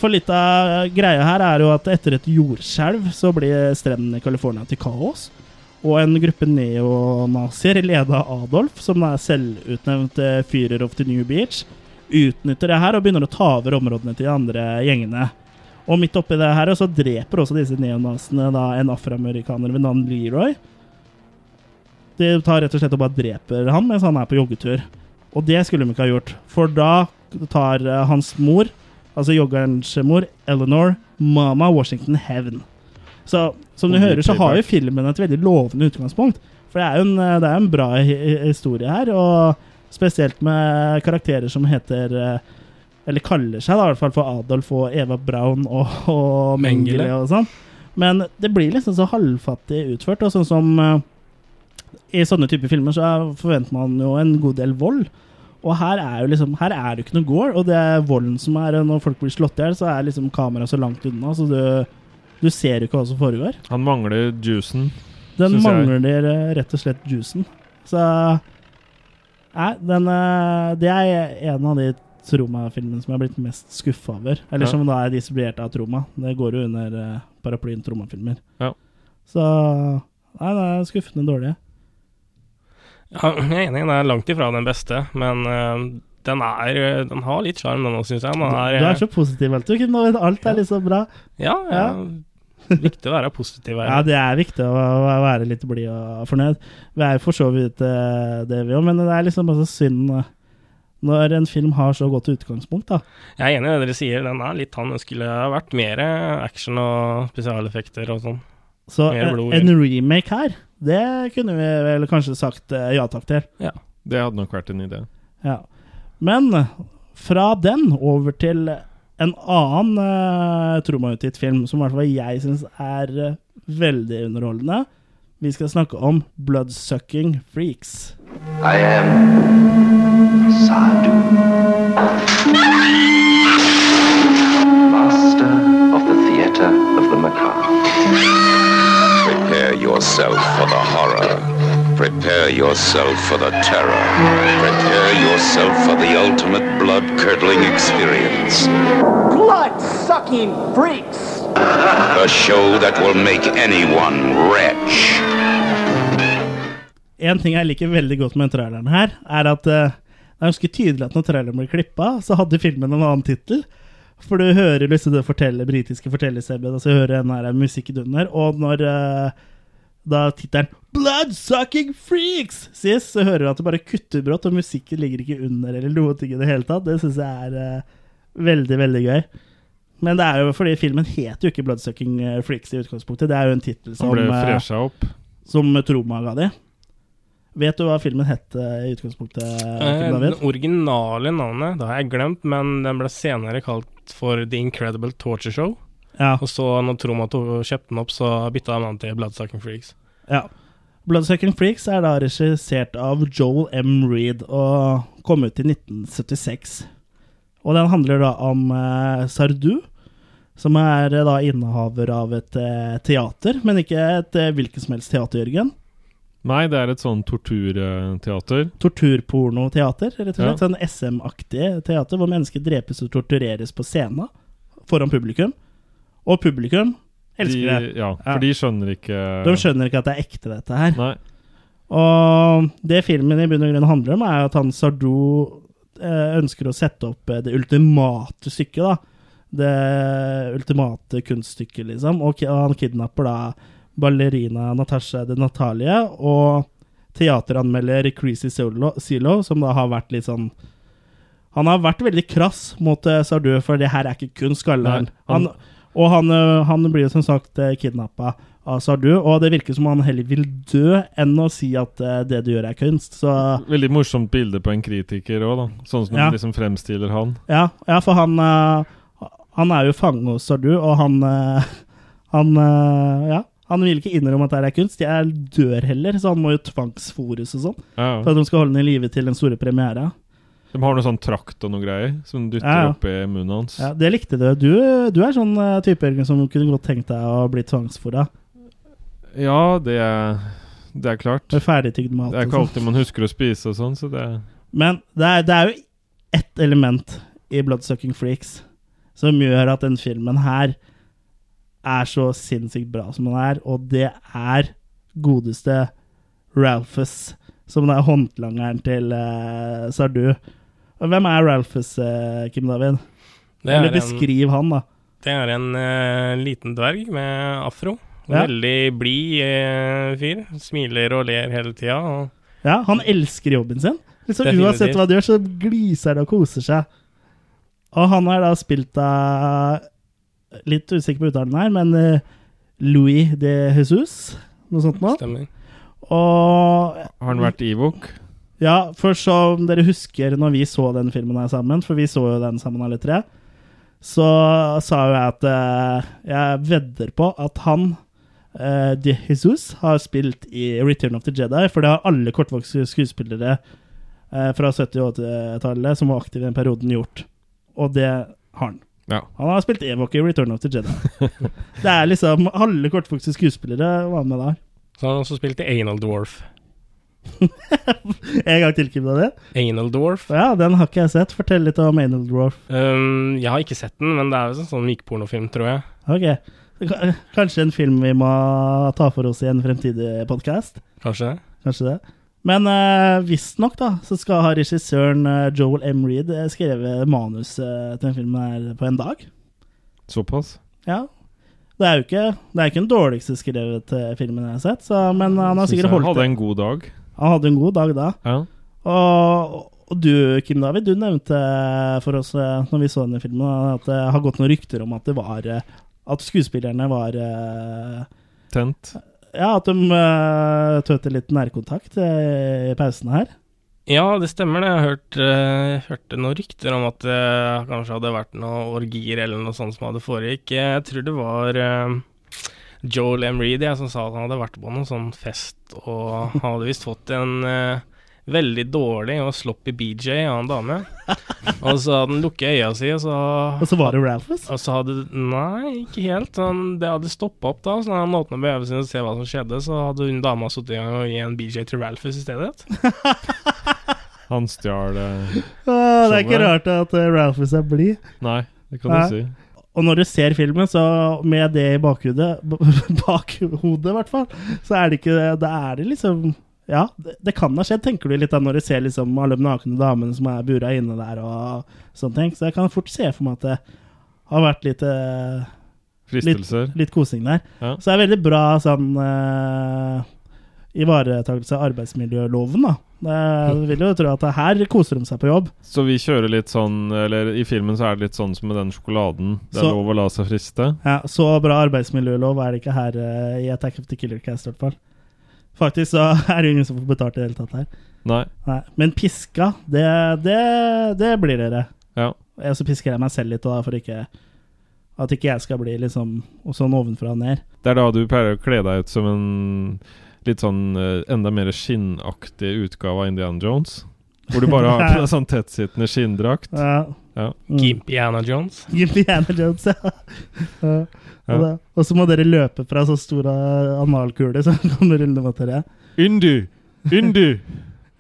for litt av greia her er jo at etter et jordskjelv så blir strendene i California til kaos. Og en gruppe neonazier leda av Adolf, som er selvutnevnt Fyrer Führer of the New Beach, utnytter det her og begynner å ta over områdene til de andre gjengene. Og midt oppi det her så dreper også disse neonazene da en afroamerikaner ved navn Leroy. De tar rett og slett og bare dreper han mens han er på joggetur. Og det skulle de ikke ha gjort, for da tar eh, hans mor, altså joggerens mor, Eleanor, Mama Washington hevn. Så som du hører, så har jo filmen et veldig lovende utgangspunkt. For det er jo en, eh, det er en bra hi hi- historie her, og spesielt med karakterer som heter eh, Eller kaller seg da i hvert fall for Adolf og Eva Braun og, og Mengele og sånn. Men det blir liksom så halvfattig utført, og sånn som eh, i sånne typer filmer så er- forventer man jo en god del vold. Og her er jo liksom Her er det ikke noe gore, og det er volden som er Når folk blir slått i hjel, så er liksom kameraet så langt unna, så du, du ser jo ikke hva som foregår. Han mangler juicen. Den synes jeg. mangler eh, rett og slett juicen. Så Nei, den eh, Det er en av de Troma-filmene som jeg har blitt mest skuffa over. Eller Ja. som da er distribuert av Troma. Det går jo under eh, paraplyen Troma-filmer. Ja. Så Nei, det er skuffende dårlig. Ja, jeg er enig, den er langt ifra den beste, men den er Den har litt sjarm, den òg, syns jeg. Den er, Du er så positiv. Alt er liksom bra. Ja, ja. Viktig å være positiv her. Ja, det er viktig å være litt blid og fornøyd. Vi er jo for så vidt eh, det, vi òg, men det er liksom bare så synd eh, når en film har så godt utgangspunkt, da. Jeg er enig i det dere sier, den er litt han. Det skulle ha vært mer action og spesialeffekter og sånn. Så en, en remake her, det kunne vi vel kanskje sagt eh, ja takk til. Ja. Det hadde nok vært en idé. Ja. Men fra den over til en annen uh, Troma-utgitt film som i hvert fall jeg syns er uh, veldig underholdende. Vi skal snakke om Bloodsucking Freaks. I am Sadu. master of the theater of the macabre. Prepare yourself for the horror. Prepare yourself for the terror. Prepare yourself for the ultimate blood-curdling experience. Blood-sucking freaks! A show that will make anyone retch. En ting jeg liker veldig godt med traileren her, er at eh, det er ganske tydelig at når traileren ble klippa, så hadde filmen en annen tittel. For du hører liksom det fortelle, britiske og så hører den her musikken under. Og når eh, da tittelen 'Bloodsucking Freaks' sies, så hører du at det bare kutter brått, og musikken ligger ikke under eller noe ting i det hele tatt. Det syns jeg er uh, veldig, veldig gøy. Men det er jo fordi filmen heter jo ikke 'Bloodsucking eh, Freaks' i utgangspunktet. Det er jo en tittel som, Han opp. som Troma ga de. Vet du hva filmen het i utgangspunktet? Eh, det originale navnet det har jeg glemt, men den ble senere kalt for The Incredible Torture Show. Ja. Og så når Troma kjøpte den opp, så bytta de navn til Bloodsucking Freaks. Ja. Bloodsucking Freaks er da regissert av Joel M. Reed og kom ut i 1976. Og den handler da om eh, Sardu, som er eh, da innehaver av et eh, teater, men ikke et eh, hvilket som helst teater, Jørgen. Nei, det er et sånn torturteater. Torturpornoteater, rett og slett. Ja. Sånn SM-aktig teater hvor mennesker drepes og tortureres på scenen foran publikum. Og publikum elsker De, det. ja, for de skjønner ikke De skjønner ikke at det er ekte, dette her. Nei. Og det filmen i bunn og grunn handler om, er at han Sardo eh, ønsker å sette opp eh, det ultimate stykket, da. Det ultimate kunststykket, liksom. Og han kidnapper da ballerina Natasha de Natalie og teateranmelder Creasy Zilo, som da har vært litt sånn Han har vært veldig krass mot Sardou, Sardu, for det her er ikke kunst, kaller. Han- han. Og han, eh, han blir jo som sagt uh, kidnappa av Sardu, og det virker som han heller vil dø enn å si at eh, det du gjør, er kunst. Så Veldig morsomt bilde på en kritiker òg, da. Sånn som Ja. de liksom fremstiller han. Ja, ja for han eh, Han er jo fange hos Sardu, og han eh, Han eh, Ja. Han vil ikke innrømme at det er kunst. Jeg dør heller, så han må jo tvangsfòres og sånn. Ja. For at de skal holde den i live til den store premiera. De har noe sånn trakt og noe greier som dytter Ja, ja. opp i munnen hans. Ja, det likte du. Du, du er sånn eh, type Jørgen, som kunne godt tenkt deg å bli tvangsfora. Ja, det er, det er klart. Med ferdigtygd mat. Det er ikke sånn. alltid man husker å spise og sånn, så det Men det er, det er jo ett element i Bloodsucking Freaks som gjør at den filmen her er så sinnssykt bra som den er, og det er godeste Ralphus, som er håndlangeren til uh, Sardu. Hvem er Ralphus, eh, Kim David? Det er Eller en- beskriv han, da. Det er en eh, liten dverg med afro. Ja. Veldig blid eh, fyr. Smiler og ler hele tida. Ja, han elsker jobben sin. Liksom, uansett hva han gjør, så gliser det og koser seg. Og han har da spilt av Litt usikker på uttalen her, men eh, Louis de Jesus, noe sånt noe. Stemmer. Og Har han vært Ivok? Ja, for som dere husker når vi så den filmen her sammen, for vi så jo den sammen alle tre, så sa jo jeg at eh, jeg vedder på at han eh, De Jesus har spilt i Return of the Jedi, for det har alle kortvokste skuespillere eh, fra 70- og 80-tallet som var aktive i den perioden, gjort. Og det har han. Ja. Han har spilt Evok i Return of the Jedi. det er liksom Alle kortvokste skuespillere var med der. så har han også spilt i Anal Dwarf. En gang til, Kim, Daniel. det? Anal Dwarf. Ja, den har ikke jeg sett. Fortell litt om Anal Dwarf. Um, jeg har ikke sett den, men det er jo en sånn mikpornofilm, tror jeg. Ok. K- Kanskje en film vi må ta for oss i en fremtidig podkast? Kanskje. Kanskje det. Men uh, visstnok da, så skal ha regissøren eh, Joel M. Reed eh, skrevet manus til den filmen her på en dag. Såpass? Ja. Det er jo ikke, det er ikke den dårligste skrevet filmen jeg har sett, så, men han har sikkert jeg holdt hadde en god dag. Han hadde en god dag da. Ja. Og, og du, Kim David, du nevnte for oss eh, når vi så denne filmen, at det har gått noen rykter om at det var eh, At skuespillerne var eh, Tent. Ja, at de uh, litt nærkontakt i pausene her. Ja, det stemmer det. Jeg hørte, hørt, eh, hørte noen rykter om at det kanskje hadde vært noen orgier eller noe sånt som hadde foregikk. Jeg tror det var Joel M. Reed jeg, som sa at han hadde vært på noen sånn fest, og han hadde visst fått en uh, veldig dårlig og sloppy BJ av en dame. Og så hadde han lukket øya si, og så Og så var det Ralphus? Og så hadde Nei, ikke helt. Han, det hadde stoppa opp da. Så da han åpna øynene sine og se hva som skjedde, så hadde hun dama sittet og gi en BJ til Ralphus i stedet. Han stjal uh, Ah, det er ikke rart at uh, Ralphus er blid. Nei, det kan du si. Og når du ser filmen, så med det i bakhodet, bakhodet i hvert fall, så er det ikke Da er det liksom Ja, det, det kan ha skjedd, tenker du litt da når du ser liksom alle de nakne damene som er bura inne der og sånne ting. Så jeg kan fort se for meg at det har vært litt eh, Fristelser. Litt, litt kosing der. Ja. Så det er veldig bra sånn uh, ivaretakelse av arbeidsmiljøloven, da. Jeg vil jo tro at her koser de seg på jobb. Så vi kjører litt sånn Eller i filmen så er det litt sånn som med den sjokoladen. Det er Så- lov å la seg friste. Ja, Så bra arbeidsmiljølov er det ikke her uh, i Attack of the Killer Cast, i hvert fall. Faktisk så er det ingen som får betalt i det hele tatt her. Nei. Men piska, det, det, det blir dere. Ja. Og så pisker jeg meg selv litt, da, for ikke at ikke jeg skal bli liksom sånn ovenfra og ned. Det er da du pleier å kle deg ut som en litt sånn eh, enda mer skinnaktig utgave av Indiana Jones. Hvor du bare har på deg sånn tettsittende skinndrakt. Ja. Ja. Gimpiana Jones. Gimpiana Jones, ja. ja. Og, og så må dere løpe fra så store analkuler som kommer rullende mot dere. Indy! Indy!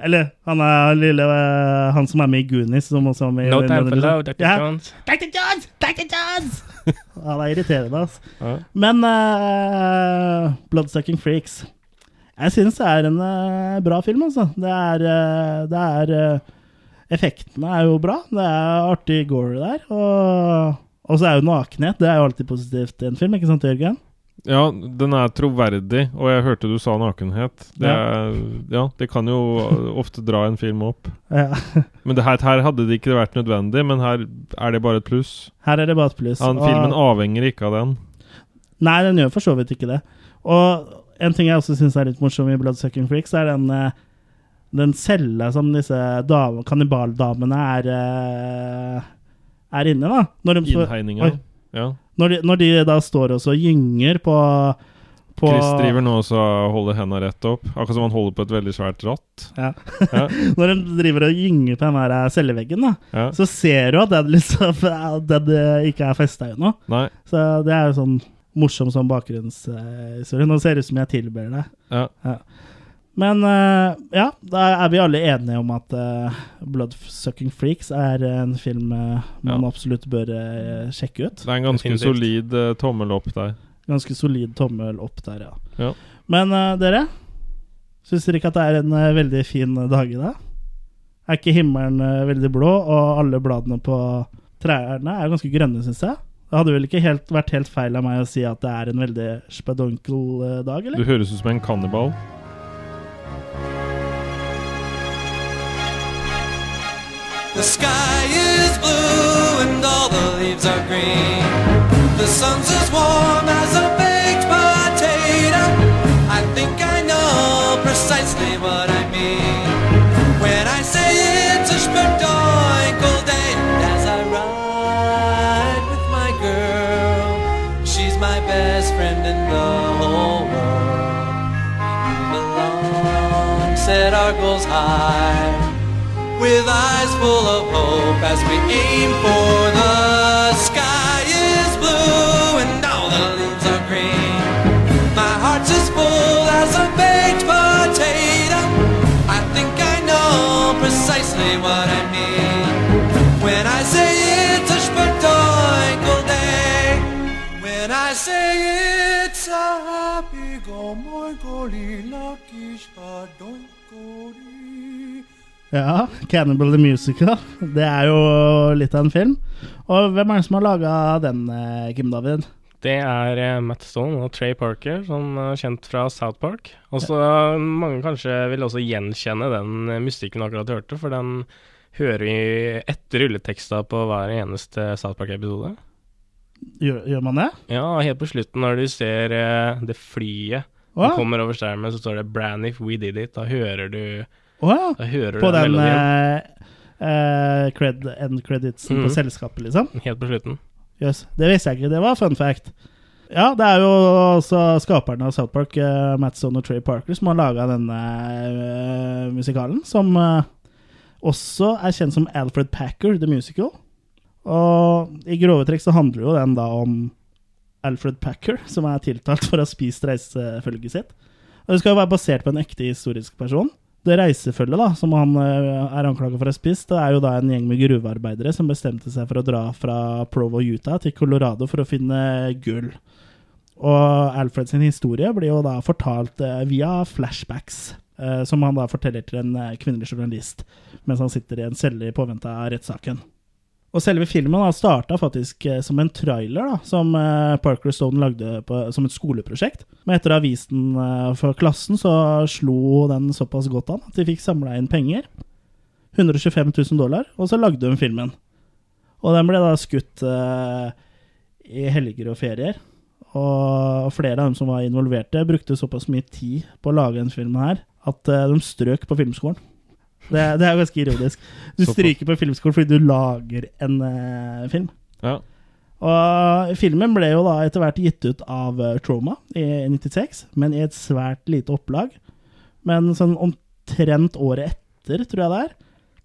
Eller han er lille eh, Han som er med i Goonies. Som også er med i No time for love, Dr. Ja. Jones. Dr. Jones! Dr. Jones! han er irriterende, altså. Ja. Men uh, Bloodsucking Freaks Jeg syns det er en eh, bra film, altså. Det er, eh, det er eh, Effektene er jo bra. Det er artig gore der. Og, og så er jo nakenhet. Det er jo alltid positivt i en film, ikke sant, Jørgen? Ja, den er troverdig, og jeg hørte du sa nakenhet. Det, Ja. er, ja, det kan jo ofte dra en film opp. Ja. Men det her, her hadde det ikke vært nødvendig, men her er det bare et pluss. Her er det bare et pluss. Og- filmen avhenger ikke av den. Nei, den gjør for så vidt ikke det. Og en ting jeg også syns er litt morsom i Bloodsucking Freaks, er den, eh, den cella som disse dame- kannibaldamene er eh, er inne, da. Når de Innhegninga. Ja. Når de, når de da står og gynger på, på Chris driver nå også og holder henda rett opp. Akkurat som han holder på et veldig svært ratt. Ja. Ja. Når de driver og gynger på den her eh, celleveggen, da, Ja. så ser du at den, liksom, den ikke er festa ennå. Så det er jo sånn morsom sånn bakgrunnshistorie. Nå ser det ut som jeg tilber deg. Ja. Men eh, ja, da er vi alle enige om at uh, Bloodsucking Freaks er en film eh, man Ja. absolutt bør eh, sjekke ut. Det er en ganske Definitivt. solid uh, tommel opp der. Ganske solid tommel opp der, ja. Ja. Men uh, dere, syns dere ikke at det er en uh, veldig fin dag i dag? Er ikke himmelen eh, veldig blå, og alle bladene på trærne er ganske grønne, syns jeg? Det hadde vel ikke helt, vært helt feil av meg å si at det er en veldig spedonkel dag, dag, Du eller? høres ut som en kannibal. The sky is blue and all the leaves are green. The sun's as warm as a baked potato. I think I know precisely what I mean goals high with eyes full of hope as we aim for the sky is blue and all the leaves are green. My heart's as full as a baked potato. I think I know precisely what I mean when I say it's a spedoinkle day. When I say it's a happy go moikoli lucky spedoinkle. Ja, Cannibal the Musical. Det er jo litt av en film. Og hvem er det som har laga den, eh, Kim David? Det er eh, Matt Stone og Trey Parker, som er kjent fra South Park. Og så eh, mange kanskje vil også gjenkjenne den eh, musikken du akkurat hørte, for den hører vi etter rulleteksta på hver eneste South Park-episode. Gjør, gjør man det? Ja, helt på slutten når du ser det flyet Hva? som kommer over skjermen, så står det 'Brand if we did it'. Da hører du ja. Da hører På du den melodien. Uh, cred, end creditsen på Mhm. selskapet, liksom? Helt på slutten. Jøss. Det visste jeg ikke. Det var fun fact. Ja, det er jo også skaperne av South Park, eh, Matt og Trey Parker, som har laga denne uh, musikalen, som uh, også er kjent som Alfred Packer, The Musical. Og i grove trekk så handler jo den da om Alfred Packer, som er tiltalt for å ha spist reisefølget sitt. Og det skal jo være basert på en ekte historisk person. Det reisefølget da, som han eh, er anklaget for å ha spist, det er jo da en gjeng med gruvearbeidere som bestemte seg for å dra fra Provo, Utah til Colorado for å finne gull. Og Alfred sin historie blir jo da fortalt eh, via flashbacks, eh, som han da forteller til en kvinnelig journalist mens han sitter i en celle i påvente av rettssaken. Og selve filmen starta faktisk eh, som en trailer da, som eh, Parker Stone lagde på, som et skoleprosjekt. Men etter å ha vist den eh, for klassen, så slo den såpass godt an at de fikk samla inn penger. 125 000 dollar, og så lagde de filmen. Og den ble da skutt eh, i helger og ferier. Og flere av dem som var involverte, brukte såpass mye tid på å lage denne filmen her at de strøk på filmskolen. Det, det er ganske ironisk. Du stryker på filmskolen fordi du lager en eh, film. Ja. Og filmen ble jo da etter hvert gitt ut av eh, Troma i 96, men i et svært lite opplag. Men sånn omtrent året etter, tror jeg det er,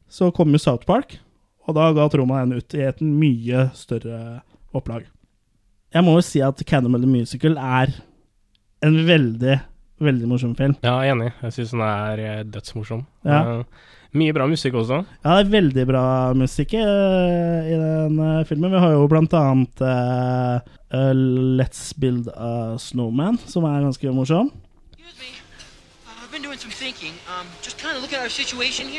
så kom jo South Park, og da ga Troma den ut i et mye større opplag. Jeg må jo si at Cannibal the Musical er en veldig, veldig morsom film. Ja, jeg er enig. Jeg syns den er eh, dødsmorsom. Ja. Eh, mye bra musikk også. Ja, det er veldig bra musikk i, i den eh, filmen. Vi har jo blant annet eh, eh, Let's Build a Snowman, som er ganske morsom. Thinking. Um.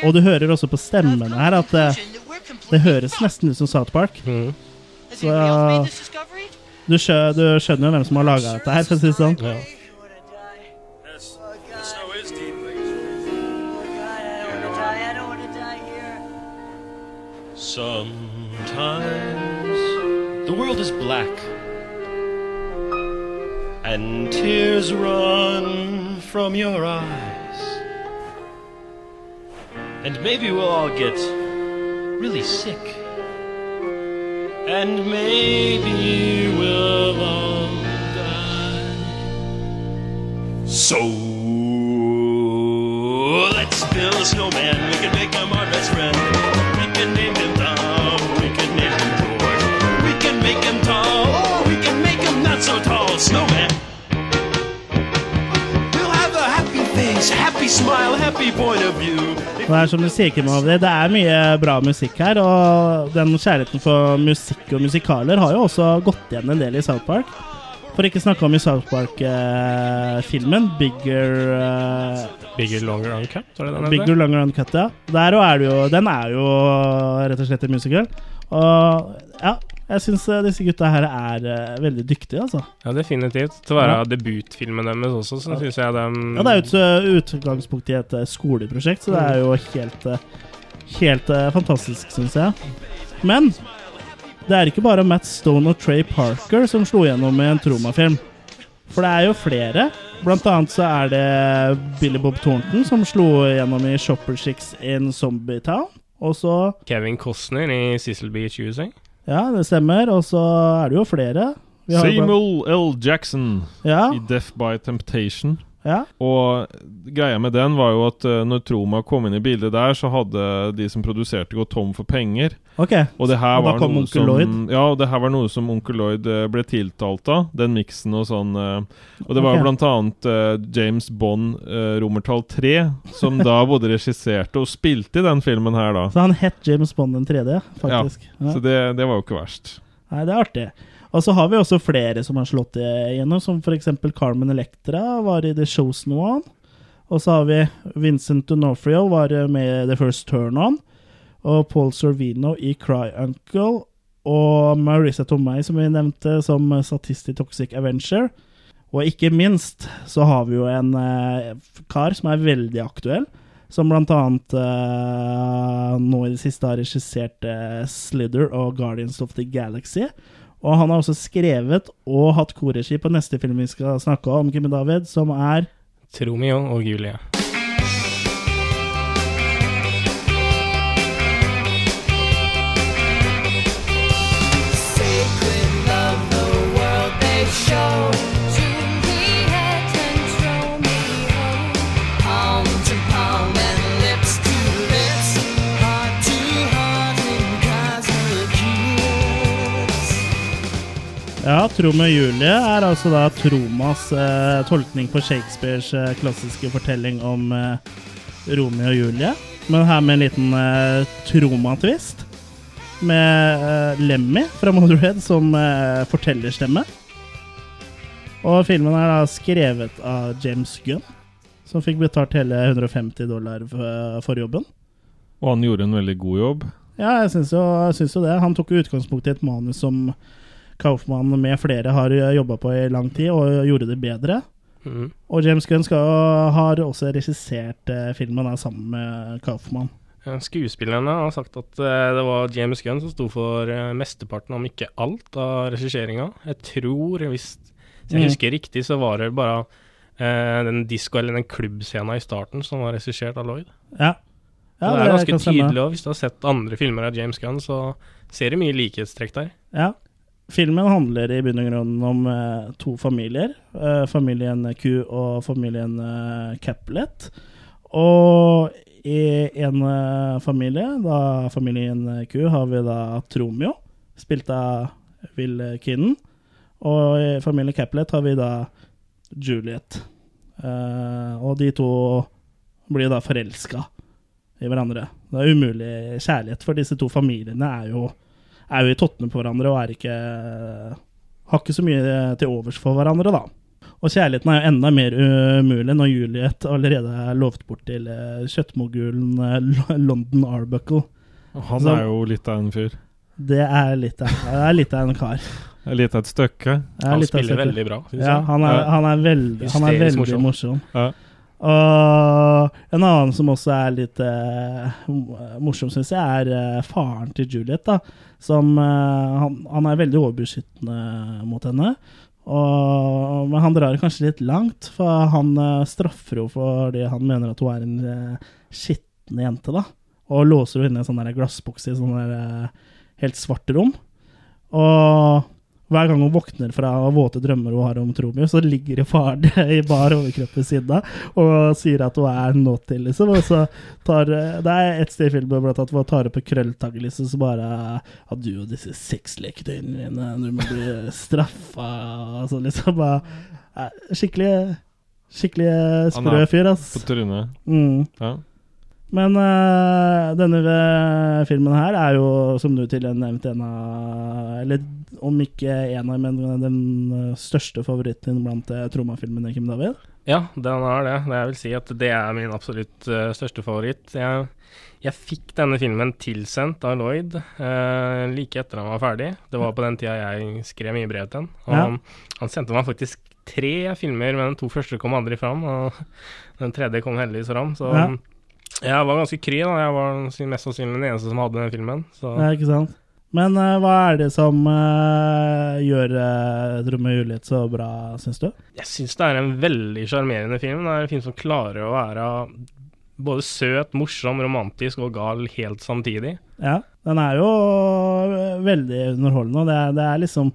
Og du hører også på stemmene her at eh, det høres nesten ut som South Park. Så ja, du, skjø, du skjønner jo hvem som har laga dette her, for å si det sånn. The Sometimes the world is black and tears run from your eyes. And maybe we'll all get really sick. And maybe we'll all die. So let's build a snowman. We can make him det er som du sier, Kim Ovdi, det er mye bra musikk her. Og den kjærligheten for musikk og musikaler har jo også gått igjen en del i South Park. For ikke snakke om i South Park-filmen, Bigger eh, Bigger Longer Uncut, det den Bigger Bigger Longer Uncut, ja. Der er det jo, den er jo rett og slett en musical. Og ja, jeg syns disse gutta her er eh, veldig dyktige, altså. Ja, definitivt. Til å være Ja. debutfilmen deres også, så syns jeg dem Ja, det er jo et eh, utgangspunkt i et eh, skoleprosjekt, så det er jo helt, eh, helt eh, fantastisk, syns jeg. Men det er ikke bare Matt Stone og Trey Parker som slo gjennom i en Troma-film. For det er jo flere. Blant annet så er det Billy Bob Thornton som slo gjennom i Shopper Chicks in Zombie Town. Og så Kevin Costner i Cecil Beach USA. Ja, det stemmer. Og så er det jo flere. Samuel L. Jackson Ja. i Death by Temptation. Ja. Og greia med den var jo at eh, når Troma kom inn i bildet der, så hadde de som produserte, gått tom for penger. Ok, Og det her og var noe som, Lloyd? Ja, og det her var noe som onkel Lloyd eh, ble tiltalt av. Den miksen og sånn. eh, og det var okay. blant annet uh, James Bond uh, romertall 3, som da både regisserte og spilte i den filmen her, da. Så han het James Bond den tredje, faktisk. Ja, så det, det var jo ikke verst. Nei, det er artig. Og så har vi også flere som har slått igjennom, som f.eks. Carmen Electra var i The Chosen One. Og så har vi Vincent D'Onofrio var med The First Turn On. Og Paul Sorvino i Cry Uncle. Og Marissa Tomei, som vi nevnte, som statist i Toxic Avenger. Og ikke minst så har vi jo en eh, kar som er veldig aktuell. Som blant annet eh, nå i det siste har regissert eh, Slither og Guardians of the Galaxy. Og han har også skrevet og hatt korregi på neste film vi skal snakke om, Kim David, som er Tromeo og Julie. Ja, Tro og Julie er altså da Tromas eh, tolkning på Shakespeares eh, klassiske fortelling om eh, Romeo og Julie. Men her med en liten eh, Troma-twist. Med eh, Lemmy fra Motherhead som eh, fortellerstemme. Og filmen er da skrevet av James Gunn, som fikk betalt hele 150 dollar for, jobben. Og han gjorde en veldig god jobb. Ja, jeg syns jo, jo det. Han tok utgangspunkt i et manus som Kaufmann med flere har jobba på i lang tid, og gjorde det bedre. Mm. Og James Gunn skal, har også regissert eh, filmen da, sammen med Kaufmann. Ja, Skuespillerne har sagt at eh, det var James Gunn som sto for eh, mesteparten, om ikke alt, av regisseringa. Jeg tror, hvis hvis jeg Mm. husker riktig, så var det bare eh, den disco- eller den klubbscena i starten som var regissert av Lloyd. Ja. Ja, det er ganske tydelig, òg. hvis du har sett andre filmer av James Gunn, så ser du mye likhetstrekk der. Ja. Filmen handler i bunn og grunn om eh, to familier. Eh, familien Q og familien eh, Caplet. Og i en eh, familie, da familien Q, har vi da Tromeo, spilt av Will Kinnan. Og i familien Capulet har vi da Juliet. Uh, og de to blir da forelska i hverandre. Det er umulig kjærlighet, for disse to familiene er jo, er jo i tottene på hverandre og er ikke har ikke så mye til overs for hverandre, da. Og kjærligheten er jo enda mer umulig når Juliet allerede er lovt bort til eh, kjøttmogulen eh, London Arbuckle. Han Så er jo litt av en fyr. Det er litt av, det er litt av en kar. Det lite et stykke. Det er litt veldig bra, stykke. Ja, han er, han er veldig, han er veldig morsom. Ja. Og en annen som også er litt uh, morsom, syns jeg, er uh, faren til Juliet. da Som uh, han, han er veldig overbeskyttende mot henne. Og, men han drar det kanskje litt langt, for han straffer henne fordi han mener at hun er en uh, skitten jente. da Og låser henne inne i en sånn glassboks i sånn helt svart rom. Og hver gang hun våkner fra våte drømmer hun har om Tromeo, så ligger faren i bar overkropp ved siden av og sier at hun er naughty, liksom. Og så tar Det er et sted i filmen blant annet hvor hun tar opp en krølltagg, liksom, så bare Ja, du og disse sexleketøyene dine, du må bli straffa og sånn, liksom. Bare, eh, skikkelig Skikkelig sprø fyr, ass. På trynet. Mm. Ja. Men øh, denne filmen her er jo, som du tidligere nevnte, en av Eller om ikke en av, men den øh, største favoritten blant uh, Troma-filmene, Kim David. Ja, den er det. Jeg vil si at det er min absolutt eh, største favoritt. Jeg, jeg fikk denne filmen tilsendt av Lloyd eh, like etter han var ferdig. Det var på den tida jeg skrev mye brev til han. Ja. han, han sendte meg faktisk tre filmer, men de to første kom aldri fram. Og den tredje kom heldigvis fram. Så Ja. jeg var ganske kry. da Jeg var mest sannsynlig den eneste som hadde den filmen. Så Ja, ikke sant? Men uh, hva er det som uh, gjør uh, Tromø Juliet så bra, syns du? Jeg syns det er en veldig sjarmerende film. Det er en film som klarer å være både søt, morsom, romantisk og gal helt samtidig. Ja, den er jo veldig underholdende, og det er, det er liksom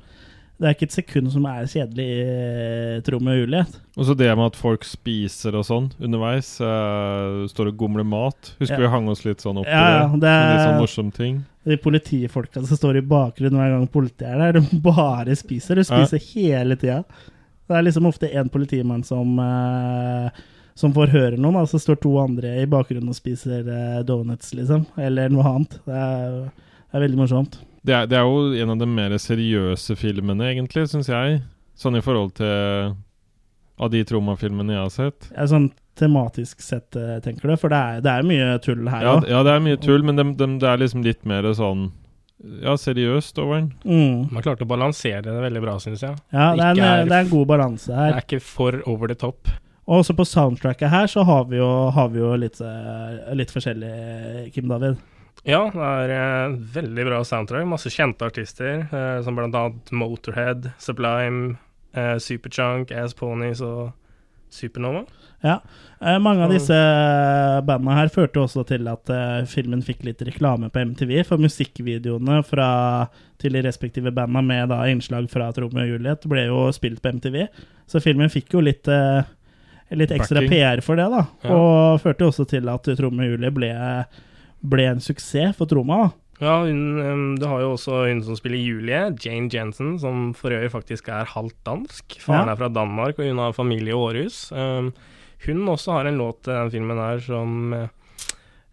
Det er ikke et sekund som er kjedelig i uh, Tromø og Juliet. Og så det med at folk spiser og sånn underveis. Uh, står og gomler mat. Husker Ja. vi hang oss litt sånn opp Ja, ja, i det? det litt sånn morsomme ting. De politifolka som står i bakgrunnen hver gang politiet er der, de bare spiser. De spiser hele tida. Det er liksom ofte én politimann som uh, som forhører noen, og så står to andre i bakgrunnen og spiser eh, donuts, liksom. Eller noe annet. Det er, det er veldig morsomt. Det er, det er jo en av de mer seriøse filmene, egentlig, syns jeg. Sånn i forhold til av de Troma-filmene jeg har sett. Ja, sånn tematisk sett, eh, tenker du? For det er, det er mye tull her Ja, òg. ja, det er mye tull, men det de, det er liksom litt mer sånn Ja, seriøst over den. Mm. Man klarte å balansere det veldig bra, syns jeg. Ja, det er, en, er, det er en god balanse her. Det er ikke for over the top. Og også på soundtracket her så har vi jo, har vi jo litt, eh, litt forskjellig, Kim David. Ja, det er eh, veldig bra soundtrack. Masse kjente artister, eh, som annet Motorhead, Sublime, eh, Superchunk, Ass Ponies og Supernova. Ja. Eh, mange av disse bandene her førte også til at eh, filmen fikk litt reklame på MTV, for musikkvideoene fra, til de respektive bandene med da innslag fra Tromø og Juliet ble jo spilt på MTV. Så filmen fikk jo litt, eh, litt ekstra Backing. PR for det, da. Ja. Og førte også til at Tromø og Juliet ble, ble en suksess for Troma. da. Ja, hun, um, du har jo også hun som spiller Julie, Jane Jensen, som for øvrig faktisk er halvt dansk. Faren Ja. er fra Danmark, og hun har familie i Århus. Um, hun også har en låt til den filmen her som eh,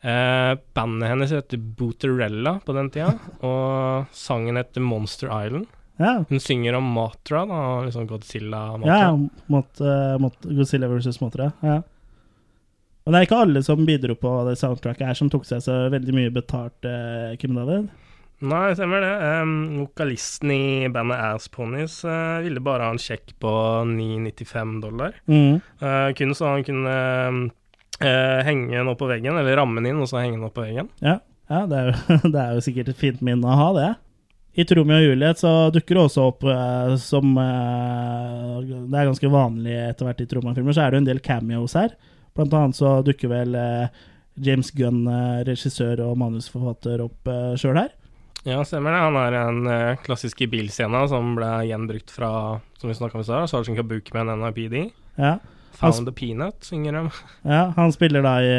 eh, Bandet hennes heter Booterella på den tida, og sangen heter Monster Island. Ja. Hun synger om Matra, da, liksom Godzilla-Matra. Ja, mot, uh, mot Godzilla versus Matra. Ja. Men det er ikke alle som bidro på det soundtracket her, som tok seg så veldig mye betalt, eh, Kim David. Nei, stemmer det. Um, vokalisten i bandet Ass Ponies eh, ville bare ha en sjekk på 9,95 dollar. Mm. Uh, kun så han kunne uh, henge den opp på veggen, eller ramme den inn, og så henge den opp på veggen. Ja, ja det, er jo, det er jo sikkert et fint minne å ha, det. I Tromeo og Juliet så dukker det også opp som Det er ganske vanlig etter hvert i Troma-filmer, så er det jo en del cameos her. Blant annet så dukker vel eh, James Gunn, eh, regissør og manusforfatter, opp uh, sjøl her. Ja, stemmer det. Han er en uh, klassisk bilscene som ble gjenbrukt fra, som vi snakka om i stad, Sergeant Kabuki med en NIPD. Ja. Found the Peanut, synger de. ja, han spiller da i,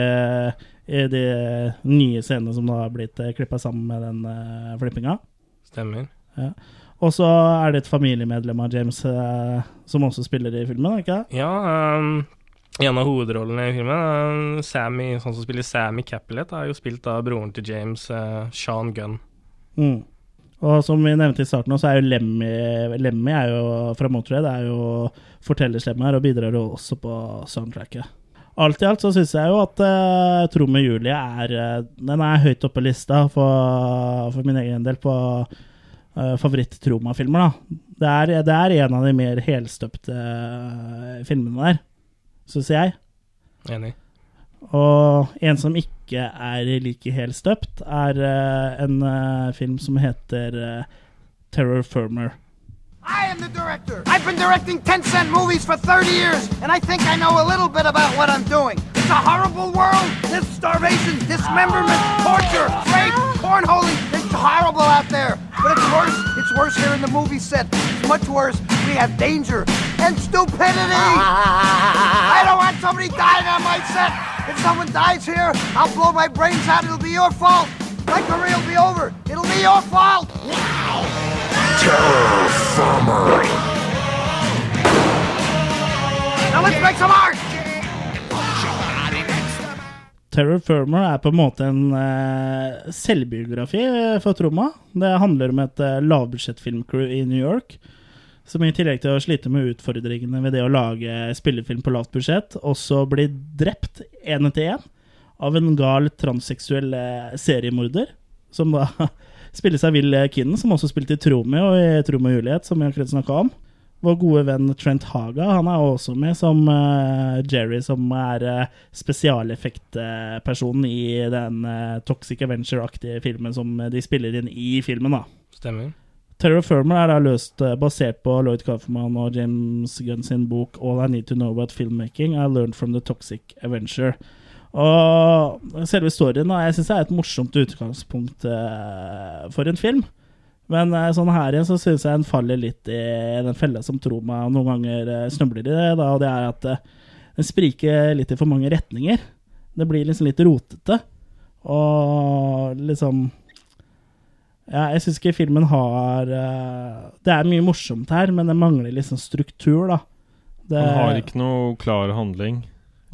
i de nye scenene som da har blitt uh, klippa sammen med den uh, flippinga. Stemmer. Ja. Og så er det et familiemedlem av James eh, som også spiller i filmen, ikke det? Ja, um, en av hovedrollene i filmen, um, Sammy, sånn som spiller Sammy Capulet, er jo spilt av broren til James, uh, Sean Gunn. Mm. Og som vi nevnte i starten, så er jo Lemmy Lemmy er jo fra Montreal er jo fortellerstemme her og bidrar jo også på soundtracket. Alt i alt så syns jeg jo at uh, Tro med Julie er uh, Den er høyt oppe på lista for, for min egen del på uh, favoritt-Troma-filmer. da. Det er, det er en av de mer helstøpte uh, filmene der, syns jeg. Enig. Og en som ikke er like helstøpt, er uh, en uh, film som heter uh, Terror Firmer. I am the director. I've been directing 10 cent movies for 30 years, and I think I know a little bit about what I'm doing. It's a horrible world. There's starvation, dismemberment, torture, rape, cornholing. It's horrible out there. But it's worse. It's worse here in the movie set. It's much worse. We have danger and stupidity. I don't want somebody dying on my set. If someone dies here, I'll blow my brains out. It'll be your fault. My career will be over. It'll be your fault. Terror Firmer. Now let's make some art. Terror Firmer er på en måte en uh, selvbiografi eh, for Troma. Det handler om et uh, lavbudsjettfilmcrew i New York, som i tillegg til å slite med utfordringene ved det å lage spillefilm på lavt budsjett, også blir drept én etter én av en gal transseksuell seriemorder, som da spilles av Will Kinnan, som også spilte i Tromeo i Tromeo Juliet, som vi akkurat snakka om. Vår gode venn Trent Haga han er også med som eh, Jerry, som er uh, spesialeffektpersonen i den eh, Toxic Adventure-aktige filmen som de spiller inn i filmen. da. Stemmer. Terror Firmer er da løst eh, basert på Lloyd Kaufman og James Gunn sin bok All I Need to Know About Filmmaking I Learned from the Toxic Adventure. Og selve storyen da, jeg syns er et morsomt utgangspunkt eh, for en film. Men eh, sånn her igjen så syns jeg den faller litt i den fella som tror meg noen ganger eh, snubler i det. Da, og det er at eh, den spriker litt i for mange retninger. Det blir liksom litt rotete. Og liksom Ja, jeg syns ikke filmen har Det er mye morsomt her, men det mangler liksom struktur, da. Det, Han har ikke noe klar handling,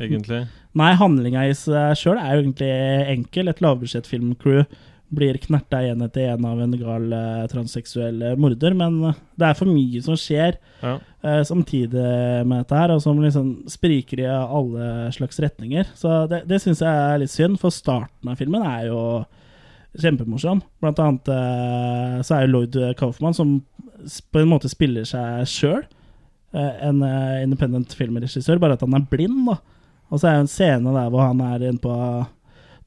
egentlig. Nei, handlinga i seg sjøl er jo egentlig enkel. Et lavbudsjettfilmcrew blir knerta én etter én av en gal uh, transseksuell eh, morder, men uh, det er for mye som skjer Ja. uh, samtidig med dette her, og som liksom spriker i alle slags retninger. Så det, det syns jeg er litt synd, for starten av filmen er jo kjempemorsom. Blant annet så er jo Lloyd Kaufman, som på en måte spiller seg sjøl, en independent filmregissør, bare at han er blind, da. Og så er det en scene der hvor han er inne på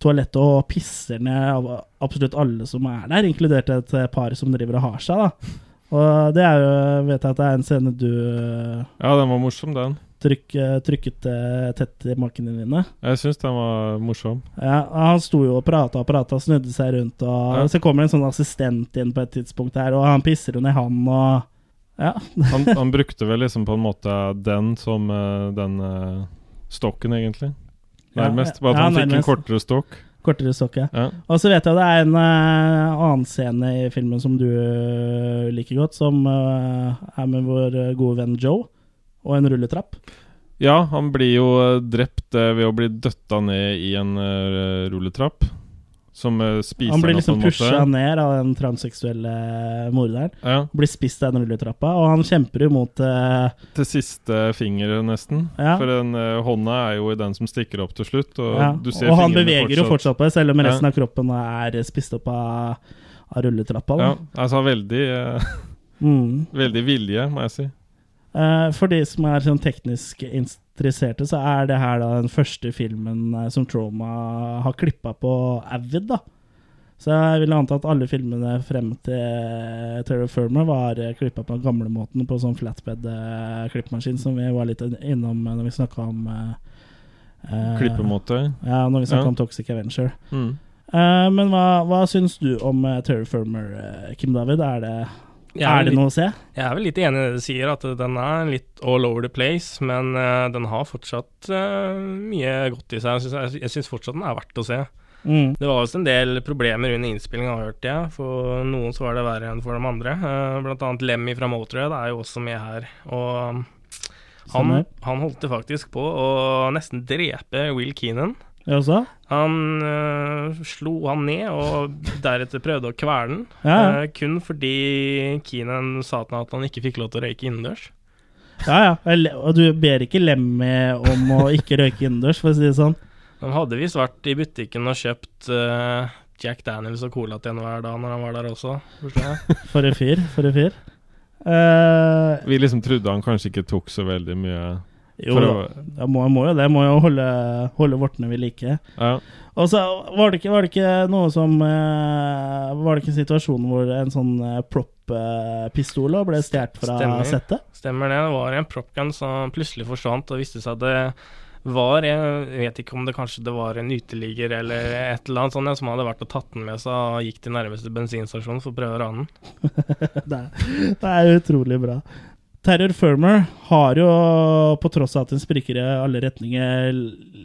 toalettet og pisser ned av absolutt alle som er der, inkludert et eh, par som driver og har seg, da. Og det er jo Vet jeg at det er en scene du eh, Ja, den var morsom, den. trykk, eh, trykket tett i makene dine. Jeg syns den var morsom. Ja, Han sto jo og prata og prata, snudde seg rundt, og Ja. så kommer det en sånn assistent inn på et tidspunkt her, og han pisser jo ned han, og Ja. Han, han brukte vel liksom på en måte den som den stokken, egentlig. Nærmest. Bare at han fikk en kortere stokk. Kortere stokk, ja. Og så vet jeg det er en uh, annen scene i filmen som du eh, liker godt, som uh, er med vår gode venn Joe, og en rulletrapp. Ja, han blir jo drept ved å bli døtta ned i en rulletrapp. Som eh, spiser Han blir liksom pusha ned av den transseksuelle morderen. Ja. Blir spist av den rulletrappa, og han kjemper imot uh, Til siste finger, nesten. Ja. For den uh, hånda er jo den som stikker opp til slutt. Og, ja. du ser Og han beveger beveger jo fortsatt på det, selv om resten av kroppen er spist opp av, av rulletrappa. Da. Ja, altså veldig Mm. Veldig vilje, må jeg si. For de som er sånn teknisk interesserte, så er det her da den første filmen eh, som Trauma har klippa på Avid. da. Så jeg vil anta at alle filmene frem til Terror Firmer var uh, klippa på den gamle måten, på sånn flatbed-klippmaskin, som vi var litt innom eh, når vi snakka om eh, eh, Klippemåte. Ja, når vi snakka Ja. om Toxic Adventure. Mm. Eh, men hva, hva syns du om eh, eh, Kim David? Er det, er det litt- noe å se? Jeg er vel litt enig i det du sier, at den er litt all over the place, men uh, den har fortsatt uh, mye godt i seg. Jeg syns, fortsatt den er verdt å se. Mm. Det var også en del problemer under innspillinga, hørte jeg. For noen så var det verre enn for de andre. Uh, blant annet Lemmy fra Motorhead er jo også med her. Og um, han, han holdt det faktisk på å nesten drepe Will Keenan. Ja, også? Han øh, slo han ned, og deretter prøvde å kvele den. Ja, ja. øh, kun fordi Keenan sa til han at han ikke fikk lov til å røyke innendørs. Ja, ja. Og du ber ikke Lemmy om å ikke røyke innendørs, for å si det sånn. Han hadde visst vært i butikken og kjøpt øh, Jack Daniels og cola til en hver dag når han var der også, forstår jeg. For en fyr. For en fyr. Uh, Vi liksom trodde han kanskje ikke tok så veldig mye jo, å- jeg må, jeg må jo det. Jeg må jo holde, holde vortene ved like. Ja. Og så var det ikke, var det ikke noe som eh, Var det ikke en situasjon hvor en sånn uh, prop-pistol ble stjålet fra Stemmer. settet? Stemmer det. Det var en propgun som plutselig forsvant, og viste seg at det var Jeg vet ikke om det kanskje det var en uteligger eller et eller annet sånt som hadde vært og tatt den med seg og gikk til nærmeste bensinstasjon for å prøve å rane den. det, er, det er utrolig bra. Terror Firmer har jo, på tross av at den spriker i alle retninger,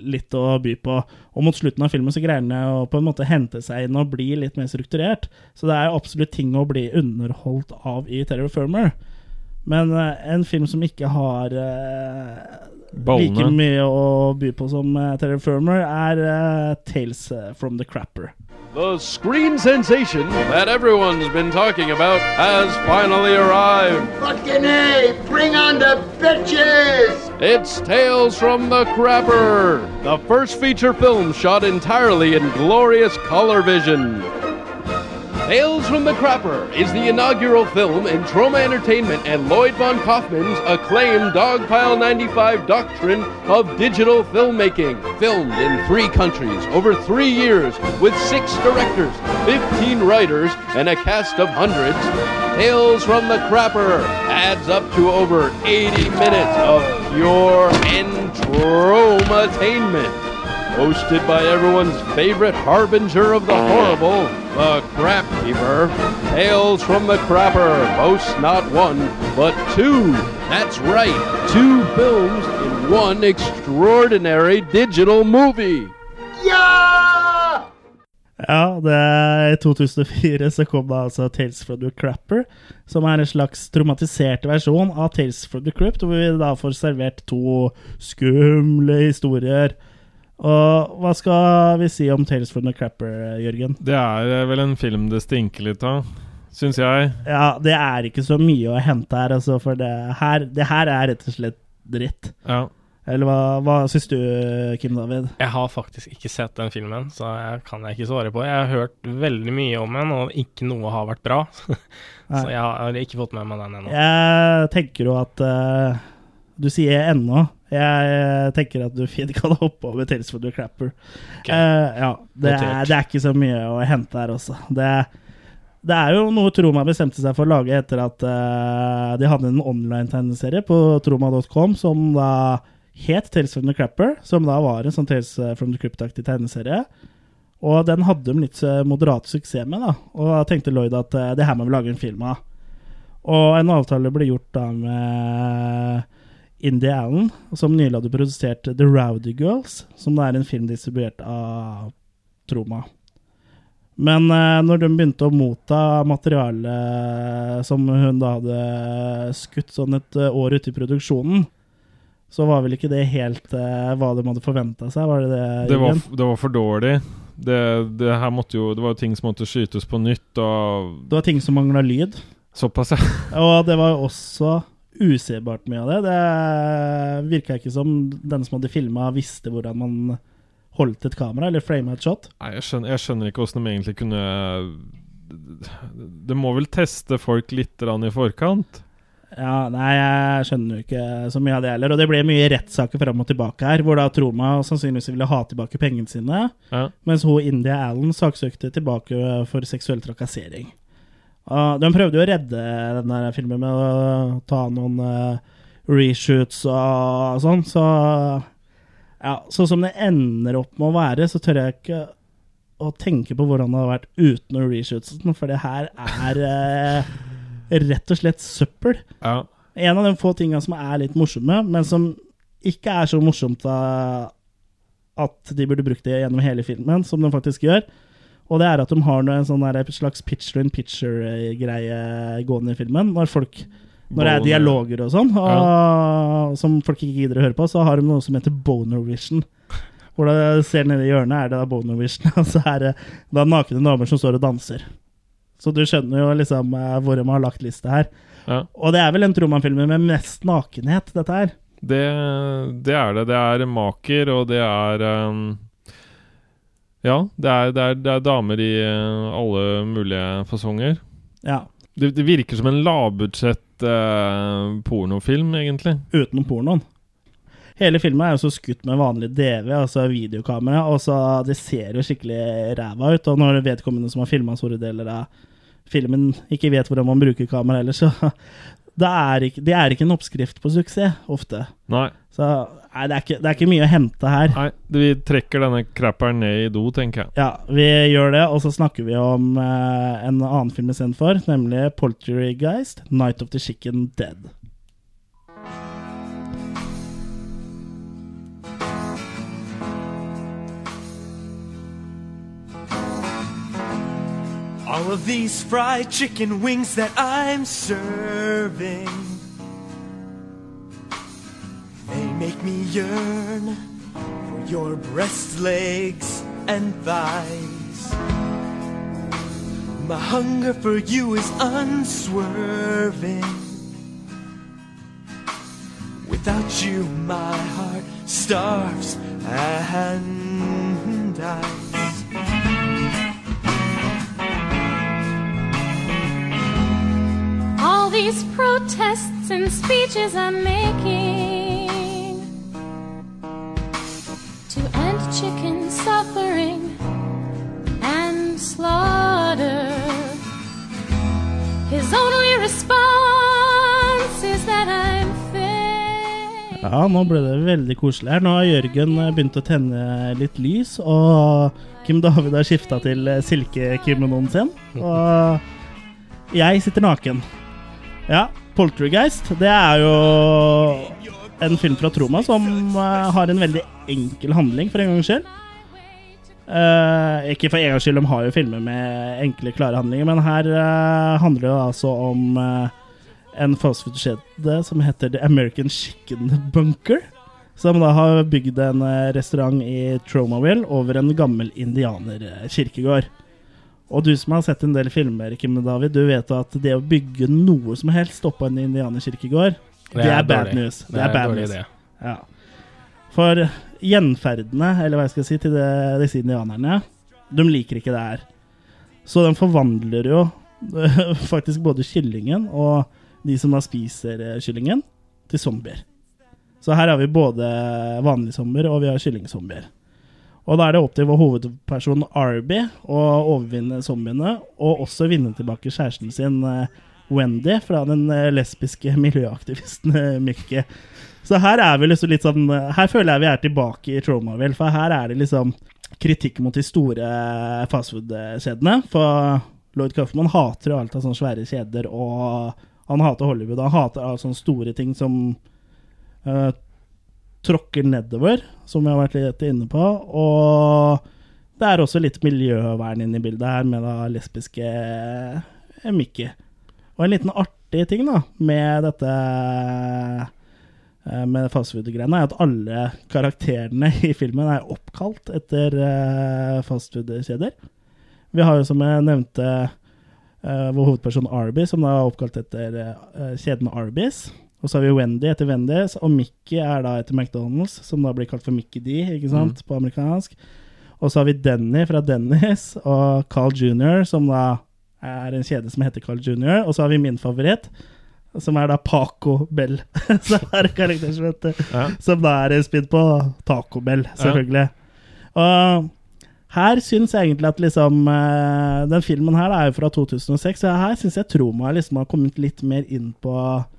litt å by på. Og mot slutten av filmen så greier den å på en måte hente seg inn og bli litt mer strukturert. Så det er absolutt ting å bli underholdt av i Terror Firmer. Men eh, en film som ikke har eh, like Ballene. mye å by på som eh, Firmer, er uh, Tales eh, from the Crapper. The screen sensation that everyone's been talking about has finally arrived. Fucking A! Bring on the bitches! It's Tales from the Crapper, the first feature film shot entirely in glorious color vision. Tales from the Crapper is the inaugural film in Troma Entertainment and Lloyd Von Kaufman's acclaimed Dogpile 95 doctrine of digital filmmaking. Filmed in three countries over three years with six directors, 15 writers, and a cast of hundreds, Tales from the Crapper adds up to over 80 minutes of pure entromatainment hosted by everyone's favorite harbinger of the horrible, the Crap Keeper. Tales from the Crapper boasts not one, but two. That's right, two films in one extraordinary digital movie. Ja! Ja, det er i 2004 så kom da altså Tales from the Crapper, som er en slags traumatisert versjon av Tales from the Crypt, hvor vi da får servert to skumle historier. Og hva skal vi si om Tales from the Crapper, Jørgen? Det er eh, vel en film det stinker litt av, syns jeg. Ja, det er ikke så mye å hente her, altså, for det her, det her er rett og slett dritt. Ja. Eller hva, hva syns du, Kim David? Jeg har faktisk ikke sett den filmen, så jeg kan jeg ikke svare på. Jeg har hørt veldig mye om den, og ikke noe har vært bra. så jeg har ikke fått med meg den ennå. Jeg tenker jo at uh, Du sier ennå. Jeg eh, tenker at du fint kan hoppe over Tales from the Crapper. Okay. Uh, ja, det er, det er ikke så mye å hente her også. Det, det er jo noe Troma bestemte seg for å lage etter at uh, de hadde en online-tegneserie på troma.com som da het Tales from the Crapper, som da var en sånn Tales from the Crypt-aktig tegneserie. Og den hadde de litt moderat suksess med, da. Og da tenkte Lloyd at uh, det her må vi lage en film av. Og en avtale ble gjort da med Indie Allen, som nylig hadde produsert The Rowdy Girls, som er en film distribuert av Troma. Men eh, når de begynte å motta materiale som hun da hadde skutt sånn et eh, år ute i produksjonen, så var vel ikke det helt eh, hva de hadde forventa seg, var det det? Det var, det var for dårlig. Det, det her måtte jo Det var ting som måtte skytes på nytt, og Det var ting som mangla lyd. Såpass, ja. Og det var jo også userbart mye av det. Det virka ikke som den som hadde filma, visste hvordan man holdt et kamera, eller frama et shot. Nei, jeg skjønner, jeg skjønner ikke åssen de egentlig kunne Det må vel teste folk litt i forkant? Ja, nei, jeg skjønner jo ikke så mye av det heller. Og det ble mye rettssaker fram og tilbake her, hvor da Troma sannsynligvis ville ha tilbake pengene sine, Ja. mens hun India Allen saksøkte tilbake for seksuell trakassering. De prøvde jo å redde den filmen med å ta noen eh, reshoots og sånn, så ja, sånn som det ender opp med å være, så tør jeg ikke å tenke på hvordan det hadde vært uten noen reshoots, for det her er eh, rett og slett søppel. Ja. En av de få tinga som er litt morsomme, men som ikke er så morsomt at de burde brukt det gjennom hele filmen, som de faktisk gjør. Og det er at de har en sånn slags picture in picture-greie gående i filmen. Når folk Når det er dialoger og sånn, og, som folk ikke gidder å høre på, så har de noe som heter boner vision. Hvor du ser nede i hjørnet, er det da boner vision, og så er det da nakne damer som står og danser. Så du skjønner jo liksom eh, hvor de har lagt lista her. Ja. Og det er vel en Troman-film med mest nakenhet, dette her. Det, det er det. Det er maker, og det er um, Ja, det er, det, er, det er damer i uh, alle mulige fasonger. Ja. Det, det virker som en lavbudsjett eh, pornofilm, egentlig. Utenom pornoen. Hele filmen er jo så skutt med vanlig DV, altså videokamera, og så det ser jo skikkelig ræva ut. Og når vedkommende som har filma store deler av filmen, ikke vet hvordan man bruker kamera ellers, så det er, ikke, det er ikke en oppskrift på suksess, ofte. Nei. Så nei, det, er ikke, det er ikke mye å hente her. Nei, vi trekker denne crapperen ned i do, tenker jeg. Ja, vi gjør det, og så snakker vi om eh, en annen film istedenfor, nemlig Poltergeist, 'Night of the Chicken Dead'. All of these fried chicken wings that I'm serving, make me yearn for your breast, legs, and thighs. My hunger for you is unswerving. Without you, my heart starves and dies. All these protests and speeches I'm making chicken suffering and slaughter. His only response is that I'm fake. Ja, nå ble det veldig koselig her. Nå har Jørgen eh, begynt å tenne litt lys, og Kim David har skifta til eh, silkekimonoen sin. Og jeg sitter naken. Ja, Poltergeist, det er jo en film fra Troma som eh, har en veldig enkel handling, for en gangs skyld. Uh, ikke for en gangs skyld, de har jo filmer med enkle, klare handlinger, men her uh, handler det altså om uh, en fastfood-kjede som heter The American Chicken Bunker. Som da har bygd en restaurant i Tromaville over en gammel indianerkirkegård. Og du som har sett en del filmer, Kim David, du vet at det å bygge noe som helst oppå en indianerkirkegård, det, Det er er, bad news. Det, Det er er bad news. Ja. For gjenferdene, eller hva jeg skal si, til det, disse indianerne, de liker ikke det her. Så de forvandler jo faktisk både kyllingen og de som da spiser eh, kyllingen, til zombier. Så her har vi både vanlige zombier og vi har kyllingzombier. Og da er det opp til vår hovedperson Arby å overvinne zombiene, og også vinne tilbake kjæresten sin eh, Wendy fra den eh, lesbiske miljøaktivisten Mikke. Så her er vi liksom litt sånn eh, Her føler jeg vi er tilbake i Tromaville, for her er det liksom kritikk mot de store fastfood-kjedene. For Lloyd Kaufman hater jo alt av sånne svære kjeder, og han hater Hollywood. Han hater alle sånne store ting som uh, tråkker nedover, som vi har vært litt inne på. Og det er også litt miljøvern inne i bildet her, med da lesbiske Mikke. Og en liten artig ting da, med dette eh, med fastfood-greiene, er at alle karakterene i filmen er oppkalt etter eh, fastfood-kjeder. Vi har jo, som jeg nevnte, eh, vår hovedperson Arby, som da er oppkalt etter kjeden Arbys. Og så har vi Wendy etter Wendy's, og Mickey er da etter McDonald's, som da blir kalt for Mickey D, ikke sant, på amerikansk. Og så har vi Denny fra Dennis, og Carl Jr., som da er en kjede som heter Carl Junior. og så har vi min favoritt, som er da Paco Bell. så er det karakter som heter Ja. Som da er spidd på Taco Bell, selvfølgelig. Og her syns jeg egentlig at liksom eh, Den filmen her er jo fra 2006, så her syns jeg Troma liksom har kommet litt mer inn på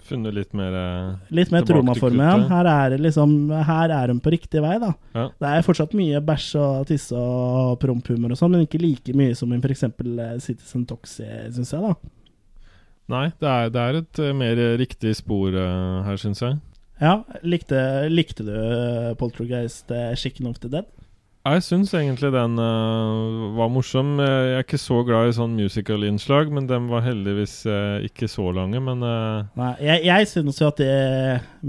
Funnet litt mer eh, Litt mer Troma-formen. igjen. Her er det liksom Her er hun på riktig vei, da. Ja. Det er fortsatt mye bæsj og tisse og promphumor og sånn, men ikke like mye som i f.eks. Citizen Toxie, syns jeg, da. Nei, det er, det er et eh, mer riktig spor eh, her, syns jeg. Ja, likte, likte du eh, Poltergeist Chicken of the Dead? Jeg syns egentlig den uh, var morsom. Jeg er ikke så glad i sånn musical-innslag, men den var heldigvis uh, ikke så lange. Men uh... Nei, jeg, jeg syns jo at de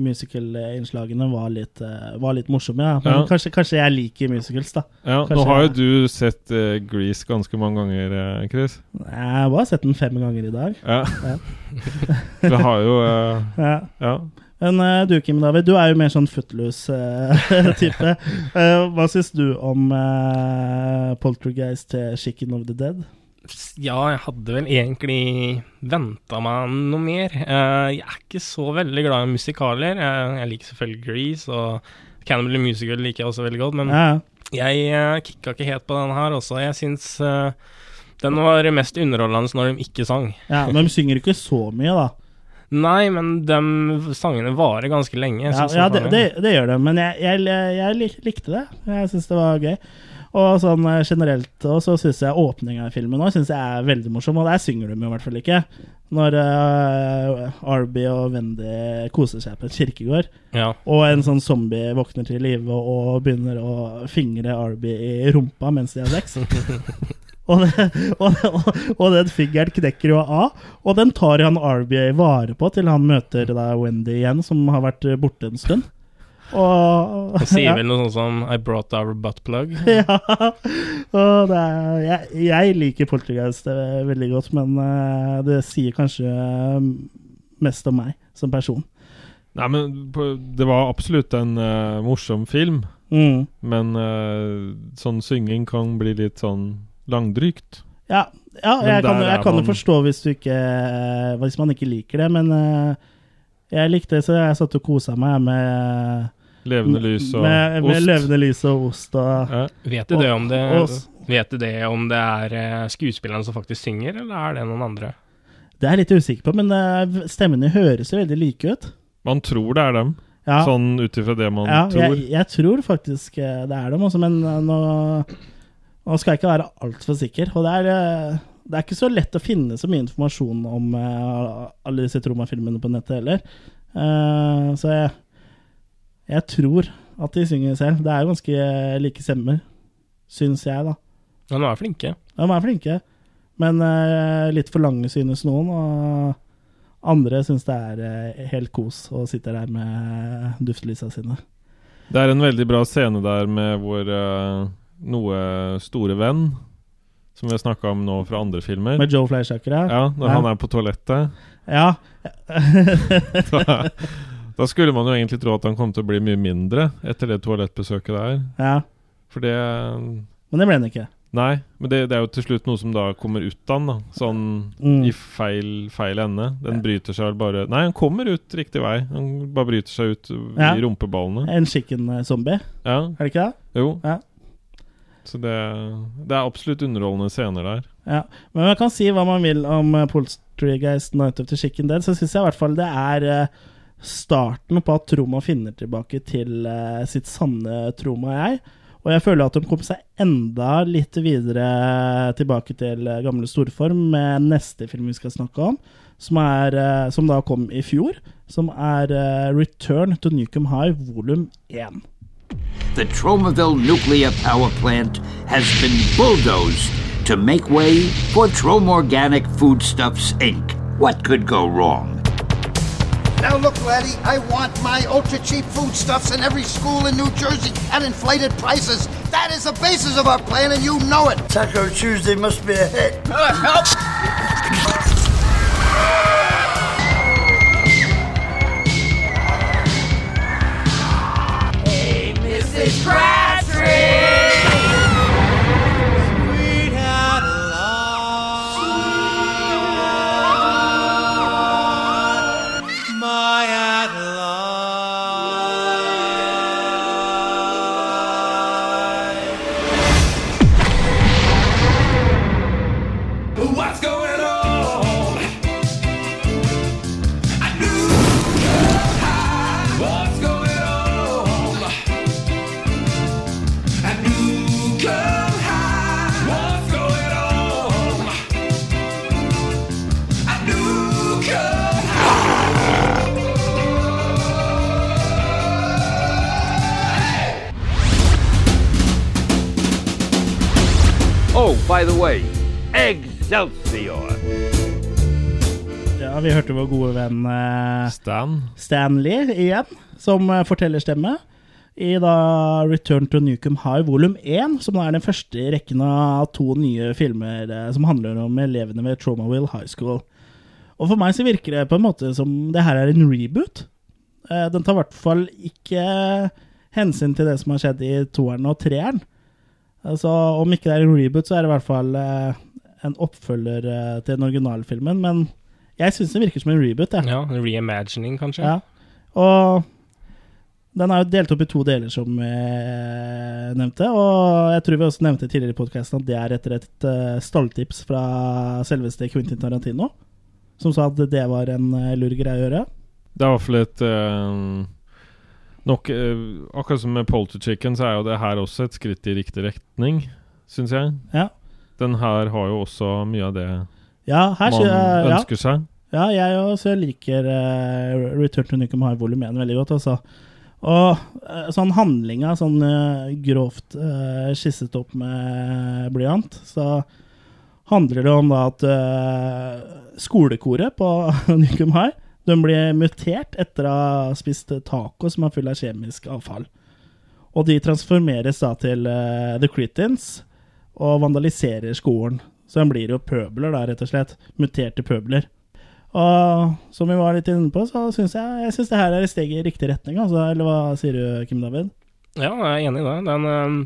musical-innslagene var var litt morsomme, ja. Men Ja. Kanskje, kanskje jeg liker musicals, da. ja, Kanskje nå har jo du sett Grease ganske mange ganger, Chris. Jeg har bare sett den fem ganger i dag. Ja. Du har jo ja. Men eh, du, Kim David, du er jo mer sånn footloose-type. hva syns du om eh, Poltergeist til Chicken of the Dead? Ja, jeg hadde vel egentlig venta meg noe mer. Eh, jeg er ikke så veldig glad i musikaler. Jeg, liker selvfølgelig Grease, og Cannibal Musical liker jeg også veldig godt, men Ja, jeg uh, kicka ikke helt på den her også. Jeg syns eh, den var mest underholdende når de ikke sang. ja, Men de synger ikke så mye, da. Nei, men de sangene varer ganske lenge. Ja, ja det, det, det gjør det, men jeg, jeg, jeg likte det. Jeg syns det var gøy. Og sånn eh, generelt og så syns jeg åpninga i filmen òg er veldig morsom, og der synger de jo i hvert fall ikke. Når uh, Arby og Wendy koser seg på et kirkegård, Ja. og en sånn zombie våkner til live og, og begynner å fingre Arby i rumpa mens de har sex. Og, det, og, og, og den fingeren knekker jo av, og den tar han RBA vare på til han møter da Wendy igjen, som har vært borte en stund. Og, Og sier ja. vel noe sånt som I brought our butt plug. Ja. Og det er, jeg, jeg liker Poltergeist eh, veldig godt, men eh, det sier kanskje eh, mest om meg som person. Nei, men det var absolutt en uh, morsom film. Mm. Men uh, sånn synging kan bli litt sånn langdrygt. Ja, ja jeg kan, jeg kan jo man- forstå hvis du ikke eh, Hvis man ikke liker det, men eh, jeg likte det, så jeg satt og kosa meg med Levende lys og med, med ost. levende lys og ost og Vet du det om det, vet du det om det er eh, skuespillerne som faktisk synger, eller er det noen andre? Det er jeg litt usikker på, men stemmene høres jo veldig like ut. Man tror det er dem, Ja. sånn ut ifra det man Ja, tror. jeg, jeg tror faktisk det er dem også, men nå, nå skal ikke være altfor sikker. Og det er, eh, det er ikke så lett å finne så mye informasjon om eh, alle disse Troma-filmene på nettet heller. Eh, så jeg, jeg tror at de synger selv. Det er jo ganske like stemmer, syns jeg, da. Ja, de er flinke. De er flinke, men litt for lange synes noen. Og andre syns det er helt kos å sitte der med duftlysa sine. Det er en veldig bra scene der med hvor eh, noe store venn, som vi har snakka om nå fra andre filmer. Med Joe Fleischaker, ja. Ja, når Ja. han er på toalettet. Ja. da, da skulle man jo egentlig tro at han kom til å bli mye mindre etter det toalettbesøket der. Ja. For det Men det ble han ikke. Nei, men det, det er jo til slutt noe som da kommer ut av den, da. Sånn Mm. i feil, feil ende. Den bryter seg vel bare Nei, han kommer ut riktig vei. Han bare bryter seg ut Ja. i rumpeballene. En chicken eh, zombie, Ja. er det ikke det? Jo. Ja. Så det, det er absolutt underholdende scener der. Ja. Men man kan si hva man vil om eh, Poltergeist Night of the Chicken Dead, så syns jeg i hvert fall det er eh, starten på at Troma finner tilbake til eh, sitt sanne Troma jeg. Og jeg føler at de kom seg enda litt videre tilbake til gamle storform med neste film vi skal snakke om, som, er, som da kom i fjor, som er Return to Newcombe High volum 1. The Tromaville nuclear power plant has been bulldozed to make way for Tromorganic Foodstuffs Inc. What could go wrong? Now look, laddie, I want my ultra cheap foodstuffs in every school in New Jersey at inflated prices. That is the basis of our plan, and you know it. Taco Tuesday must be a hit. Uh, help! It's Bradstreet! By the way, Excelsior! Ja, vi hørte vår gode venn eh, Stan. Stanley igjen, som eh, fortellerstemme. I da Return to Newcomb High volum 1, som da er den første i rekken av to nye filmer eh, som handler om elevene ved Traumaville High School. Og for meg så virker det på en måte som det her er en reboot. Eh, Den tar i hvert fall ikke hensyn til det som har skjedd i toeren og treeren. Altså, om ikke det er en reboot, så er det i hvert fall eh, en oppfølger eh, til den originalfilmen. Men jeg syns den virker som en reboot. jeg. Ja, en reimagining, kanskje. Ja. Og den er jo delt opp i to deler, som jeg nevnte. Og jeg tror vi også nevnte tidligere i podkasten at det er etter et uh, stalltips fra selveste Quentin Tarantino. Som sa at det var en uh, lur greie å gjøre. Det er i hvert fall et eh, Nok eh, Akkurat som med Polter Chicken, så er jo det her også et skritt i riktig retning, syns jeg. Ja. Den her har jo også mye av det Ja, man ja. ønsker seg. Ja, jeg også liker uh, Return to Nukem High Volume 1 veldig godt, altså. Og eh, sånn handlinga, sånn uh, grovt uh, skisset opp med blyant, så handler det om da at skolekoret på Nukem High de blir mutert etter å ha spist taco som er full av kjemisk avfall. Og de transformeres da til uh, The Cretins og vandaliserer skolen. Så de blir jo pøbler, da, rett og slett. Muterte pøbler. Og som vi var litt inne på, så syns jeg, jeg synes det her er et steg i riktig retning. Altså. Eller hva sier du, Kim David? Ja, jeg er enig i det. Den øhm,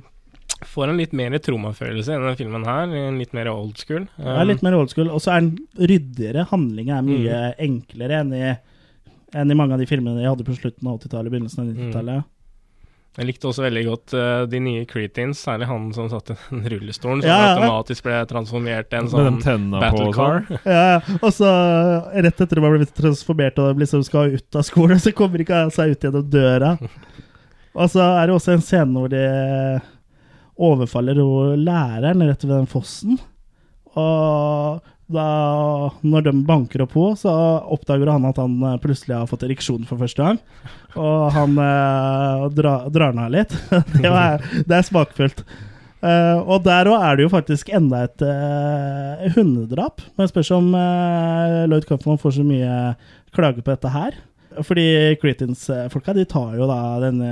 får en litt mer traumafølelse i denne filmen her. en Litt mer old school. Um, ja, litt mer old school. Og så er den ryddigere. Handlinga er mye enklere enn i, enn i mange av de filmene de hadde på slutten av 80-tallet, begynnelsen av 90-tallet. Jeg likte også veldig godt uh, de nye Cretins, særlig han som satt i den rullestolen, som Ja, ja. automatisk ble transformert til en sånn på battle og car. sånn. Ja, ja. og så rett etter at man blir transformert og liksom skal ut av skolen, så kommer ikke han seg ut gjennom døra. Og så er det også en scene hvor de overfaller jo læreren rett ved den fossen. Og da, når de banker opp på, så oppdager han at han eh, plutselig har fått ereksjon for første gang. Og han eh, dra, drar av litt. det, var, det er smakfullt. Eh, og der òg er det jo faktisk enda et eh, hundedrap. Men jeg spørs om uh, Lloyd Kaufman får så mye klage på dette her. Fordi Cretins-folka de tar jo da denne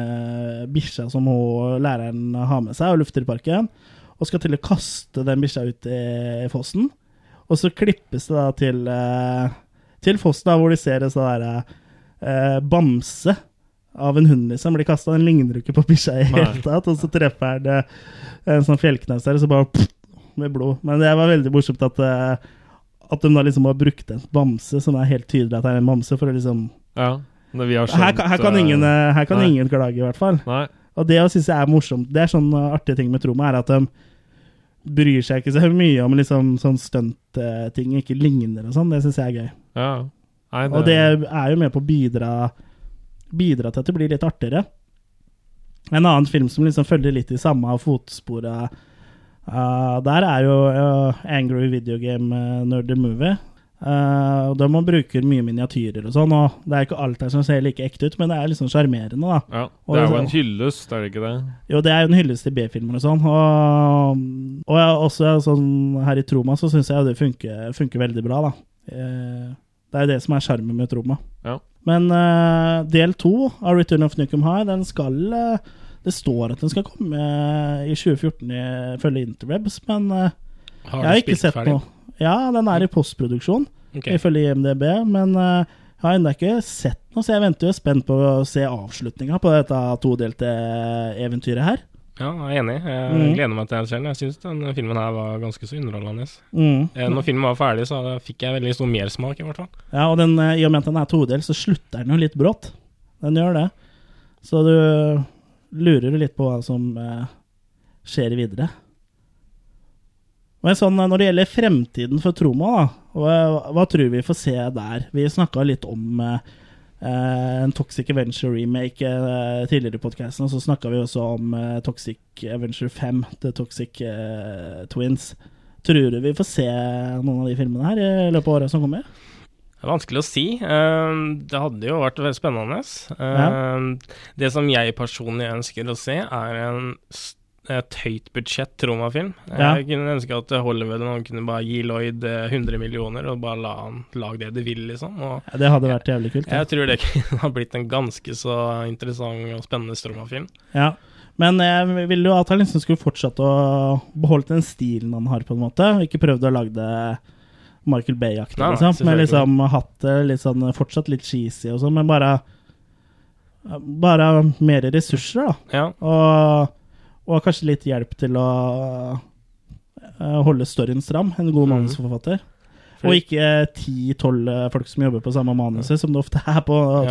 bikkja som hun, læreren har med seg, og lufter i parken, og skal til å kaste den bikkja ut i fossen. Og så klippes det da til, eh, til fossen, da, hvor de ser en sånn derre eh, bamse av en hund liksom blir kasta. Den ligner jo ikke på bikkja i hele tatt. Og så treffer det en sånn fjellknaus der, og så bare pff, med blod. Men det var veldig morsomt at, eh, at de da liksom har brukt en bamse som er helt tydelig at det er en bamse, for å liksom Ja, har her, kan- her kan, ingen, eh, eh, her kan ingen klage, i hvert fall. Nei. Og det syns jeg er morsomt. Det er sånn eh, artige ting med Troma, er at de bryr seg ikke så mye om liksom sånn stuntting ikke ligner og sånn. Det syns jeg er gøy. Ja. Nei, Og det er jo med på å bidra, bidra til at det blir litt artigere. En annen film som liksom følger litt i samme fotsporet uh, der, er jo uh, Angry Video Game uh, Nerd the Movie. Eh, og de bruker mye miniatyrer og sånn, og det er ikke alt der som ser like ekte ut, men det er liksom sjarmerende, da. Ja, det er jo en hyllest, er det ikke det? Jo, det er jo en hyllest til B-filmer og sånn. Og, og ja, også sånn her i Troma så syns jeg det funker, funker veldig bra, da. Uh, Det er jo det som er sjarmen med Troma. Ja. Men uh, del to av Return of Nukem High, den skal Det står at den skal komme i 2014 ifølge Interwebs, men Har jeg har ikke sett ferdig? noe. Ja, den er i postproduksjon, okay. ifølge IMDb, men uh, jeg har ennå ikke sett noe, så jeg venter jo spent på å se avslutninga på dette todelte eventyret her. Ja, jeg er enig. Jeg Mm. gleder meg til det selv. Jeg syns den filmen her var ganske så underholdende. Mm. Eh, Når filmen var ferdig, så fikk jeg veldig stor mersmak, i hvert fall. Ja, og den, eh, i og med at den er todelt, så slutter den jo litt brått. Den gjør det. Så du lurer litt på hva som skjer videre. Men sånn, eh, når det gjelder fremtiden for Troma, da, hva, hva tror vi får se der? Vi snakka litt om eh, eh, en Toxic Adventure-remake eh, tidligere i podkasten, og så snakka vi også om eh, Toxic Adventure 5, The Toxic eh, Twins. Tror du vi får se noen av de filmene her i løpet av året som kommer? Det er vanskelig å si. Det hadde jo vært veldig spennende. Ja. Det som jeg personlig ønsker å se, er en s- et høyt budsjett tromafilm. Ja. Jeg kunne ønske at Hollywood nå kunne bare gi Lloyd eh, 100 millioner og bare la han lage det de vil, liksom. Og Ja, det hadde vært jævlig kult. jeg tror det kunne ha blitt en ganske så interessant og spennende tromafilm. Ja. Men jeg ville jo at han liksom skulle fortsatt å beholde den stilen han har, på en måte. og Ikke prøvd å lage det Michael Bay-aktig, liksom. Men liksom hatt det litt sånn fortsatt litt cheesy og sånn, men bare Bare mer ressurser, da. Ja. Og, og kanskje litt hjelp til å eh, holde storyen stram. En god Mhm. manusforfatter. Og ikke ti-tolv folk som jobber på samme manuset, som det ofte er på Ja.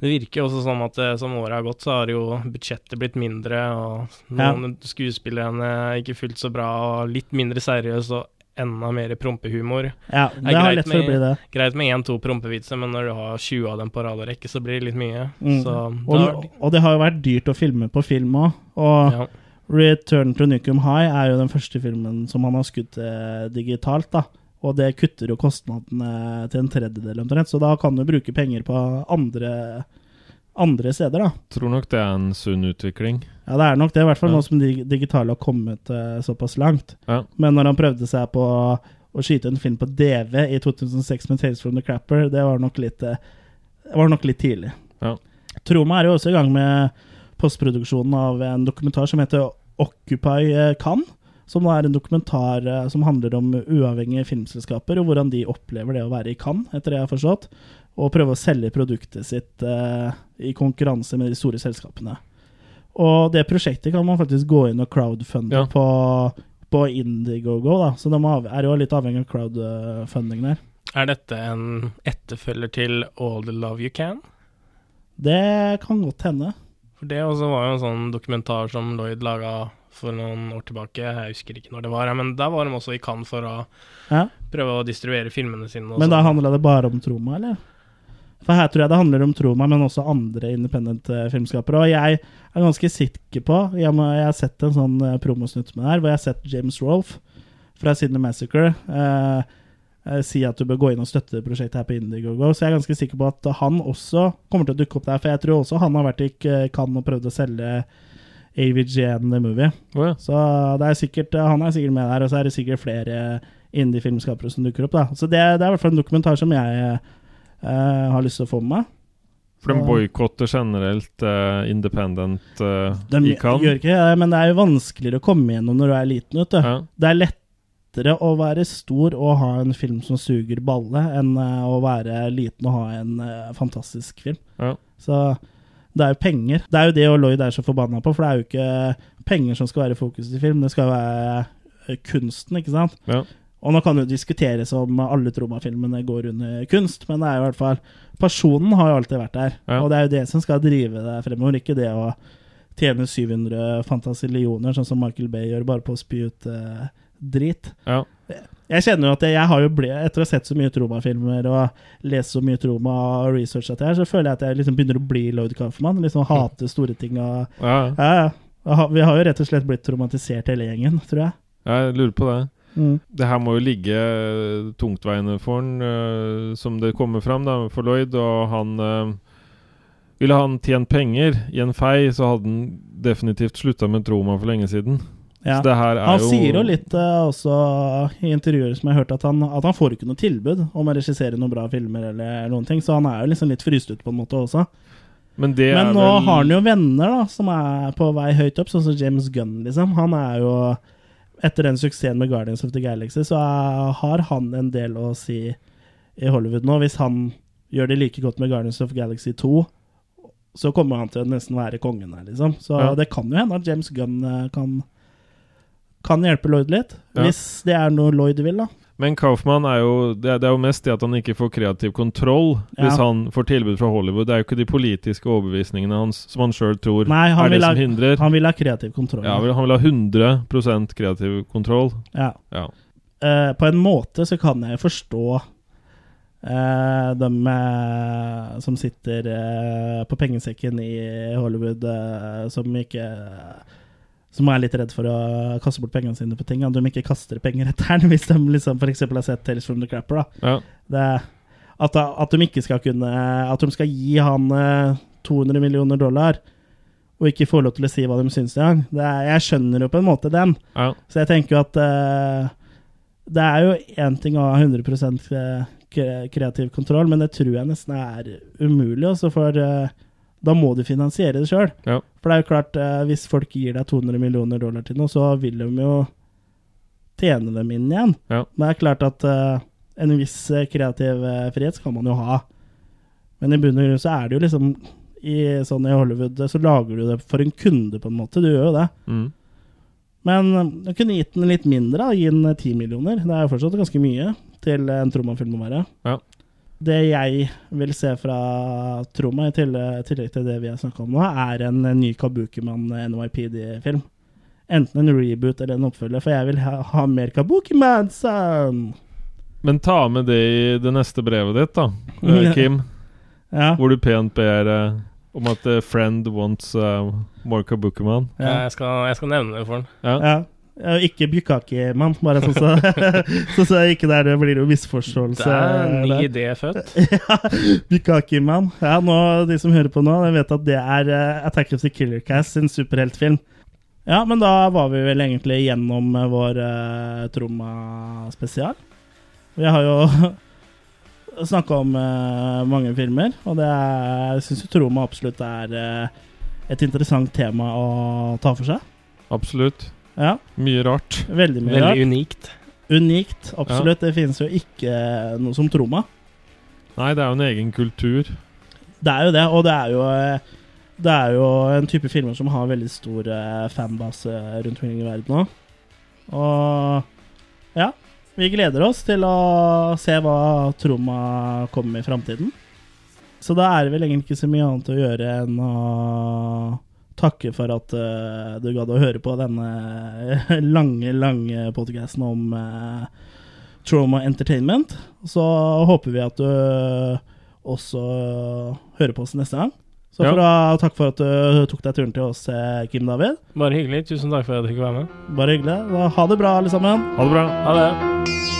Det virker også som at eh, som året har gått, så har jo budsjettet blitt mindre, og Ja. noen skuespillerne ikke fullt så bra, og litt mindre seriøs og enda mer prompehumor. Ja, det har lett for å bli det. Greit med én-to prompevitser, men når du har 20 av dem på rad og rekke, så blir det litt mye. Mm. Så og, har... og det har jo vært dyrt å filme på film òg. Og Ja. Return to Nucum High er jo den første filmen som han har skutt eh, digitalt. da Og det kutter jo kostnadene til en tredjedel omtrent, så da kan du bruke penger på andre, andre steder. da Tror nok det er en sunn utvikling. Ja, det er nok det, i hvert fall Ja. nå som de digitale har kommet uh, såpass langt. Ja. Men når han prøvde seg på å skyte en film på DV i 2006 med 'Tales from the Crapper', det var nok litt, uh, var nok litt tidlig. Ja. Troma er jo også i gang med postproduksjonen av en dokumentar som heter Occupy Can Cannes. Som er en dokumentar eh, som handler om uavhengige filmselskaper, og hvordan de opplever det å være i Cannes, etter det jeg har forstått. Og prøve å selge produktet sitt eh, i konkurranse med de store selskapene. Og det prosjektet kan man faktisk gå inn og crowdfunde Ja. på, på Indiegogo, da. Så de er jo litt avhengig av crowdfunding der. er dette en etterfølger til All the Love You Can? Det kan godt hende. For det også var jo en sånn dokumentar som Lloyd laga for noen år tilbake. Jeg husker ikke når det var, men der var de også i Cannes for å Ja. prøve å distribuere filmene sine. og Men da sånn. handla det bare om Troma, eller? For her tror jeg det handler om Troma, men også andre independent eh. Og jeg er ganske sikker på Jeg, må, jeg har sett en sånn eh, promosnutt med det her, hvor jeg har sett James Rolfe fra Sydney Massacre eh, eh, si at du bør gå inn og støtte prosjektet her på Indiegogo. Så jeg er ganske sikker på at han også kommer til å dukke opp der, for jeg tror også han har vært i Cannes og prøvd å selge AVGN The Movie. Oh, ja. Så det er sikkert, han er sikkert med der, og så er det sikkert flere indie-filmskapere som dukker opp. da Så det, det er i hvert fall en dokumentar som jeg eh, har lyst til å få med meg. For de boikotter generelt uh, independent uh, De i Cannes. gjør ikke det, men det er jo vanskeligere å komme gjennom når du er liten. Vet du. Ja. Det er lettere å være stor og ha en film som suger balle, enn uh, å være liten og ha en fantastisk film. Ja. Så det er jo penger. Det er jo det Lloyd er så forbanna på, for det er jo ikke penger som skal være fokuset i film, det skal være kunsten, ikke sant? Ja. Og nå kan det jo diskuteres om alle Troma-filmene går under kunst, men det er jo i hvert fall personen har jo alltid vært der, Ja. og det er jo det som skal drive deg fremover, ikke det å tjene 700 fantasillioner, sånn som Michael Bay gjør, bare på å spy ut eh, drit. Ja. Jeg kjenner jo at jeg, jeg har jo ble, etter å ha sett så mye Troma-filmer og lest så mye Troma og researchet her, så føler jeg at jeg liksom begynner å bli Lloyd Kaufman. Liksom hate store ting og Ja, ja. ja, ja. Vi har jo rett og slett blitt traumatisert hele gjengen, tror jeg. Jeg lurer på det. Mm. Det her må jo ligge eh, tungtveiende for han, eh, som det kommer fram da, for Lloyd. Og han eh, Ville han tjent penger i en fei, så hadde han definitivt slutta med Troma for lenge siden. Ja. Så det her han jo sier jo litt uh, også i intervjuer som jeg har hørt, at han, at han får ikke noe tilbud om å regissere noen bra filmer eller noen ting, så han er jo liksom litt fryst ut på en måte også. Men det Men nå vel har han jo venner da, som er på vei høyt opp, sånn som James Gunn, liksom. Han er jo Etter den suksessen med Guardians of the Galaxy, så har han en del å si i Hollywood nå. Hvis han gjør det like godt med Guardians of Galaxy 2, så kommer han til å nesten være kongen her, liksom. Så Ja. det kan jo hende at James Gunn eh, kan kan hjelpe Lloyd litt. Ja. Hvis det er noe Lloyd vil, da. Men Kaufmann er jo det, det er jo mest det at han ikke får kreativ kontroll hvis han får tilbud fra Hollywood. Det er jo ikke de politiske overbevisningene hans som han sjøl tror Nei, han er det ha, som hindrer. han vil ha kreativ kontroll. Ja, han vil ha 100% kreativ kontroll. Ja. Ja. Uh, på en måte så kan jeg forstå uh, dem uh, som sitter på pengesekken i Hollywood, som ikke Som er litt redd for å kaste bort pengene sine på ting. At de ikke kaster penger etter den, hvis de liksom f.eks. har sett Tales from the Crapper. Da. Ja. Det, at, at de ikke skal kunne At de skal gi han eh, 200 millioner dollar, og ikke få lov til å si hva de syns engang. Det Jeg skjønner jo på en måte den. Ja. Så jeg tenker jo at uh, det er jo én ting å ha 100 kre- kre- kreativ kontroll, men det tror jeg nesten er umulig, også, for eh, da må du finansiere det sjøl. Ja. For det er jo klart, eh, hvis folk gir deg 200 millioner dollar til noe, så vil de jo tjene dem inn igjen. Ja. Men det er klart at eh, en viss eh, kreativ frihet skal man jo ha. Men i bunn og grunn så er det jo liksom i, sånn i Hollywood så lager du det for en kunde, på en måte. Du gjør jo det. Mm. Men jeg kunne gitt den litt mindre, da. gi den ti 10 millioner. Det er jo fortsatt ganske mye til en Troma-film å være. Ja. Det jeg vil se fra Troma, i tillegg, tillegg til det vi har snakka om nå, er en eh, ny Kabukiman NYPD-film. Enten en reboot eller en oppfølger, for jeg vil ha, ha mer Kabukiman, son! Men ta med det i det neste brevet ditt, da, eh, Kim. Ja. Hvor du pent ber eh, om at eh, friend wants uh, more Kabukiman. Ja, jeg, skal, jeg skal nevne det for han. Ja. Ja. Ikke Bukaki-mann, bare sånn så, sånn så ikke der det blir jo misforståelse. Det er en ny idé født. ja, Bukaki-mann. Ja, nå, de som hører på nå, de vet at det er eh, Attack of the Killer Cast sin superheltfilm. Ja, men da var vi vel egentlig gjennom eh, vår uh, Troma-spesial. Vi har jo snakka om uh, mange filmer, og det er, jeg syns Troma absolutt er uh, et interessant tema å ta for seg. Absolutt. Ja. Mye rart. Veldig mye Veldig rart. unikt. Unikt, absolutt. Det finnes jo ikke noe som Troma. Nei, det er jo en egen kultur. Det er jo det, og det er jo Det er jo en type filmer som har veldig stor eh, fanbase rundt omkring i verden òg. Og ja, vi gleder oss til å se hva Troma kommer med i framtiden. Så da er det vel egentlig ikke så mye annet å gjøre enn å takke for at uh, du gadd å høre på denne lange, lange podcasten om uh, Trauma Entertainment. Så håper vi at du også hører på oss neste gang. Så Ja. for å, takk for at du tok deg turen til oss, eh, Kim David. Bare hyggelig. Tusen takk for at jeg fikk være med. Bare hyggelig. Da, ha det bra, alle sammen. Ha det bra. Ha det.